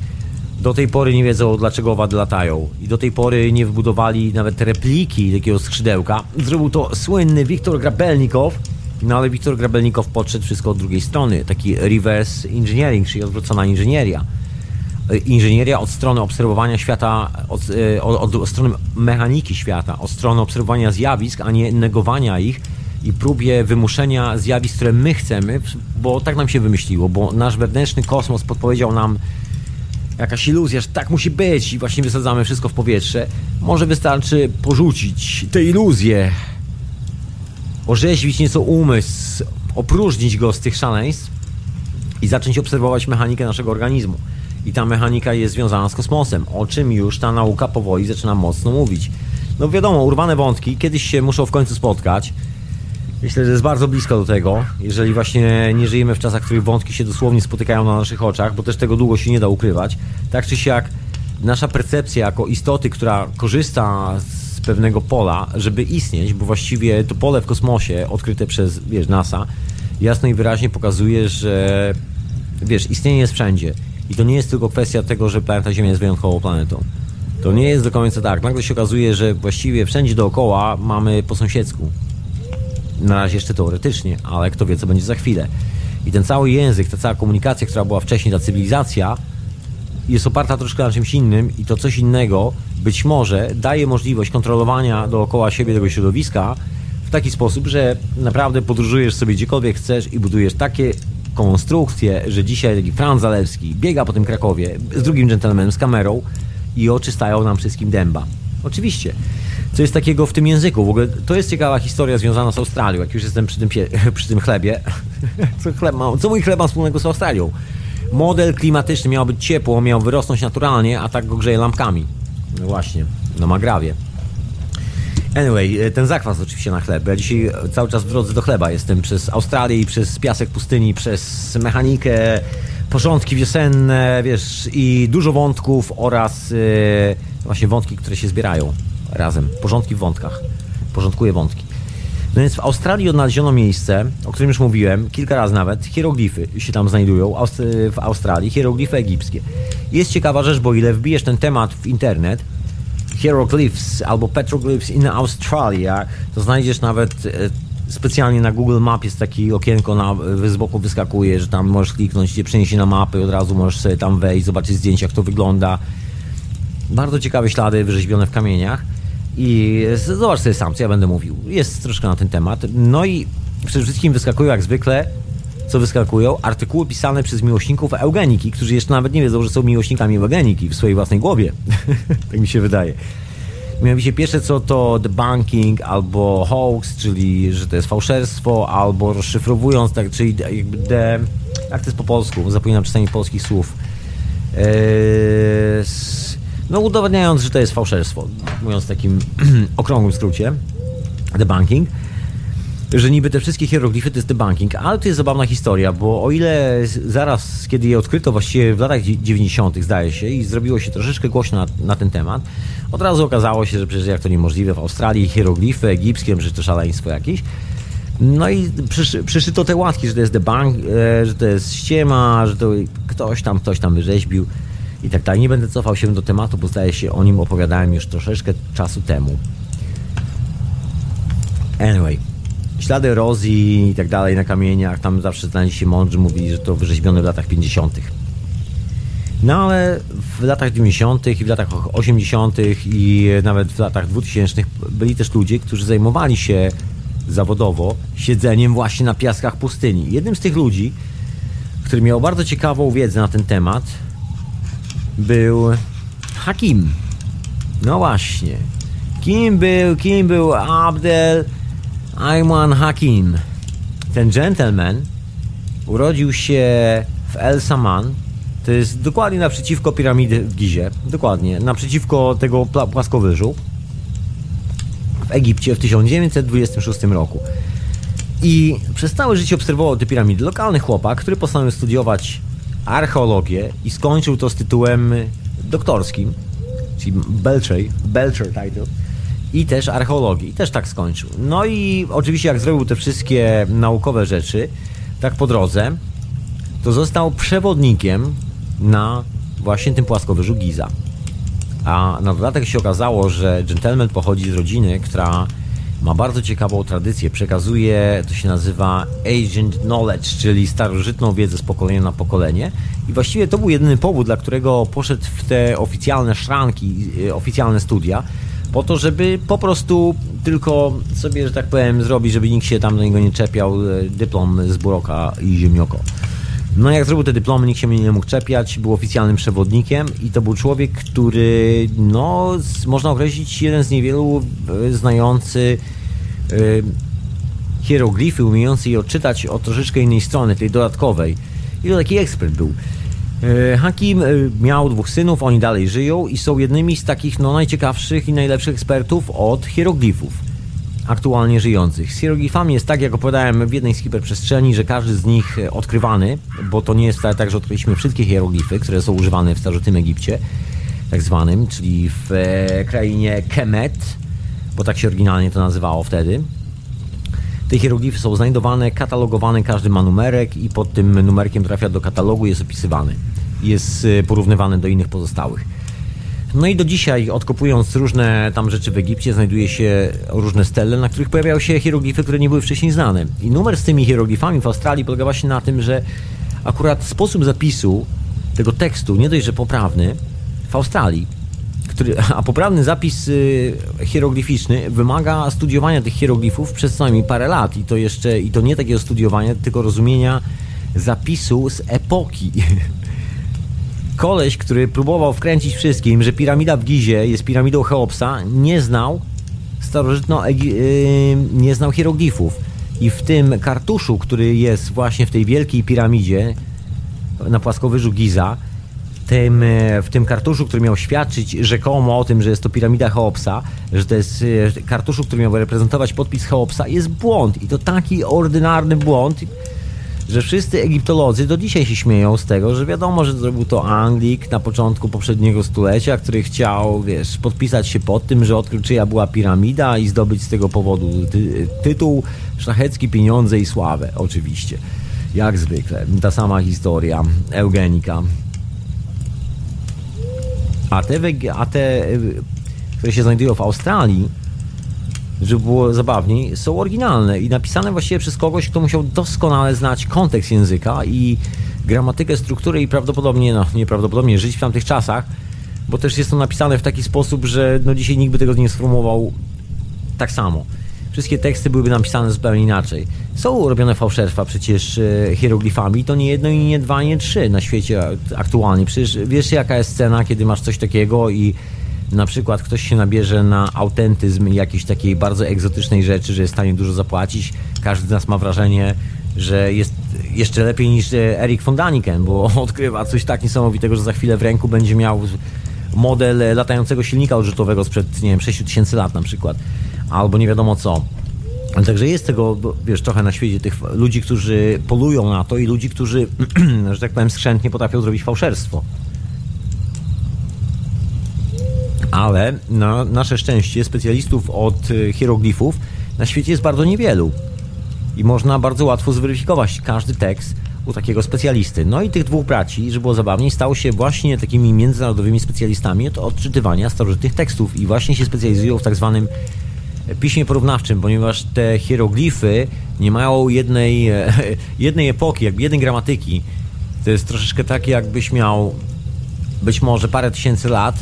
do tej pory nie wiedzą, dlaczego owady latają. I do tej pory nie wybudowali nawet repliki takiego skrzydełka. Zrobił to słynny Wiktor Grabelnikow, no ale Wiktor Grabelnikow podszedł wszystko od drugiej strony. Taki reverse engineering, czyli odwrócona inżynieria. Inżynieria od strony obserwowania świata, od, e, od, od strony mechaniki świata, od strony obserwowania zjawisk, a nie negowania ich i próbie wymuszenia zjawisk, które my chcemy, bo tak nam się wymyśliło, bo nasz wewnętrzny kosmos podpowiedział nam jakaś iluzja, że tak musi być i właśnie wysadzamy wszystko w powietrze. Może wystarczy porzucić tę iluzję, orzeźwić nieco umysł, opróżnić go z tych szaleństw i zacząć obserwować mechanikę naszego organizmu. I ta mechanika jest związana z kosmosem, o czym już ta nauka powoli zaczyna mocno mówić. No wiadomo, urwane wątki kiedyś się muszą w końcu spotkać. Myślę, że jest bardzo blisko do tego, jeżeli właśnie nie żyjemy w czasach, w których wątki się dosłownie spotykają na naszych oczach, bo też tego długo się nie da ukrywać. Tak czy siak, nasza percepcja jako istoty, która korzysta z pewnego pola, żeby istnieć, bo właściwie to pole w kosmosie odkryte przez, wiesz, NASA, jasno i wyraźnie pokazuje, że wiesz, istnienie jest wszędzie. I to nie jest tylko kwestia tego, że planeta Ziemia jest wyjątkową planetą. To nie jest do końca tak. Nagle się okazuje, że właściwie wszędzie dookoła mamy po sąsiedzku. Na razie jeszcze teoretycznie, ale kto wie, co będzie za chwilę. I ten cały język, ta cała komunikacja, która była wcześniej, ta cywilizacja, jest oparta troszkę na czymś innym i to coś innego być może daje możliwość kontrolowania dookoła siebie tego środowiska w taki sposób, że naprawdę podróżujesz sobie gdziekolwiek chcesz i budujesz takie konstrukcje, że dzisiaj taki Franz Zalewski biega po tym Krakowie z drugim dżentelmenem, z kamerą i oczy stają nam wszystkim dęba. Oczywiście co jest takiego w tym języku. W ogóle to jest ciekawa historia związana z Australią, jak już jestem przy tym, *laughs* przy tym chlebie. *laughs* co, chleb ma, co mój chleb ma wspólnego z Australią? Model klimatyczny miał być ciepło, miał wyrosnąć naturalnie, a tak go grzeje lampkami. No właśnie, na Magrawie. Anyway, e, ten zakwas oczywiście na chleb. Ja dzisiaj cały czas w drodze do chleba jestem przez Australię i przez piasek pustyni, przez mechanikę, porządki wiosenne, wiesz, i dużo wątków oraz yy, właśnie wątki, które się zbierają razem. Porządki w wątkach. Porządkuje wątki. No więc w Australii odnaleziono miejsce, o którym już mówiłem, kilka razy nawet, hieroglify się tam znajdują w Australii, hieroglify egipskie. Jest ciekawa rzecz, bo ile wbijesz ten temat w internet, hieroglyphs albo petroglyphs in Australia, to znajdziesz nawet e, specjalnie na Google Map jest takie okienko na, z boku wyskakuje, że tam możesz kliknąć, cię przeniesie na mapę i od razu możesz sobie tam wejść, zobaczyć zdjęcia, jak to wygląda Bardzo ciekawe ślady wyrzeźbione w kamieniach. I zobacz sobie sam, co ja będę mówił. Jest troszkę na ten temat. No i przede wszystkim wyskakują jak zwykle, co wyskakują, artykuły pisane przez miłośników eugeniki, którzy jeszcze nawet nie wiedzą, że są miłośnikami eugeniki w swojej własnej głowie. *laughs* tak mi się wydaje. Mianowicie pierwsze co to debunking albo hoax, czyli że to jest fałszerstwo, albo rozszyfrowując, tak, czyli jakby de, jak to jest po polsku, zapominam czasami polskich słów. Eee, no udowadniając, że to jest fałszerstwo, mówiąc w takim *clears throat* okrągłym skrócie, debunking że niby te wszystkie hieroglify to jest debunking, ale to jest zabawna historia, bo o ile zaraz, kiedy je odkryto właściwie w latach 90., zdaje się, i zrobiło się troszeczkę głośno na, na, ten temat, od razu okazało się, że przecież jak to niemożliwe w Australii, hieroglify egipskie, że to szaleństwo jakieś. No i przyszy, przyszyto te łatki, że to jest debunk, e, że to jest ściema, że to ktoś tam, ktoś tam wyrzeźbił i tak dalej. Nie będę cofał się do tematu, bo zdaje się o nim opowiadałem już troszeczkę czasu temu. Anyway, ślady erozji i tak dalej na kamieniach, tam zawsze znaleźli się mądrzy, mówili, że to wyrzeźbione w latach 50. No ale w latach 90. i w latach 80. i nawet w latach 2000 byli też ludzie, którzy zajmowali się zawodowo siedzeniem właśnie na piaskach pustyni. Jednym z tych ludzi, który miał bardzo ciekawą wiedzę na ten temat, był Hakim. No właśnie. Kim był, kim był Abdel Ayman Hakim. Ten gentleman urodził się w El Saman. To jest dokładnie naprzeciwko piramidy w Gizie. Dokładnie, naprzeciwko tego płaskowyżu. W Egipcie w 1926 roku. I przez całe życie obserwował te piramidy. Lokalny chłopak, który postanowił studiować archeologię i skończył to z tytułem doktorskim, czyli Belcher, Belcher title i też archeologii. I też tak skończył. No i oczywiście jak zrobił te wszystkie naukowe rzeczy, tak po drodze, to został przewodnikiem na właśnie tym płaskowyżu Giza. A na dodatek się okazało, że gentleman pochodzi z rodziny, która ma bardzo ciekawą tradycję. Przekazuje, to się nazywa Ancient Knowledge, czyli starożytną wiedzę z pokolenia na pokolenie. I właściwie to był jedyny powód, dla którego poszedł w te oficjalne szranki, e, oficjalne studia, po to, żeby po prostu tylko sobie, że tak powiem, zrobić, żeby nikt się tam do niego nie czepiał, e, dyplom z Buroka i Ziemnioko. No jak zrobił te dyplomy, nikt się mnie nie mógł czepiać, był oficjalnym przewodnikiem i to był człowiek, który, no, można określić, jeden z niewielu e, znający y, hieroglify, umiejący je odczytać od troszeczkę innej strony, tej dodatkowej. I to taki ekspert był. E, Hakim miał dwóch synów, oni dalej żyją i są jednymi z takich no, najciekawszych i najlepszych ekspertów od hieroglifów aktualnie żyjących. Z hieroglifami jest tak, jak opowiadałem w jednej z hiperprzestrzeni, że każdy z nich e, odkrywany, bo to nie jest tak, że odkryliśmy wszystkie hieroglify, które są używane w starożytnym Egipcie, tak zwanym, czyli w krainie Kemet, bo tak się oryginalnie to nazywało wtedy. Te hieroglify są znajdowane, katalogowane, każdy ma numerek i pod tym numerkiem trafia do katalogu, jest opisywany. Jest y, porównywany do innych pozostałych. No i do dzisiaj, odkopując różne tam rzeczy w Egipcie, znajduje się różne stele, na których pojawiają się hieroglify, które nie były wcześniej znane. I numer z tymi hieroglifami w Australii polega właśnie na tym, że akurat sposób zapisu tego tekstu, nie dość, że poprawny, w Australii który, *laughs* a poprawny zapis y, hieroglificzny wymaga studiowania tych hieroglifów przez co najmniej parę lat i to jeszcze, i to nie takiego studiowania, tylko rozumienia zapisu z epoki. *laughs* Koleś, który próbował wkręcić wszystkim, że piramida w Gizie jest piramidą Cheopsa, nie znał starożytno yy, nie znał hieroglifów. I w tym kartuszu, który jest właśnie w tej wielkiej piramidzie na płaskowyżu Giza, tym, e, w tym kartuszu, który miał świadczyć rzekomo o tym, że jest to piramida Cheopsa, że to jest e, kartuszu, który miał reprezentować podpis Cheopsa, jest błąd. I to taki ordynarny błąd, że wszyscy egiptolodzy do dzisiaj się śmieją z tego, że wiadomo, że zrobił to Anglik na początku poprzedniego stulecia, który chciał, wiesz, podpisać się pod tym, że odkrył czyja była piramida i zdobyć z tego powodu ty tytuł, szlachecki, pieniądze i sławę, oczywiście. Jak zwykle. Ta sama historia. Eugenika. A te, a te, które się znajdują w Australii, żeby było zabawniej, są oryginalne i napisane właściwie przez kogoś, kto musiał doskonale znać kontekst języka i gramatykę, strukturę i prawdopodobnie, no nieprawdopodobnie żyć w tamtych czasach, bo też jest to napisane w taki sposób, że no dzisiaj nikt by tego nie sformułował tak samo. Wszystkie teksty byłyby napisane zupełnie inaczej. Są robione fałszerstwa przecież e, hieroglifami, to nie jedno i nie dwa, nie trzy na świecie aktualnie. Przecież wiesz jaka jest scena, kiedy masz coś takiego i na przykład ktoś się nabierze na autentyzm jakiejś takiej bardzo egzotycznej rzeczy, że jest w stanie dużo zapłacić. Każdy z nas ma wrażenie, że jest jeszcze lepiej niż e, Erik von Daniken, bo *laughs* odkrywa coś tak niesamowitego, że za chwilę w ręku będzie miał model e, latającego silnika odrzutowego sprzed, nie wiem, 6000 lat na przykład. Albo nie wiadomo co. Także jest tego, wiesz, trochę na świecie tych ludzi, którzy polują na to i ludzi, którzy, *clears throat* że tak powiem, skrzętnie potrafią zrobić fałszerstwo. Ale na nasze szczęście specjalistów od e, hieroglifów na świecie jest bardzo niewielu. I można bardzo łatwo zweryfikować każdy tekst u takiego specjalisty. No i tych dwóch braci, żeby było zabawniej, stało się właśnie takimi międzynarodowymi specjalistami od odczytywania starożytnych tekstów i właśnie się specjalizują w tak zwanym piśmie porównawczym, ponieważ te hieroglify nie mają jednej, *laughs* jednej epoki, jakby jednej gramatyki. To jest troszeczkę takie, jakbyś miał być może parę tysięcy lat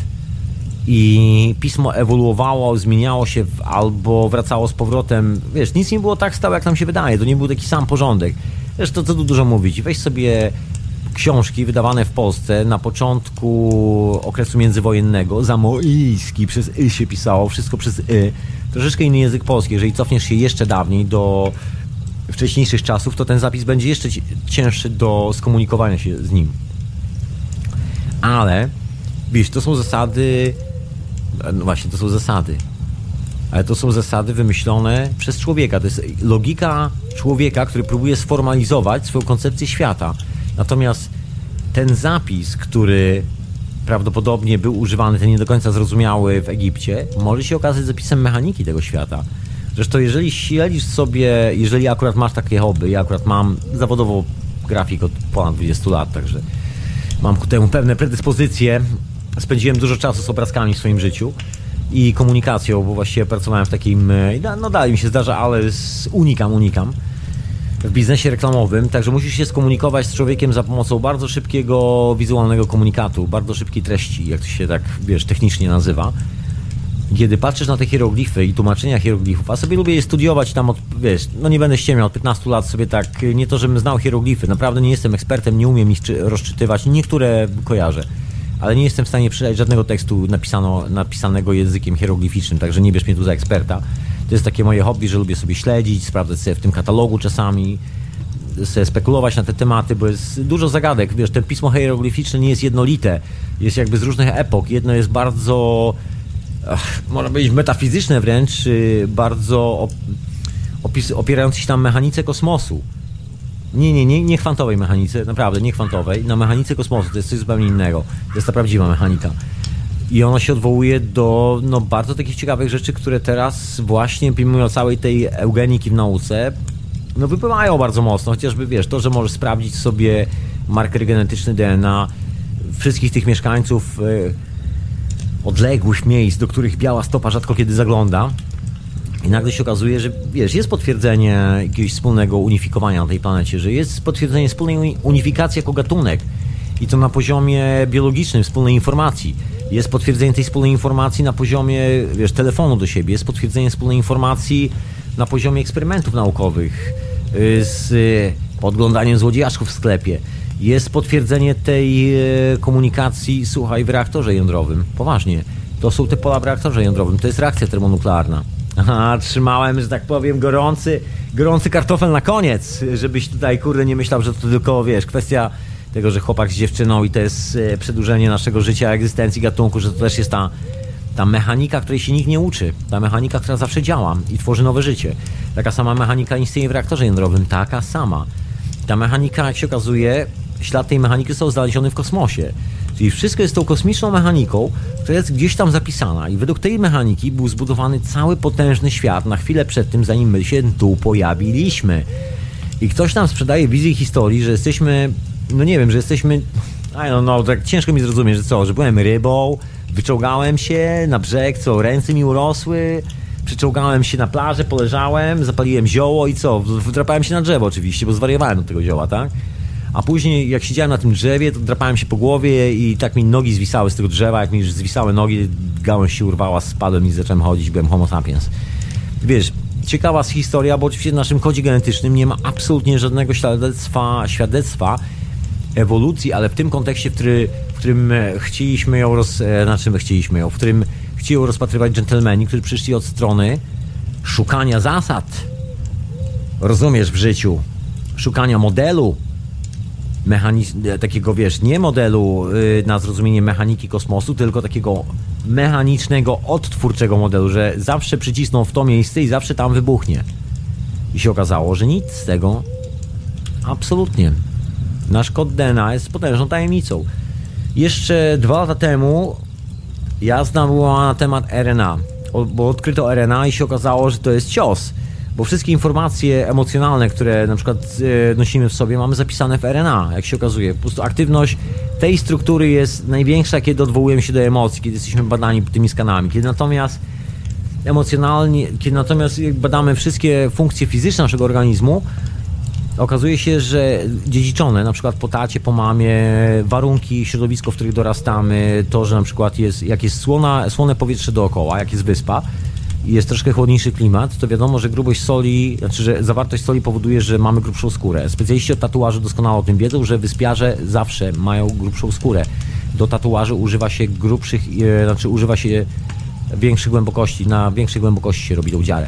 i pismo ewoluowało, zmieniało się albo wracało z powrotem. Wiesz, nic nie było tak stałe, jak nam się wydaje. To nie był taki sam porządek. Wiesz, to co tu dużo mówić. Weź sobie książki wydawane w Polsce na początku okresu międzywojennego, zamoiski, przez y się pisało, wszystko przez y. Troszeczkę inny język polski. Jeżeli cofniesz się jeszcze dawniej do wcześniejszych czasów, to ten zapis będzie jeszcze cięższy do skomunikowania się z nim. Ale, wiesz, to są zasady no właśnie, to są zasady. Ale to są zasady wymyślone przez człowieka. To jest logika człowieka, który próbuje sformalizować swoją koncepcję świata. Natomiast ten zapis, który prawdopodobnie był używany, ten nie do końca zrozumiały w Egipcie, może się okazać zapisem mechaniki tego świata. Zresztą jeżeli śledzisz sobie, jeżeli akurat masz takie hobby, ja akurat mam zawodowo grafik od ponad 20 lat, także mam ku temu pewne predyspozycje, spędziłem dużo czasu z obrazkami w swoim życiu i komunikacją, bo właściwie pracowałem w takim, e, no dalej mi się zdarza, ale unikam, unikam w biznesie reklamowym, także musisz się skomunikować z człowiekiem za pomocą bardzo szybkiego wizualnego komunikatu, bardzo szybkiej treści, jak to się tak, wiesz, technicznie nazywa. Kiedy patrzysz na te hieroglify i tłumaczenia hieroglifów, a sobie lubię je studiować tam od, wiesz, no nie będę ściemiał, od 15 lat sobie tak, nie to, żebym znał hieroglify, naprawdę nie jestem ekspertem, nie umiem ich rozczytywać, niektóre kojarzę ale nie jestem w stanie przeczytać żadnego tekstu napisano, napisanego językiem hieroglificznym, także nie bierz mnie tu za eksperta. To jest takie moje hobby, że lubię sobie śledzić, sprawdzać sobie w tym katalogu czasami, sobie spekulować na te tematy, bo jest dużo zagadek. Wiesz, ten pismo hieroglificzne nie jest jednolite, jest jakby z różnych epok. Jedno jest bardzo, ach, można powiedzieć, metafizyczne wręcz, y, bardzo opierające się na mechanice kosmosu nie, nie, nie, nie kwantowej mechanice, naprawdę, nie kwantowej. Na mechanice kosmosu to jest coś zupełnie innego. To jest ta prawdziwa mechanika. I ono się odwołuje do no, bardzo takich ciekawych rzeczy, które teraz właśnie, pomimo całej tej eugeniki w nauce, no wypływają bardzo mocno. Chociażby, wiesz, to, że możesz sprawdzić sobie marker genetyczny DNA wszystkich tych mieszkańców y, odległych miejsc, do których biała stopa rzadko kiedy zagląda, i nagle się okazuje, że wiesz, jest potwierdzenie jakiegoś wspólnego unifikowania na tej planecie, że jest potwierdzenie wspólnej unifikacji jako gatunek. I to na poziomie biologicznym, wspólnej informacji. Jest potwierdzenie tej wspólnej informacji na poziomie, wiesz, telefonu do siebie. Jest potwierdzenie wspólnej informacji na poziomie eksperymentów naukowych y, z podglądaniem złodziejaszków w sklepie. Jest potwierdzenie tej y, komunikacji, słuchaj, w reaktorze jądrowym. Poważnie. To są te pola w reaktorze jądrowym. To jest reakcja termonuklearna. Aha, trzymałem, że tak powiem, gorący, gorący kartofel na koniec, żebyś tutaj, kurde, nie myślał, że to tylko, wiesz, kwestia tego, że chłopak z dziewczyną i to jest e, przedłużenie naszego życia, egzystencji gatunku, że to też jest ta, ta mechanika, której się nikt nie uczy. Ta mechanika, która zawsze działa i tworzy nowe życie. Taka sama mechanika istnieje w reaktorze jądrowym, taka sama. Ta mechanika, jak się okazuje, ślad tej mechaniki został znaleziony w kosmosie. Czyli wszystko jest tą kosmiczną mechaniką, która jest gdzieś tam zapisana i według tej mechaniki był zbudowany cały potężny świat na chwilę przed tym, zanim my się tu pojawiliśmy. I ktoś nam sprzedaje wizję historii, że jesteśmy, no nie wiem, że jesteśmy, I no, no, tak ciężko mi zrozumieć, że co, że byłem rybą, wyczołgałem się na brzeg, co, ręce mi urosły, przyczołgałem się na plażę, poleżałem, zapaliłem zioło i co, wdrapałem się na drzewo oczywiście, bo zwariowałem do tego zioła, tak? A później, jak siedziałem na tym drzewie, to drapałem się po głowie i tak mi nogi zwisały z tego drzewa. Jak mi już zwisały nogi, gałąź się urwała, spadłem i zacząłem chodzić, byłem homo sapiens. Wiesz, ciekawa historia, bo oczywiście w naszym kodzie genetycznym nie ma absolutnie żadnego świadectwa, świadectwa ewolucji, ale w tym kontekście, w, który, w którym chcieliśmy ją roz, e, znaczy chcieliśmy ją, w którym chcieli ją rozpatrywać dżentelmeni, którzy przyszli od strony szukania zasad. Rozumiesz w życiu, szukania modelu, mechaniz- takiego wiesz, nie modelu yy, na zrozumienie mechaniki kosmosu, tylko takiego mechanicznego, odtwórczego modelu, że zawsze przycisną w to miejsce i zawsze tam wybuchnie. I się okazało, że nic z tego absolutnie. Nasz kod DNA jest potężną tajemnicą. Jeszcze dwa lata temu jazda była na temat RNA, bo odkryto RNA i się okazało, że to jest cios bo wszystkie informacje emocjonalne, które na przykład e, nosimy w sobie, mamy zapisane w RNA, jak się okazuje. Po prostu aktywność tej struktury jest największa, kiedy odwołujemy się do emocji, kiedy jesteśmy badani tymi skanami. Kiedy natomiast emocjonalnie, kiedy natomiast badamy wszystkie funkcje fizyczne naszego organizmu, okazuje się, że dziedziczone, na przykład po tacie, po mamie, warunki, środowisko, w których dorastamy, to, że na przykład jest, jak jest słona, słone powietrze dookoła, jak jest wyspa, jest troszkę chłodniejszy klimat, to wiadomo, że grubość soli, znaczy, że zawartość soli powoduje, że mamy grubszą skórę. Specjaliści od tatuaży doskonale o tym wiedzą, że wyspiarze zawsze mają grubszą skórę. Do tatuaży używa się grubszych, e, znaczy używa się większych głębokości, na większej głębokości się robi tą dziarę.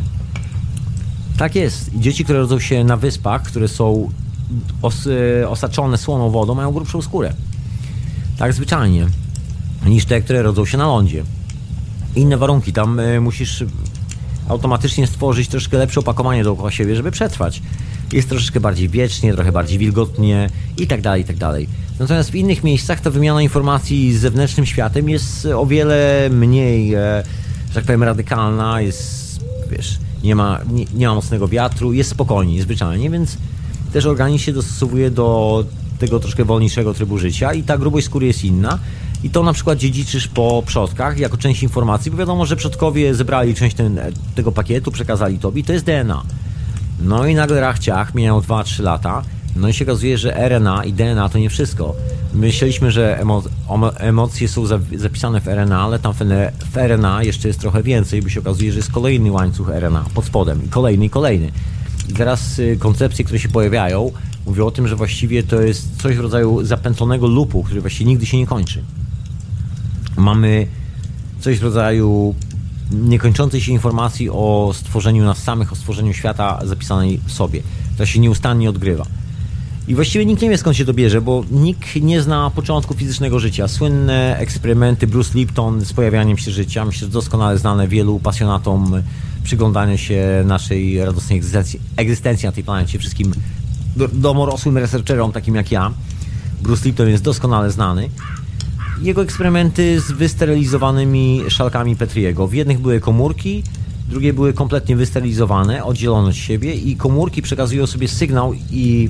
Tak jest. Dzieci, które rodzą się na wyspach, które są os, e, osaczone słoną wodą, mają grubszą skórę. Tak zwyczajnie. Niż te, które rodzą się na lądzie inne warunki. Tam y, musisz automatycznie stworzyć troszkę lepsze opakowanie dookoła siebie, żeby przetrwać. Jest troszeczkę bardziej wiecznie, trochę bardziej wilgotnie i tak dalej, i tak dalej. Natomiast w innych miejscach ta wymiana informacji z zewnętrznym światem jest o wiele mniej, e, że tak powiem, radykalna, jest, wiesz, nie ma, nie, nie ma mocnego wiatru, jest spokojniej, zwyczajnie, więc też organizm się dostosowuje do tego troszkę wolniejszego trybu życia i ta grubość skóry jest inna i to na przykład dziedziczysz po przodkach jako część informacji, bo wiadomo, że przodkowie zebrali część ten, tego pakietu, przekazali tobie to jest DNA. No i nagle rachciach, mijają 2-3 lata, no i się okazuje, że RNA i DNA to nie wszystko. Myśleliśmy, że emo emocje są zapisane w RNA, ale tam w RNA jeszcze jest trochę więcej, bo się okazuje, że jest kolejny łańcuch RNA pod spodem i kolejny i kolejny. I teraz y, koncepcje, które się pojawiają, mówią o tym, że właściwie to jest coś w rodzaju zapętlonego lupu, który właściwie nigdy się nie kończy. Mamy coś w rodzaju niekończącej się informacji o stworzeniu nas samych, o stworzeniu świata zapisanej w sobie. To się nieustannie odgrywa. I właściwie nikt nie wie skąd się to bierze, bo nikt nie zna początku fizycznego życia. Słynne eksperymenty Bruce Lipton z pojawianiem się życia, myślę, że doskonale znane wielu pasjonatom przyglądania się naszej radosnej egzystencji, egzystencji na tej planecie, wszystkim domorosłym researcherom takim jak ja. Bruce Lipton jest doskonale znany jego eksperymenty z wysterylizowanymi szalkami Petriego. W jednych były komórki, drugie były kompletnie wysterylizowane, oddzielone od siebie i komórki przekazują sobie sygnał i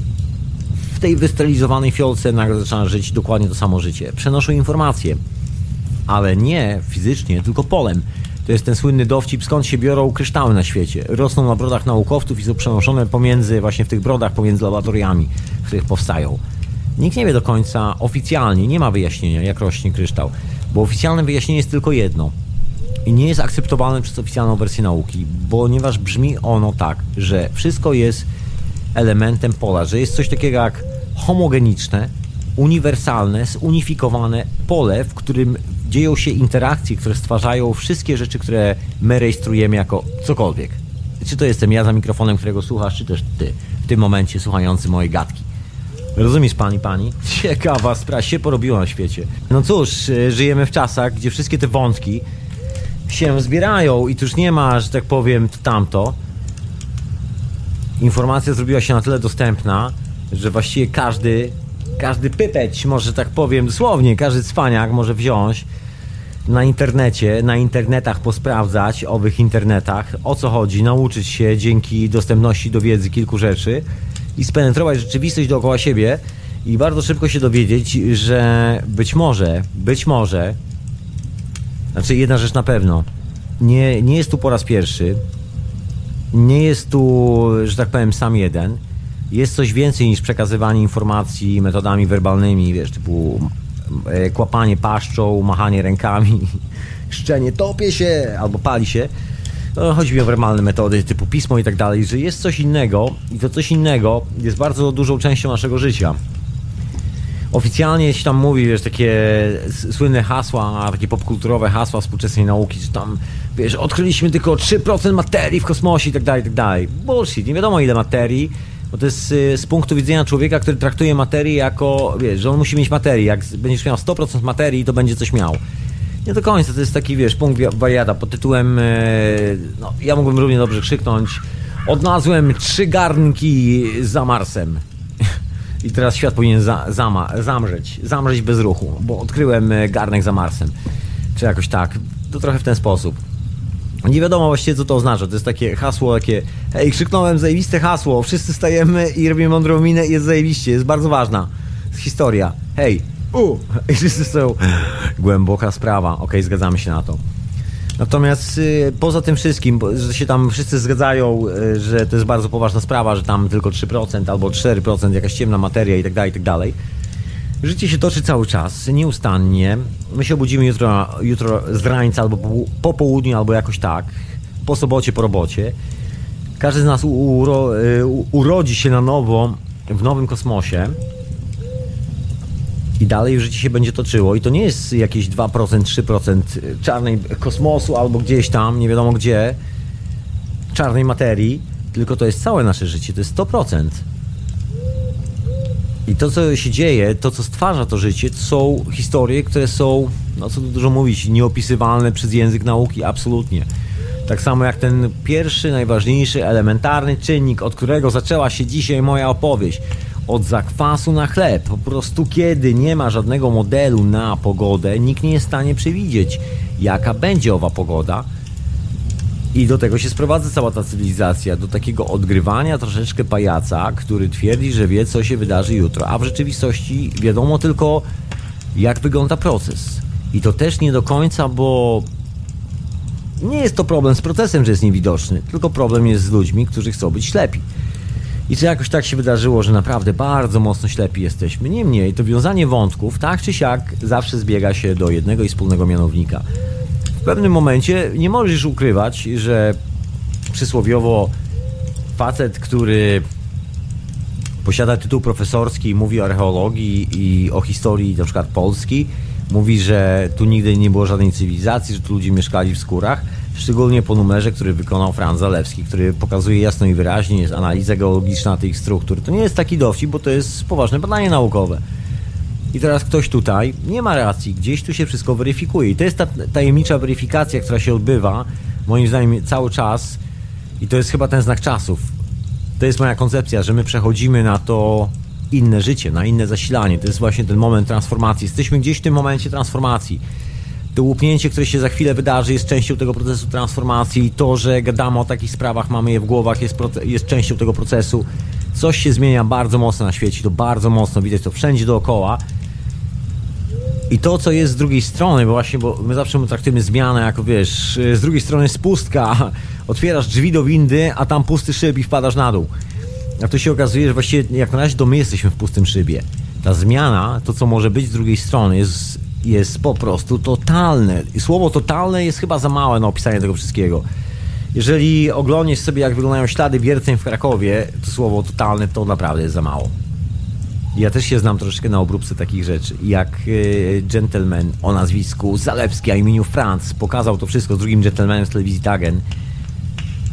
w tej wysterylizowanej fiolce nagle zaczyna żyć dokładnie to samo życie. Przenoszą informacje, ale nie fizycznie, tylko polem. To jest ten słynny dowcip, skąd się biorą kryształy na świecie. Rosną na brodach naukowców i są przenoszone pomiędzy, właśnie w tych brodach, pomiędzy laboratoriami, w których powstają. Nikt nie wie do końca oficjalnie, nie ma wyjaśnienia, jak rośnie kryształ, bo oficjalne wyjaśnienie jest tylko jedno i nie jest akceptowalne przez oficjalną wersję nauki, ponieważ brzmi ono tak, że wszystko jest elementem pola, że jest coś takiego jak homogeniczne, uniwersalne, zunifikowane pole, w którym dzieją się interakcje, które stwarzają wszystkie rzeczy, które my rejestrujemy jako cokolwiek. Czy to jestem ja za mikrofonem, którego słuchasz, czy też ty w tym momencie słuchający mojej gadki. Rozumiesz pani, pani? Ciekawa sprawa się porobiła na świecie. No cóż, e, żyjemy w czasach, gdzie wszystkie te wątki się zbierają i tu już nie ma, że tak powiem, tamto. Informacja zrobiła się na tyle dostępna, że właściwie każdy, każdy pypeć, może tak powiem dosłownie, każdy cwaniak może wziąć na internecie, na internetach posprawdzać, owych internetach, o co chodzi, nauczyć się dzięki dostępności do wiedzy kilku rzeczy i spenetrować rzeczywistość dookoła siebie i bardzo szybko się dowiedzieć, że być może, być może, znaczy jedna rzecz na pewno, nie, nie jest tu po raz pierwszy, nie jest tu, że tak powiem, sam jeden. jest coś więcej niż przekazywanie informacji metodami werbalnymi, wiesz, typu e, kłapanie paszczą, machanie rękami, *laughs* szczenie, topię się albo pali się. No, chodzi mi o werbalne metody typu pismo i tak dalej, że jest coś innego i to coś innego jest bardzo dużą częścią naszego życia. Oficjalnie się tam mówi, wiesz, takie słynne hasła, takie popkulturowe hasła współczesnej nauki, że tam, wiesz, odkryliśmy tylko 3% materii w kosmosie i tak dalej, i tak dalej. Bullshit, nie wiadomo ile materii, bo to jest y, z punktu widzenia człowieka, który traktuje materię jako, wiesz, że on musi mieć materię. Jak będziesz miał 100% materii, to będzie coś miał. Nie do końca, to jest taki, wiesz, punkt wariata pod tytułem, y, no, ja mógłbym równie dobrze krzyknąć, odnalazłem trzy garnki za Marsem. *laughs* I teraz świat powinien za, zama, zamrzeć, zamrzeć bez ruchu, bo odkryłem y, garnek za Marsem. Czy jakoś tak. To trochę w ten sposób. Nie wiadomo właściwie co to oznacza. To jest takie hasło, takie hej, krzyknąłem zajebiste hasło, wszyscy stajemy i robimy mądrą minę i jest zajebiście, jest bardzo ważna. Jest historia. Hej, u! *laughs* I wszyscy są głęboka sprawa. Okej, okay, zgadzamy się na to. Natomiast y, poza tym wszystkim, że się tam wszyscy zgadzają, y, że to jest bardzo poważna sprawa, że tam tylko 3% albo 4% jakaś ciemna materia i tak dalej, i tak dalej Życie się toczy cały czas, nieustannie. My się obudzimy jutro, jutro z rańca albo po, po południu, albo jakoś tak. Po sobocie, po robocie. Każdy z nas uro, y, urodzi się na nowo w nowym kosmosie. I dalej życie się będzie toczyło. I to nie jest jakieś 2%, 3% czarnej kosmosu albo gdzieś tam, nie wiadomo gdzie, czarnej materii, tylko to jest całe nasze życie, to jest 100%. I to, co się dzieje, to, co stwarza to życie, to są historie, które są, no co tu dużo mówić, nieopisywalne przez język nauki, absolutnie. Tak samo jak ten pierwszy, najważniejszy, elementarny czynnik, od którego zaczęła się dzisiaj moja opowieść. Od zakwasu na chleb. Po prostu kiedy nie ma żadnego modelu na pogodę, nikt nie jest w stanie przewidzieć, jaka będzie owa pogoda i do tego się sprowadza cała ta cywilizacja, do takiego odgrywania troszeczkę pajaca, który twierdzi, że wie, co się wydarzy jutro, a w rzeczywistości wiadomo tylko, jak wygląda proces. I to też nie do końca, bo nie jest to problem z procesem, że jest niewidoczny, tylko problem jest z ludźmi, którzy chcą być ślepi. I czy jakoś tak się wydarzyło, że naprawdę bardzo mocno ślepi jesteśmy. Niemniej to wiązanie wątków, tak czy siak, zawsze zbiega się do jednego i wspólnego mianownika – w pewnym momencie nie możesz ukrywać, że przysłowiowo facet, który posiada tytuł profesorski, mówi o archeologii i o historii na przykład Polski, mówi, że tu nigdy nie było żadnej cywilizacji, że tu ludzie mieszkali w skórach, szczególnie po numerze, który wykonał Franz Zalewski, który pokazuje jasno i wyraźnie, jest analiza geologiczna tych struktur. To nie jest taki dowcip, bo to jest poważne badanie naukowe. I teraz ktoś tutaj nie ma racji, gdzieś tu się wszystko weryfikuje. I to jest ta tajemnicza weryfikacja, która się odbywa, moim zdaniem, cały czas. I to jest chyba ten znak czasów. To jest moja koncepcja, że my przechodzimy na to inne życie, na inne zasilanie. To jest właśnie ten moment transformacji. Jesteśmy gdzieś w tym momencie transformacji. To łupnięcie, które się za chwilę wydarzy, jest częścią tego procesu transformacji. To, że gadamy o takich sprawach, mamy je w głowach, jest, jest częścią tego procesu. Coś się zmienia bardzo mocno na świecie, to bardzo mocno widać to wszędzie dookoła. I to, co jest z drugiej strony, bo właśnie, bo my zawsze traktujemy zmianę jako, wiesz, z drugiej strony jest pustka, *laughs* otwierasz drzwi do windy, a tam pusty szyb i wpadasz na dół. A tu się okazuje, że właściwie jak na razie to my jesteśmy w pustym szybie. Ta zmiana, to co może być z drugiej strony, jest, jest po prostu totalne. I słowo totalne jest chyba za małe na opisanie tego wszystkiego. Jeżeli oglądasz sobie, jak wyglądają ślady wierceń w Krakowie, to słowo totalne to naprawdę jest za mało. Ja też się znam troszeczkę na obróbce takich rzeczy. Jak e, gentleman o nazwisku Zalewski, a imieniu Franz pokazał to wszystko z drugim gentlemanem z telewizji Tagen.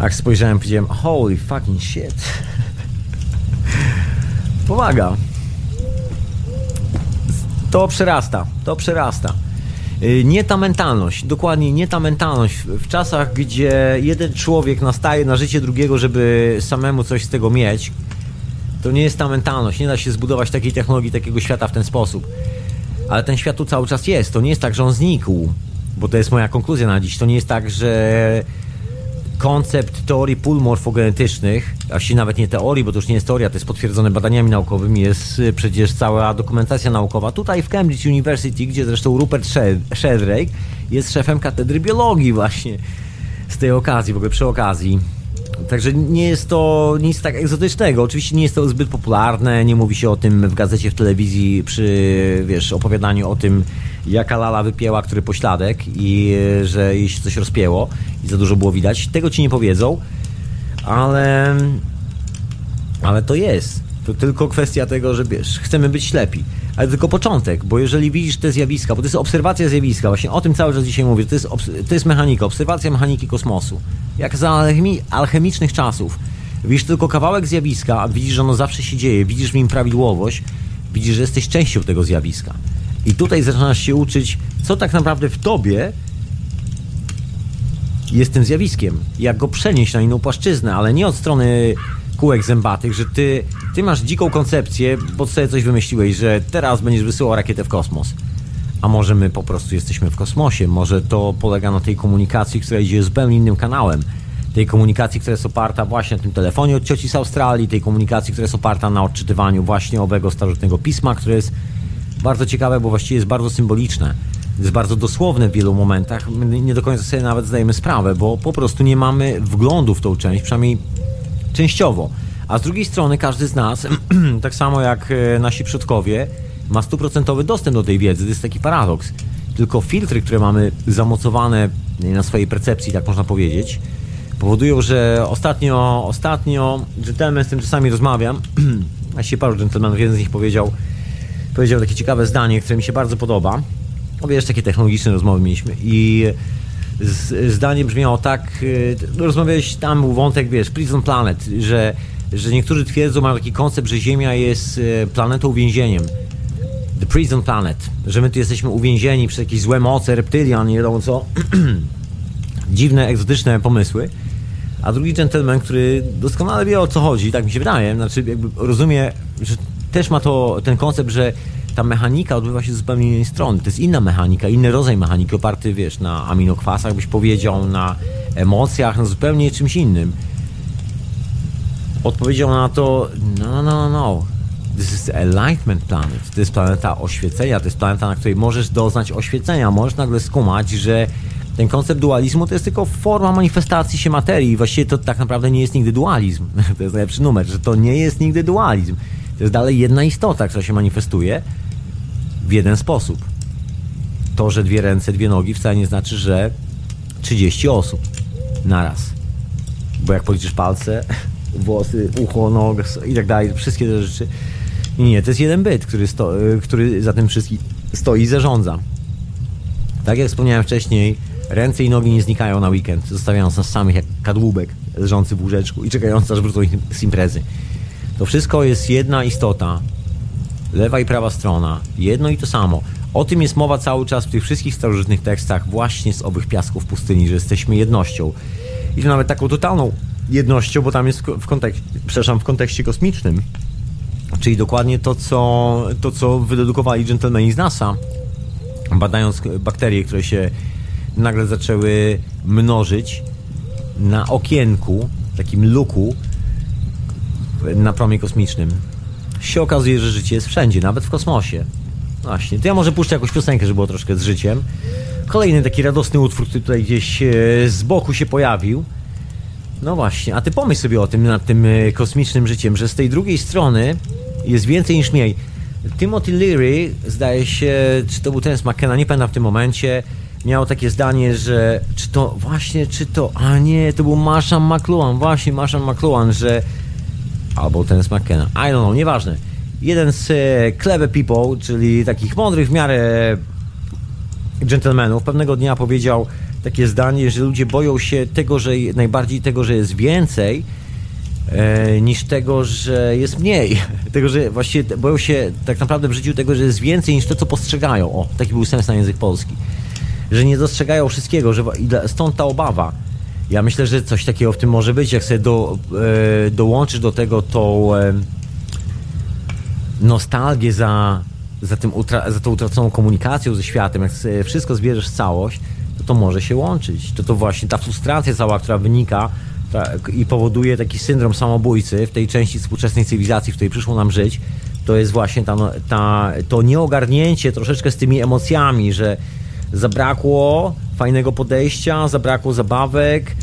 Jak spojrzałem, powiedziałem, holy fucking shit. *laughs* Pomaga. To przerasta, to przerasta. E, nie ta mentalność, dokładnie nie ta mentalność. W czasach, gdzie jeden człowiek nastaje na życie drugiego, żeby samemu coś z tego mieć, to nie jest ta mentalność. Nie da się zbudować takiej technologii, takiego świata w ten sposób. Ale ten świat tu cały czas jest. To nie jest tak, że on znikł. Bo to jest moja konkluzja na dziś. To nie jest tak, że koncept teorii pól morfogenetycznych, a właściwie nawet nie teorii, bo to już nie jest teoria, to jest potwierdzone badaniami naukowymi, jest y, przecież cała dokumentacja naukowa. Tutaj w Cambridge University, gdzie zresztą Rupert Sheldrake jest szefem katedry biologii właśnie z tej okazji, w ogóle przy okazji Także nie jest to nic tak egzotycznego. Oczywiście nie jest to zbyt popularne, nie mówi się o tym w gazecie, w telewizji przy, wiesz, opowiadaniu o tym, jaka lala wypięła który pośladek i że jej się coś rozpięło i za dużo było widać. Tego ci nie powiedzą, ale ale to jest. To tylko kwestia tego, że wiesz, chcemy być ślepi. Ale tylko początek, bo jeżeli widzisz te zjawiska, bo to jest obserwacja zjawiska, właśnie o tym cały czas dzisiaj mówię, to jest, to jest mechanika, obserwacja mechaniki kosmosu. Jak za alchemi alchemicznych czasów. Widzisz tylko kawałek zjawiska, a widzisz, że ono zawsze się dzieje, widzisz w nim prawidłowość, widzisz, że jesteś częścią tego zjawiska. I tutaj zaczynasz się uczyć, co tak naprawdę w tobie jest tym zjawiskiem. Jak go przenieść na inną płaszczyznę, ale nie od strony kółek zębatych, że ty, ty masz dziką koncepcję, bo sobie coś wymyśliłeś, że teraz będziesz wysyłał rakietę w kosmos. A może my po prostu jesteśmy w kosmosie, może to polega na tej komunikacji, która idzie zupełnie innym kanałem. Tej komunikacji, która jest oparta właśnie na tym telefonie od cioci z Australii, tej komunikacji, która jest oparta na odczytywaniu właśnie owego starożytnego pisma, które jest bardzo ciekawe, bo właściwie jest bardzo symboliczne. Jest bardzo dosłowne w wielu momentach. My nie do końca sobie nawet zdajemy sprawę, bo po prostu nie mamy wglądu w tą część, przynajmniej częściowo. A z drugiej strony każdy z nas, *clears throat* tak samo jak e, nasi przodkowie, ma stuprocentowy dostęp do tej wiedzy. To jest taki paradoks. Tylko filtry, które mamy zamocowane na swojej percepcji, tak można powiedzieć, powodują, że ostatnio, ostatnio, gentleman z tym czasami rozmawiam, *clears throat* właściwie paru gentlemanów, jeden z nich powiedział, powiedział takie ciekawe zdanie, które mi się bardzo podoba. No wiesz, takie technologiczne rozmowy mieliśmy i zdanie brzmiało tak, e, rozmawiałeś tam, był wątek, wiesz, Prison Planet, że, że niektórzy twierdzą, mają taki koncept, że Ziemia jest e, planetą więzieniem. The Prison Planet, że my tu jesteśmy uwięzieni przez jakieś złe moce, reptylian, nie wiadomo co. *clears throat* Dziwne, egzotyczne pomysły. A drugi gentleman, który doskonale wie o co chodzi, tak mi się wydaje, znaczy jakby rozumie, że też ma to ten koncept, że ta mechanika odbywa się z zupełnie innej strony. To jest inna mechanika, inny rodzaj mechaniki, oparty, wiesz, na aminokwasach, byś powiedział, na emocjach, na zupełnie czymś innym. Odpowiedział na to, no, no, no, no. This is Enlightenment Planet. To jest planeta oświecenia, to jest planeta, na której możesz doznać oświecenia. Możesz nagle skumać, że ten koncept dualizmu to jest tylko forma manifestacji się materii właściwie to tak naprawdę nie jest nigdy dualizm. *laughs* To jest najlepszy numer, że to nie jest nigdy dualizm. To jest dalej jedna istota, która się manifestuje w jeden sposób. To, że dwie ręce, dwie nogi wcale nie znaczy, że 30 osób naraz. Bo jak policzysz palce, *laughs* włosy, ucho, nogę i tak dalej, wszystkie te rzeczy. Nie, to jest jeden byt, który, sto, który za tym wszystkim stoi i zarządza. Tak jak wspomniałem wcześniej, ręce i nogi nie znikają na weekend, zostawiając nas samych jak kadłubek leżący w łóżeczku i czekając aż wrócą z imprezy. To wszystko jest jedna istota, lewa i prawa strona, jedno i to samo. O tym jest mowa cały czas w tych wszystkich starożytnych tekstach właśnie z owych piasków pustyni, że jesteśmy jednością. I to nawet taką totalną jednością, bo tam jest w kontekście, w kontekście kosmicznym. Czyli dokładnie to, co, to, co wydedukowali dżentelmeni z NASA, badając bakterie, które się nagle zaczęły mnożyć na okienku, takim luku na promie kosmicznym się okazuje, że życie jest wszędzie, nawet w kosmosie. Właśnie, to ja może puszczę jakąś piosenkę, żeby było troszkę z życiem. Kolejny taki radosny utwór, który tutaj gdzieś e, z boku się pojawił. No właśnie, a ty pomyśl sobie o tym, nad tym e, kosmicznym życiem, że z tej drugiej strony jest więcej niż mniej. Timothy Leary, zdaje się, czy to był ten z McKenna, nie pamiętam w tym momencie, miał takie zdanie, że czy to właśnie, czy to, a nie, to był Marshall McLuhan, właśnie Marshall McLuhan, że albo ten z McKenna. I don't know, nieważne. Jeden z e, clever people, czyli takich mądrych w miarę gentlemanów, pewnego dnia powiedział takie zdanie, że ludzie boją się tego, że najbardziej tego, że jest więcej, e, niż tego, że jest mniej. *laughs* Tego, że właściwie boją się tak naprawdę w życiu tego, że jest więcej niż to, co postrzegają. O, taki był sens na język polski. Że nie dostrzegają wszystkiego, że stąd ta obawa. Ja myślę, że coś takiego w tym może być, jak sobie do, e, dołączysz do tego tą e, nostalgię za, za, tym utra, za tą utraconą komunikacją ze światem, jak wszystko zbierzesz w całość, to to może się łączyć. To to właśnie ta frustracja cała, która wynika ta, i powoduje taki syndrom samobójcy w tej części współczesnej cywilizacji, w której przyszło nam żyć, to jest właśnie ta, ta, to nieogarnięcie troszeczkę z tymi emocjami, że zabrakło fajnego podejścia, zabrakło zabawek,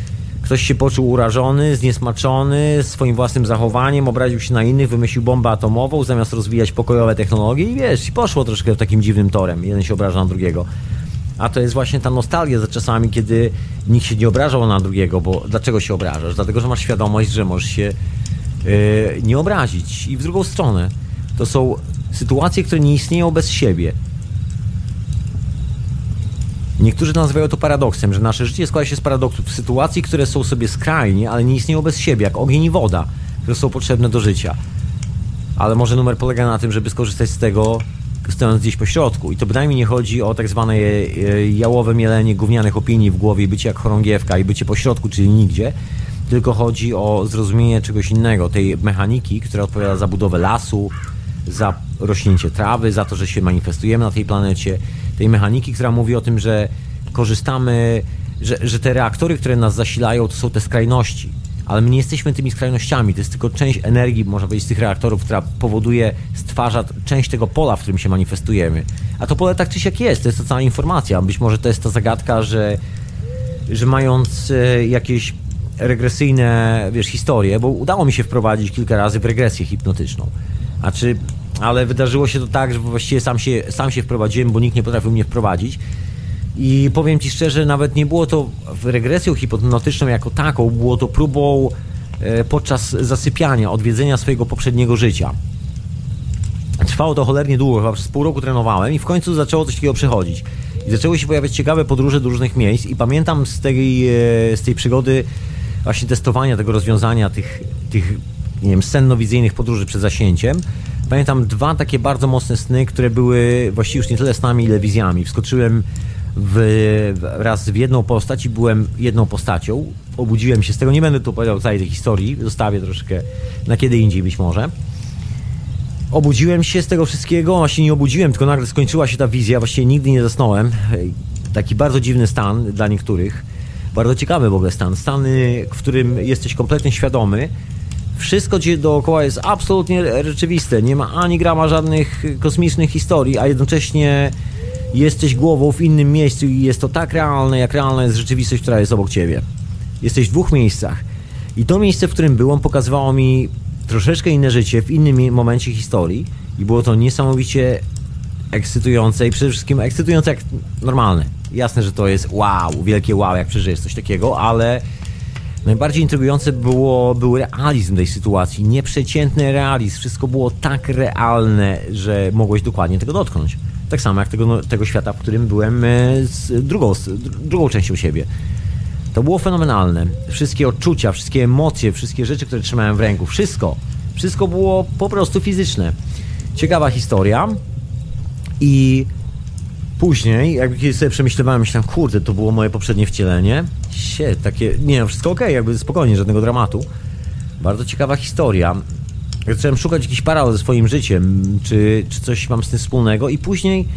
Ktoś się poczuł urażony, zniesmaczony swoim własnym zachowaniem, obraził się na innych, wymyślił bombę atomową zamiast rozwijać pokojowe technologie i wiesz, poszło troszkę takim dziwnym torem. Jeden się obraża na drugiego. A to jest właśnie ta nostalgia za czasami, kiedy nikt się nie obrażał na drugiego, bo dlaczego się obrażasz? Dlatego, że masz świadomość, że możesz się yy, nie obrazić. I w drugą stronę, to są sytuacje, które nie istnieją bez siebie. Niektórzy nazywają to paradoksem, że nasze życie składa się z paradoksów, sytuacji, które są sobie skrajnie, ale nie istnieją bez siebie, jak ogień i woda, które są potrzebne do życia. Ale może numer polega na tym, żeby skorzystać z tego, stojąc gdzieś po środku. I to bynajmniej nie chodzi o tak zwane e, jałowe mielenie gównianych opinii w głowie bycie jak chorągiewka i bycie po środku, czyli nigdzie, tylko chodzi o zrozumienie czegoś innego, tej mechaniki, która odpowiada za budowę lasu, za rośnięcie trawy, za to, że się manifestujemy na tej planecie, tej mechaniki, która mówi o tym, że korzystamy, że, że te reaktory, które nas zasilają, to są te skrajności. Ale my nie jesteśmy tymi skrajnościami, to jest tylko część energii, można powiedzieć, z tych reaktorów, która powoduje, stwarza część tego pola, w którym się manifestujemy. A to pole tak czy siak jest, to jest ta cała informacja. Być może to jest ta zagadka, że, że mając e, jakieś regresyjne, wiesz, historie, bo udało mi się wprowadzić kilka razy w regresję hipnotyczną. A czy, ale wydarzyło się to tak, że właściwie sam się, sam się wprowadziłem, bo nikt nie potrafił mnie wprowadzić. I powiem Ci szczerze, nawet nie było to regresją hipnotyczną jako taką, było to próbą e, podczas zasypiania, odwiedzenia swojego poprzedniego życia. Trwało to cholernie długo, chyba przez pół roku trenowałem i w końcu zaczęło coś takiego przychodzić. I zaczęły się pojawiać ciekawe podróże do różnych miejsc i pamiętam z tej, e, z tej przygody właśnie testowania tego rozwiązania, tych, tych nie wiem, sennowizyjnych podróży przed zasięciem. Pamiętam dwa takie bardzo mocne sny, które były właściwie już nie tyle snami, ile wizjami. Wskoczyłem w, raz w jedną postać i byłem jedną postacią. Obudziłem się z tego, nie będę tu opowiadał całej tej historii, zostawię troszkę na kiedy indziej być może. Obudziłem się z tego wszystkiego, właśnie nie obudziłem, tylko nagle skończyła się ta wizja, właściwie nigdy nie zasnąłem. Taki bardzo dziwny stan dla niektórych. Bardzo ciekawy w ogóle stan. Stan, w którym jesteś kompletnie świadomy, wszystko dookoła jest absolutnie rzeczywiste. Nie ma ani grama żadnych kosmicznych historii, a jednocześnie jesteś głową w innym miejscu i jest to tak realne, jak realna jest rzeczywistość, która jest obok ciebie. Jesteś w dwóch miejscach. I to miejsce, w którym byłem, pokazywało mi troszeczkę inne życie w innym momencie historii i było to niesamowicie ekscytujące i przede wszystkim ekscytujące jak normalne. Jasne, że to jest wow, wielkie wow, jak przeżyjesz coś takiego, ale Najbardziej intrygujące było, był realizm tej sytuacji, nieprzeciętny realizm. Wszystko było tak realne, że mogłeś dokładnie tego dotknąć. Tak samo jak tego, no, tego świata, w którym byłem e, z drugą, z drugą częścią siebie. To było fenomenalne. Wszystkie odczucia, wszystkie emocje, wszystkie rzeczy, które trzymałem w ręku, wszystko. Wszystko było po prostu fizyczne. Ciekawa historia i Później, jak kiedy sobie przemyślewałem, myślałem, kurde, to było moje poprzednie wcielenie. Sie, takie, nie no, wszystko ok, jakby spokojnie, żadnego dramatu. Bardzo ciekawa historia. Zacząłem szukać jakiś parał ze swoim życiem, czy, czy coś mam z tym wspólnego i później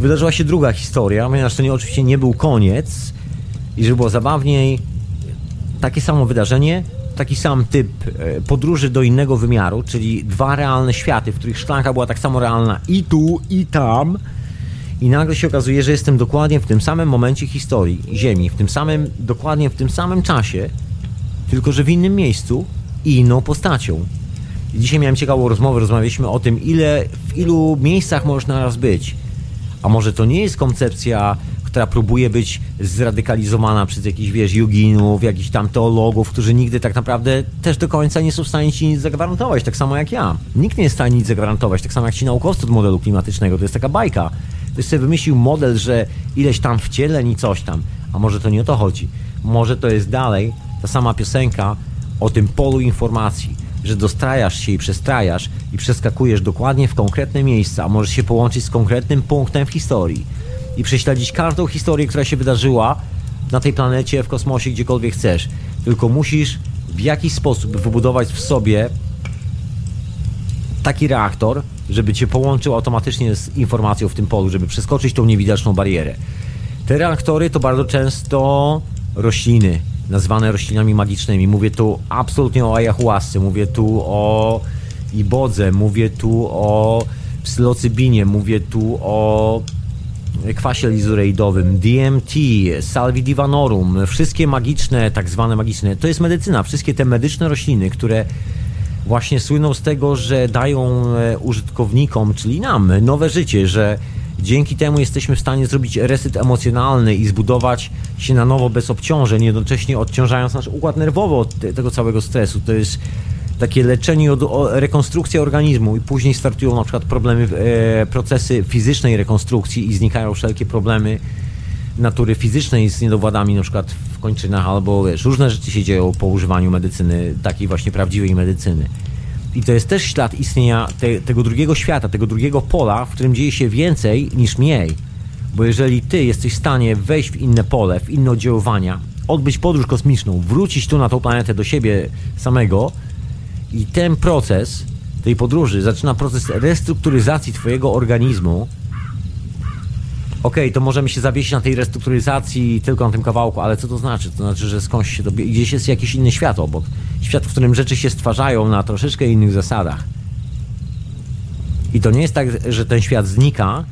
wydarzyła się druga historia, ponieważ to nie, oczywiście nie był koniec i żeby było zabawniej, takie samo wydarzenie, taki sam typ e, podróży do innego wymiaru, czyli dwa realne światy, w których szklanka była tak samo realna i tu, i tam, i nagle się okazuje, że jestem dokładnie w tym samym momencie historii Ziemi, w tym samym, dokładnie w tym samym czasie, tylko że w innym miejscu i inną postacią. Dzisiaj miałem ciekawą rozmowę, rozmawialiśmy o tym, ile, w ilu miejscach można raz być. A może to nie jest koncepcja, która próbuje być zradykalizowana przez jakichś, wiesz, joginów, jakichś tam teologów, którzy nigdy tak naprawdę też do końca nie są w stanie ci nic zagwarantować, tak samo jak ja. Nikt nie jest w stanie nic zagwarantować, tak samo jak ci naukowcy od modelu klimatycznego, to jest taka bajka. Ktoś sobie wymyślił model, że ileś tam wcieleń i coś tam. A może to nie o to chodzi. Może to jest dalej ta sama piosenka o tym polu informacji, że dostrajasz się i przestrajasz i przeskakujesz dokładnie w konkretne miejsca, możesz się połączyć z konkretnym punktem w historii i prześledzić każdą historię, która się wydarzyła na tej planecie, w kosmosie, gdziekolwiek chcesz. Tylko musisz w jakiś sposób wybudować w sobie taki reaktor, żeby cię połączył automatycznie z informacją w tym polu, żeby przeskoczyć tą niewidoczną barierę. Te reaktory to bardzo często rośliny, nazwane roślinami magicznymi. Mówię tu absolutnie o ayahuasce, mówię tu o ibodze, mówię tu o psylocybinie, mówię tu o kwasie lizureidowym, DMT, salvi divanorum, wszystkie magiczne, tak zwane magiczne, to jest medycyna. Wszystkie te medyczne rośliny, które właśnie słyną z tego, że dają e, użytkownikom, czyli nam, nowe życie, że dzięki temu jesteśmy w stanie zrobić reset emocjonalny i zbudować się na nowo bez obciążeń, jednocześnie odciążając nasz układ nerwowy od tego całego stresu. To jest takie leczenie, od, rekonstrukcja organizmu i później startują na przykład problemy, e, procesy fizycznej rekonstrukcji i znikają wszelkie problemy natury fizycznej z niedowładami na przykład w kończynach albo wiesz, różne rzeczy się dzieją po używaniu medycyny, takiej właśnie prawdziwej medycyny. I to jest też ślad istnienia te, tego drugiego świata, tego drugiego pola, w którym dzieje się więcej niż mniej. Bo jeżeli ty jesteś w stanie wejść w inne pole, w inne oddziaływania, odbyć podróż kosmiczną, wrócić tu na tą planetę do siebie samego i ten proces tej podróży zaczyna proces restrukturyzacji twojego organizmu, okej, okay, to możemy się zawiesić na tej restrukturyzacji tylko na tym kawałku, ale co to znaczy? To znaczy, że skądś się to gdzieś jest jakiś inny świat obok. Świat, w którym rzeczy się stwarzają na troszeczkę innych zasadach. I to nie jest tak, że ten świat znika,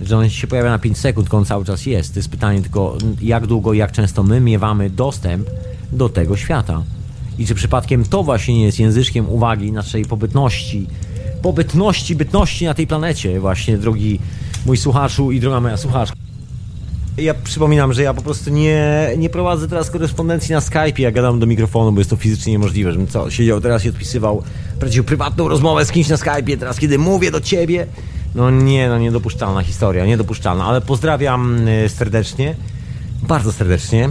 że on się pojawia na 5 sekund, tylko on cały czas jest. To jest pytanie tylko, jak długo jak często my miewamy dostęp do tego świata. I czy przypadkiem to właśnie nie jest języczkiem uwagi naszej pobytności, pobytności, bytności na tej planecie, właśnie, drogi mój słuchaczu i droga moja słuchaczka. Ja przypominam, że ja po prostu nie, nie prowadzę teraz korespondencji na Skype, ja gadam do mikrofonu, bo jest to fizycznie niemożliwe, żebym co, siedział teraz i odpisywał prowadził prywatną rozmowę z kimś na Skype, teraz kiedy mówię do ciebie. No nie, no niedopuszczalna historia, niedopuszczalna, ale pozdrawiam y, serdecznie, bardzo serdecznie.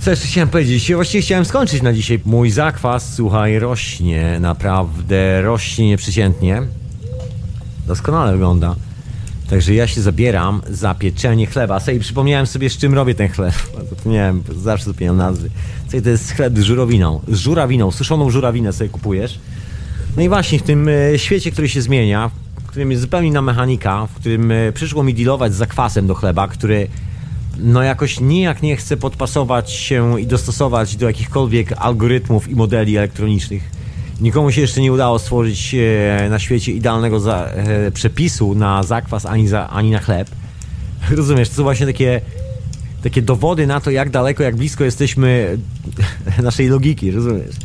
Co jeszcze chciałem powiedzieć? Właściwie chciałem skończyć na dzisiaj. Mój zakwas, słuchaj, rośnie, naprawdę rośnie nieprzeciętnie. Doskonale wygląda. Także ja się zabieram za pieczenie chleba. Sobie przypomniałem sobie, z czym robię ten chleb. *laughs* Zapomniałem, zawsze zapomniałem nazwy. Co to jest chleb z żurawiną. Z żurawiną, suszoną żurawinę sobie kupujesz. No i właśnie w tym e, świecie, który się zmienia, w którym jest zupełnie inna mechanika, w którym e, przyszło mi dealować z zakwasem do chleba, który no jakoś nijak nie chce podpasować się i dostosować do jakichkolwiek algorytmów i modeli elektronicznych Nikomu się jeszcze nie udało stworzyć e, na świecie idealnego za, e, przepisu na zakwas ani, za, ani na chleb. *laughs* Rozumiesz, to są właśnie takie, takie dowody na to, jak daleko, jak blisko jesteśmy *laughs* naszej logiki, rozumiesz?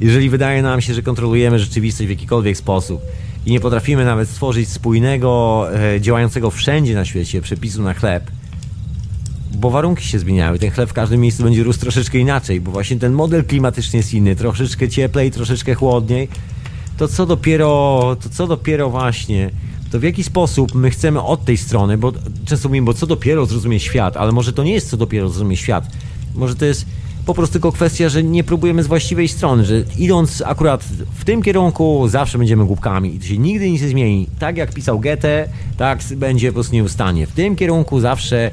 Jeżeli wydaje nam się, że kontrolujemy rzeczywistość w jakikolwiek sposób i nie potrafimy nawet stworzyć spójnego, e, działającego wszędzie na świecie przepisu na chleb, bo warunki się zmieniały. Ten chleb w każdym miejscu będzie rósł troszeczkę inaczej, bo właśnie ten model klimatyczny jest inny, troszeczkę cieplej, troszeczkę chłodniej. To co dopiero, to co dopiero właśnie, to w jaki sposób my chcemy od tej strony, bo często mówimy, bo co dopiero zrozumie świat, ale może to nie jest co dopiero zrozumie świat. Może to jest po prostu tylko kwestia, że nie próbujemy z właściwej strony, że idąc akurat w tym kierunku zawsze będziemy głupkami i to się nigdy nic nie zmieni. Tak jak pisał Goethe, tak będzie po prostu nieustannie. W tym kierunku zawsze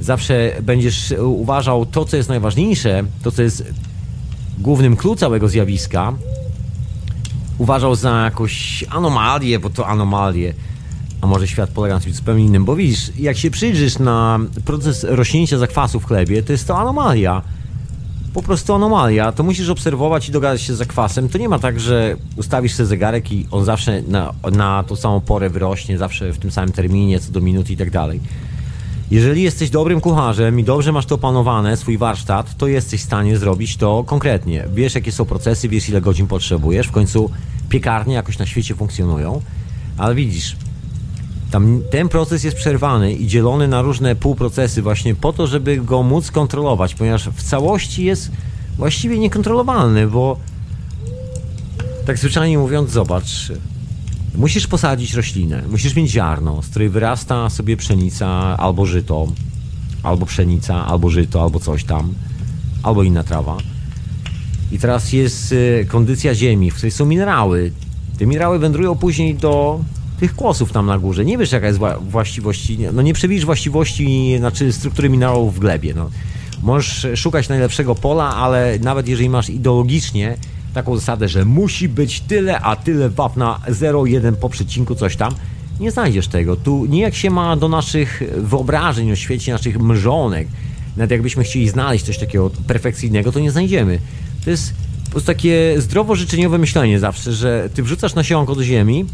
zawsze będziesz uważał to, co jest najważniejsze, to, co jest głównym clue całego zjawiska, uważał za jakąś anomalię, bo to anomalie, a może świat polega na czymś zupełnie innym, bo widzisz, jak się przyjrzysz na proces rośnięcia zakwasu w chlebie, to jest to anomalia. Po prostu anomalia. To musisz obserwować i dogadać się z zakwasem. To nie ma tak, że ustawisz sobie zegarek i on zawsze na, na tą samą porę wyrośnie, zawsze w tym samym terminie, co do minuty i tak dalej. Jeżeli jesteś dobrym kucharzem i dobrze masz to opanowane, swój warsztat, to jesteś w stanie zrobić to konkretnie. Wiesz, jakie są procesy, wiesz, ile godzin potrzebujesz. W końcu piekarnie jakoś na świecie funkcjonują. Ale widzisz, tam ten proces jest przerwany i dzielony na różne półprocesy właśnie po to, żeby go móc kontrolować, ponieważ w całości jest właściwie niekontrolowalny, bo tak zwyczajnie mówiąc, zobacz, Musisz posadzić roślinę, musisz mieć ziarno, z której wyrasta sobie pszenica albo żyto, albo pszenica, albo żyto, albo coś tam, albo inna trawa. I teraz jest y, kondycja ziemi, w której są minerały. Te minerały wędrują później do tych kłosów tam na górze. Nie wiesz, jaka jest właściwości, no nie przewidzisz właściwości, znaczy struktury minerałów w glebie. No. Możesz szukać najlepszego pola, ale nawet jeżeli masz ideologicznie taką zasadę, że musi być tyle, a tyle wapna 0,1 po przecinku, coś tam. Nie znajdziesz tego. Tu nie jak się ma do naszych wyobrażeń o świecie, naszych mrzonek. Nawet jakbyśmy chcieli znaleźć coś takiego perfekcyjnego, to nie znajdziemy. To jest po prostu takie zdrowo życzeniowe myślenie zawsze, że ty wrzucasz nasionko do ziemi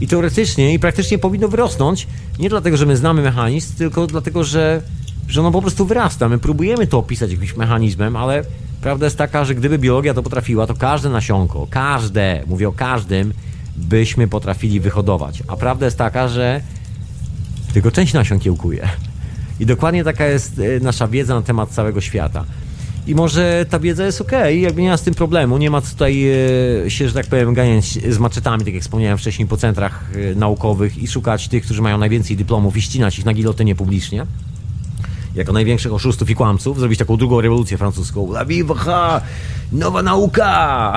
I teoretycznie i praktycznie powinno wyrosnąć, nie dlatego, że my znamy mechanizm, tylko dlatego, że, że ono po prostu wyrasta. My próbujemy to opisać jakimś mechanizmem, ale prawda jest taka, że gdyby biologia to potrafiła, to każde nasionko, każde, mówię o każdym, byśmy potrafili wyhodować. A prawda jest taka, że tylko część nasion kiełkuje. I dokładnie taka jest e, nasza wiedza na temat całego świata. I może ta wiedza jest ok, jakby nie ma z tym problemu, nie ma tutaj e, się, że tak powiem, ganiać z maczetami, tak jak wspomniałem wcześniej, po centrach e, naukowych i szukać tych, którzy mają najwięcej dyplomów i ścinać ich na gilotynie publicznie. Jako największych oszustów i kłamców, zrobić taką drugą rewolucję francuską. La viva! Nowa nauka!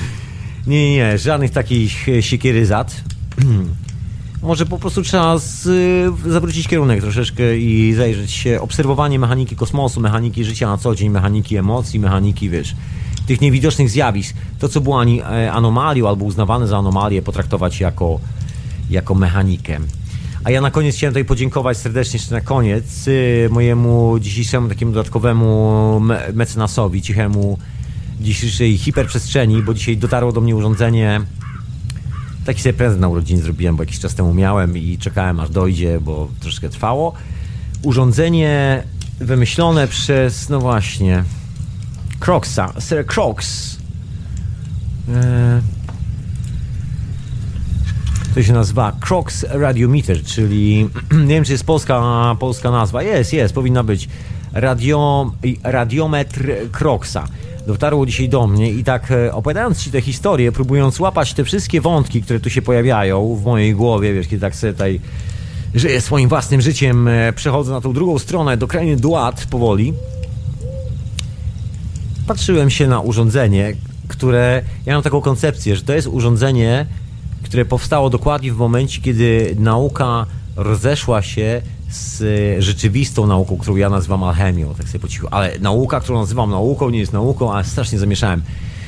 *laughs* nie, nie, żadnych takich siekieryzat. *clears throat* może po prostu trzeba z, zawrócić kierunek troszeczkę i zajrzeć się, obserwowanie mechaniki kosmosu, mechaniki życia na co dzień, mechaniki emocji, mechaniki, wiesz, tych niewidocznych zjawisk. To, co było ani, e, anomalią albo uznawane za anomalię, potraktować jako, jako mechanikę. A ja na koniec chciałem tutaj podziękować serdecznie jeszcze na koniec y, mojemu dzisiejszemu takiemu dodatkowemu mecenasowi, cichemu dzisiejszej hiperprzestrzeni, bo dzisiaj dotarło do mnie urządzenie Taki sobie prezent na urodziny zrobiłem, bo jakiś czas temu miałem i czekałem aż dojdzie, bo troszkę trwało. Urządzenie wymyślone przez, no właśnie, Crocsa, Sir Crocs. Eee, to się nazywa Crocs Radiometer, czyli *clears throat* nie wiem, czy jest polska, polska nazwa. Jest, jest, powinna być. Radio, radiometr Crocsa dotarło dzisiaj do mnie i tak e, opowiadając Ci tę historię, próbując łapać te wszystkie wątki, które tu się pojawiają w mojej głowie, wiesz, kiedy tak sobie tutaj żyję swoim własnym życiem, e, przechodzę na tą drugą stronę, do krainy Duat powoli, patrzyłem się na urządzenie, które, ja mam taką koncepcję, że to jest urządzenie, które powstało dokładnie w momencie, kiedy nauka rozeszła się z rzeczywistą nauką, którą ja nazywam alchemią, tak sobie po cichu. Ale nauka, którą nazywam nauką, nie jest nauką, a strasznie zamieszałem.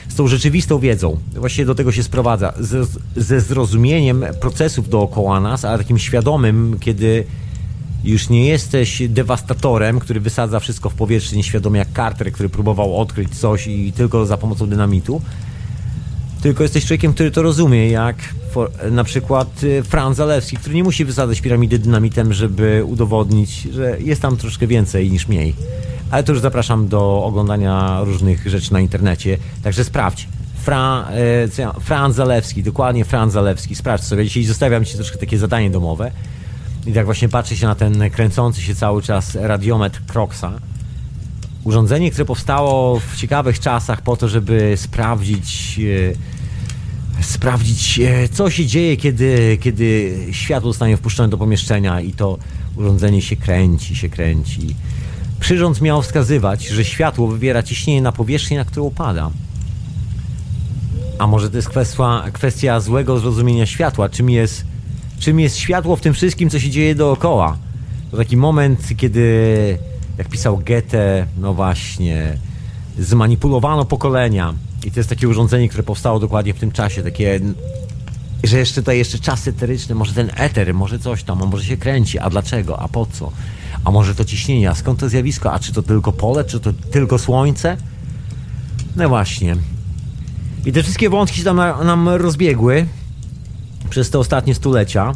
Z tą rzeczywistą wiedzą, właściwie do tego się sprowadza, ze, ze zrozumieniem procesów dookoła nas, ale takim świadomym, kiedy już nie jesteś dewastatorem, który wysadza wszystko w powietrze nieświadomie jak Carter, który próbował odkryć coś i tylko za pomocą dynamitu, tylko jesteś człowiekiem, który to rozumie, jak na przykład y, Franz Zalewski, który nie musi wysadzać piramidy dynamitem, żeby udowodnić, że jest tam troszkę więcej niż mniej. Ale to już zapraszam do oglądania różnych rzeczy na internecie, także sprawdź. Fra, e, Franz Zalewski, dokładnie Franz Zalewski, sprawdź sobie. Dzisiaj zostawiam Ci troszkę takie zadanie domowe. I tak właśnie patrzy się na ten kręcący się cały czas radiometr Croxa. Urządzenie, które powstało w ciekawych czasach po to, żeby sprawdzić... E, sprawdzić, e, co się dzieje, kiedy, kiedy światło zostanie wpuszczone do pomieszczenia i to urządzenie się kręci, się kręci. Przyrząd miał wskazywać, że światło wywiera ciśnienie na powierzchnię, na którą pada. A może to jest kwestia, kwestia złego zrozumienia światła? Czym jest, czym jest światło w tym wszystkim, co się dzieje dookoła? To taki moment, kiedy, jak pisał Goethe, no właśnie, zmanipulowano pokolenia i to jest takie urządzenie, które powstało dokładnie w tym czasie, takie że jeszcze tutaj jeszcze czas eteryczny, może ten eter, może coś tam, a może się kręci, a dlaczego, a po co? A może to ciśnienie, a skąd to zjawisko? A czy to tylko pole, czy to tylko słońce? No właśnie. I te wszystkie wątki się tam nam rozbiegły przez te ostatnie stulecia.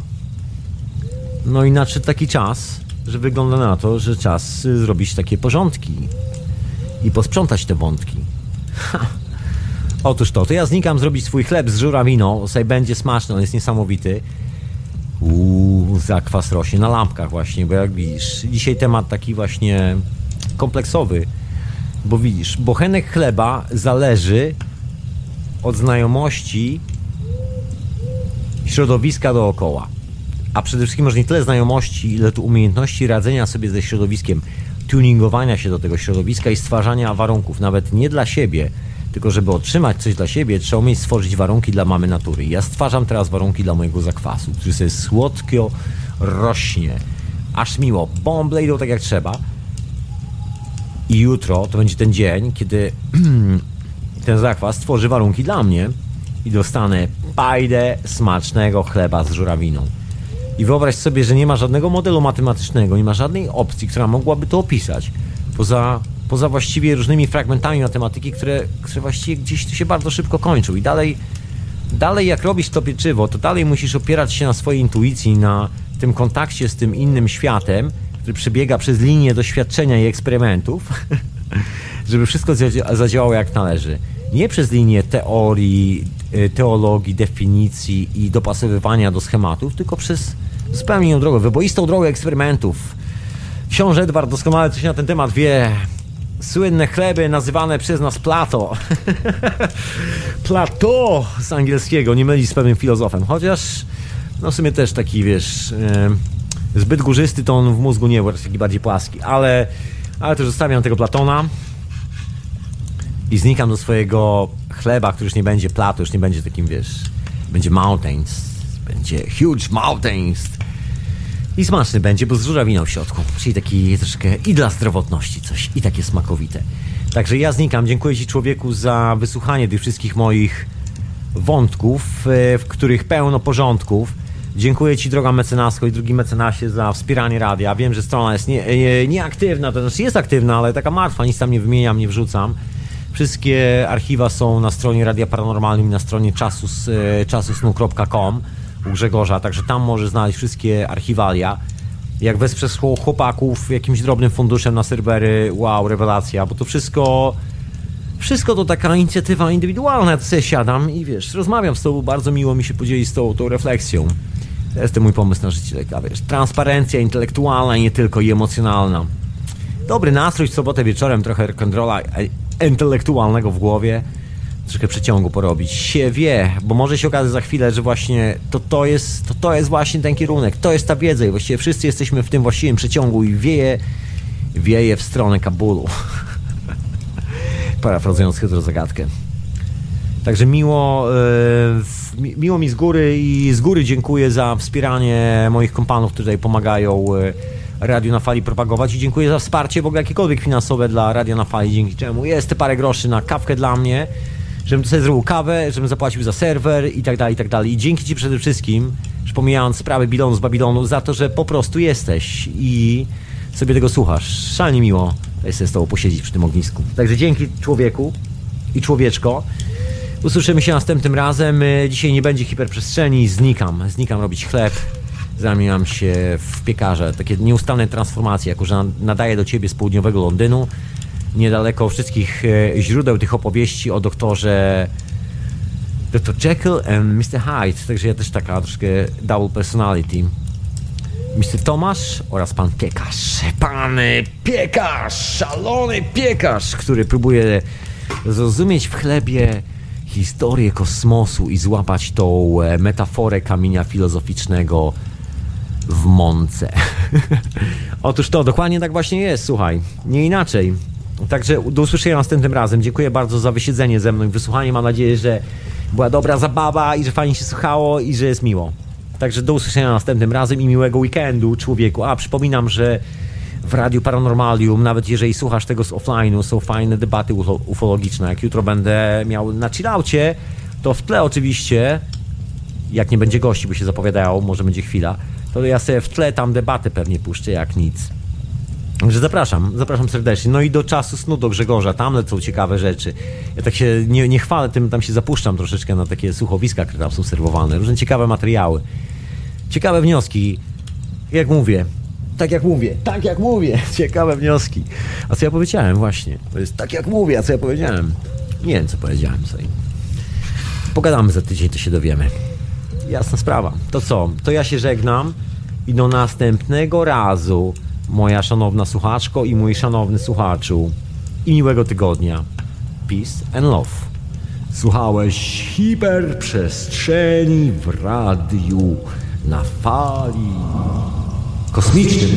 No i nadszedł taki czas, że wygląda na to, że czas zrobić takie porządki i posprzątać te wątki. Ha. *laughs* Otóż to, to ja znikam zrobić swój chleb z żurawiną, sobie będzie smaczny, on jest niesamowity. Uuu, zakwas rośnie na lampkach właśnie, bo jak widzisz, dzisiaj temat taki właśnie kompleksowy, bo widzisz, bochenek chleba zależy od znajomości środowiska dookoła. A przede wszystkim może nie tyle znajomości, ile tu umiejętności radzenia sobie ze środowiskiem, tuningowania się do tego środowiska i stwarzania warunków, nawet nie dla siebie, tylko żeby otrzymać coś dla siebie, trzeba umieć stworzyć warunki dla mamy natury. Ja stwarzam teraz warunki dla mojego zakwasu, który sobie słodko rośnie. Aż miło. Bąble idą tak jak trzeba. I jutro to będzie ten dzień, kiedy *clears throat* ten zakwas stworzy warunki dla mnie i dostanę pajdę smacznego chleba z żurawiną. I wyobraź sobie, że nie ma żadnego modelu matematycznego, nie ma żadnej opcji, która mogłaby to opisać. Poza poza właściwie różnymi fragmentami matematyki, które, które właściwie gdzieś tu się bardzo szybko kończą i dalej dalej jak robisz to pieczywo, to dalej musisz opierać się na swojej intuicji, na tym kontakcie z tym innym światem, który przebiega przez linię doświadczenia i eksperymentów, *laughs* żeby wszystko zadziałało jak należy. Nie przez linię teorii, teologii, definicji i dopasowywania do schematów, tylko przez zupełnie inną drogę, wyboistą drogę eksperymentów. Książę Edward doskonale coś na ten temat wie. Słynne chleby nazywane przez nas Plato. *laughs* Plato z angielskiego, nie myli z pewnym filozofem. Chociaż, no w sumie też taki, wiesz, yy, zbyt górzysty to on w mózgu nie był, taki bardziej płaski. Ale, ale też zostawiam tego Platona i znikam do swojego chleba, który już nie będzie Plato, już nie będzie takim, wiesz, będzie mountains, będzie huge mountains. I smaczny będzie, bo z żurawiną w środku. Czyli taki troszkę i dla zdrowotności coś, i takie smakowite. Także ja znikam. Dziękuję Ci człowieku za wysłuchanie tych wszystkich moich wątków, e, w których pełno porządków. Dziękuję Ci, droga mecenasko i drugi mecenasie, za wspieranie radia. Wiem, że strona jest nie, nie, nieaktywna, to znaczy jest aktywna, ale taka martwa, nic tam nie wymieniam, nie wrzucam. Wszystkie archiwa są na stronie Radia Paranormalnym i na stronie czasus, e, czasusnu.com u Grzegorza, także tam może znaleźć wszystkie archiwalia. Jak wesprzesz chłopaków jakimś drobnym funduszem na serwery, wow, rewelacja, bo to wszystko wszystko to taka inicjatywa indywidualna. Ja sobie siadam i wiesz, rozmawiam z tobą, bardzo miło mi się podzielić z tą, tą refleksją. To jest ten mój pomysł na życie, taka, wiesz, transparencja intelektualna i nie tylko, i emocjonalna. Dobry nastrój w sobotę wieczorem, trochę rock'n'rolla intelektualnego w głowie troszkę przeciągu porobić. Się wie, bo może się okazać za chwilę, że właśnie to, to, jest, to, to jest właśnie ten kierunek, to jest ta wiedza i właściwie wszyscy jesteśmy w tym właściwym przeciągu i wieje, wieje w stronę Kabulu. *laughs* Parafrazując hydrozagadkę. Także miło, yy, miło mi z góry i z góry dziękuję za wspieranie moich kompanów, którzy tutaj pomagają yy, Radio na Fali propagować i dziękuję za wsparcie w ogóle jakiekolwiek finansowe dla Radio na Fali, dzięki czemu jest parę groszy na kawkę dla mnie żebym sobie zrobił kawę, żebym zapłacił za serwer i tak dalej, i tak dalej. I dzięki Ci przede wszystkim, już pomijając sprawy Bilonu z Babilonu, za to, że po prostu jesteś i sobie tego słuchasz. Szalnie miło jest z Tobą posiedzieć przy tym ognisku. Także dzięki człowieku i człowieczko. Usłyszymy się następnym razem. Dzisiaj nie będzie hiperprzestrzeni, znikam. Znikam robić chleb. Zamieniam się w piekarze. Takie nieustanne transformacje, jako że nadaję do Ciebie z południowego Londynu niedaleko wszystkich e, źródeł tych opowieści o doktorze Dr. Jekyll and Mr. Hyde, także ja też taka troszkę double personality. Mr. Tomasz oraz pan piekarz. Pan piekarz, szalony piekarz, który próbuje zrozumieć w chlebie historię kosmosu i złapać tą e, metaforę kamienia filozoficznego w mące. *laughs* Otóż to, dokładnie tak właśnie jest, słuchaj. Nie inaczej. Także do usłyszenia następnym razem. Dziękuję bardzo za wysiedzenie ze mną i wysłuchanie. Mam nadzieję, że była dobra zabawa i że fajnie się słuchało i że jest miło. Także do usłyszenia następnym razem i miłego weekendu, człowieku. A przypominam, że w Radiu Paranormalium, nawet jeżeli słuchasz tego z offline'u, są fajne debaty ufologiczne. Jak jutro będę miał na chillaucie, to w tle oczywiście, jak nie będzie gości, bo się zapowiadało, może będzie chwila, to ja sobie w tle tam debatę pewnie puszczę jak nic. Także zapraszam, zapraszam serdecznie. No i do czasu snu do Grzegorza, tam lecą ciekawe rzeczy. Ja tak się nie, nie chwalę tym, tam się zapuszczam troszeczkę na takie słuchowiska, które tam są serwowane. Różne ciekawe materiały. Ciekawe wnioski. Jak mówię, tak jak mówię, tak jak mówię. *laughs* Ciekawe wnioski. A co ja powiedziałem właśnie? To jest tak jak mówię, a co ja powiedziałem? Nie wiem, co powiedziałem sobie. Pogadamy za tydzień, to się dowiemy. Jasna sprawa. To co? To ja się żegnam i do następnego razu moja szanowna słuchaczko i mój szanowny słuchaczu. I miłego tygodnia. Peace and love. Słuchałeś hiperprzestrzeni w radiu na fali kosmicznym.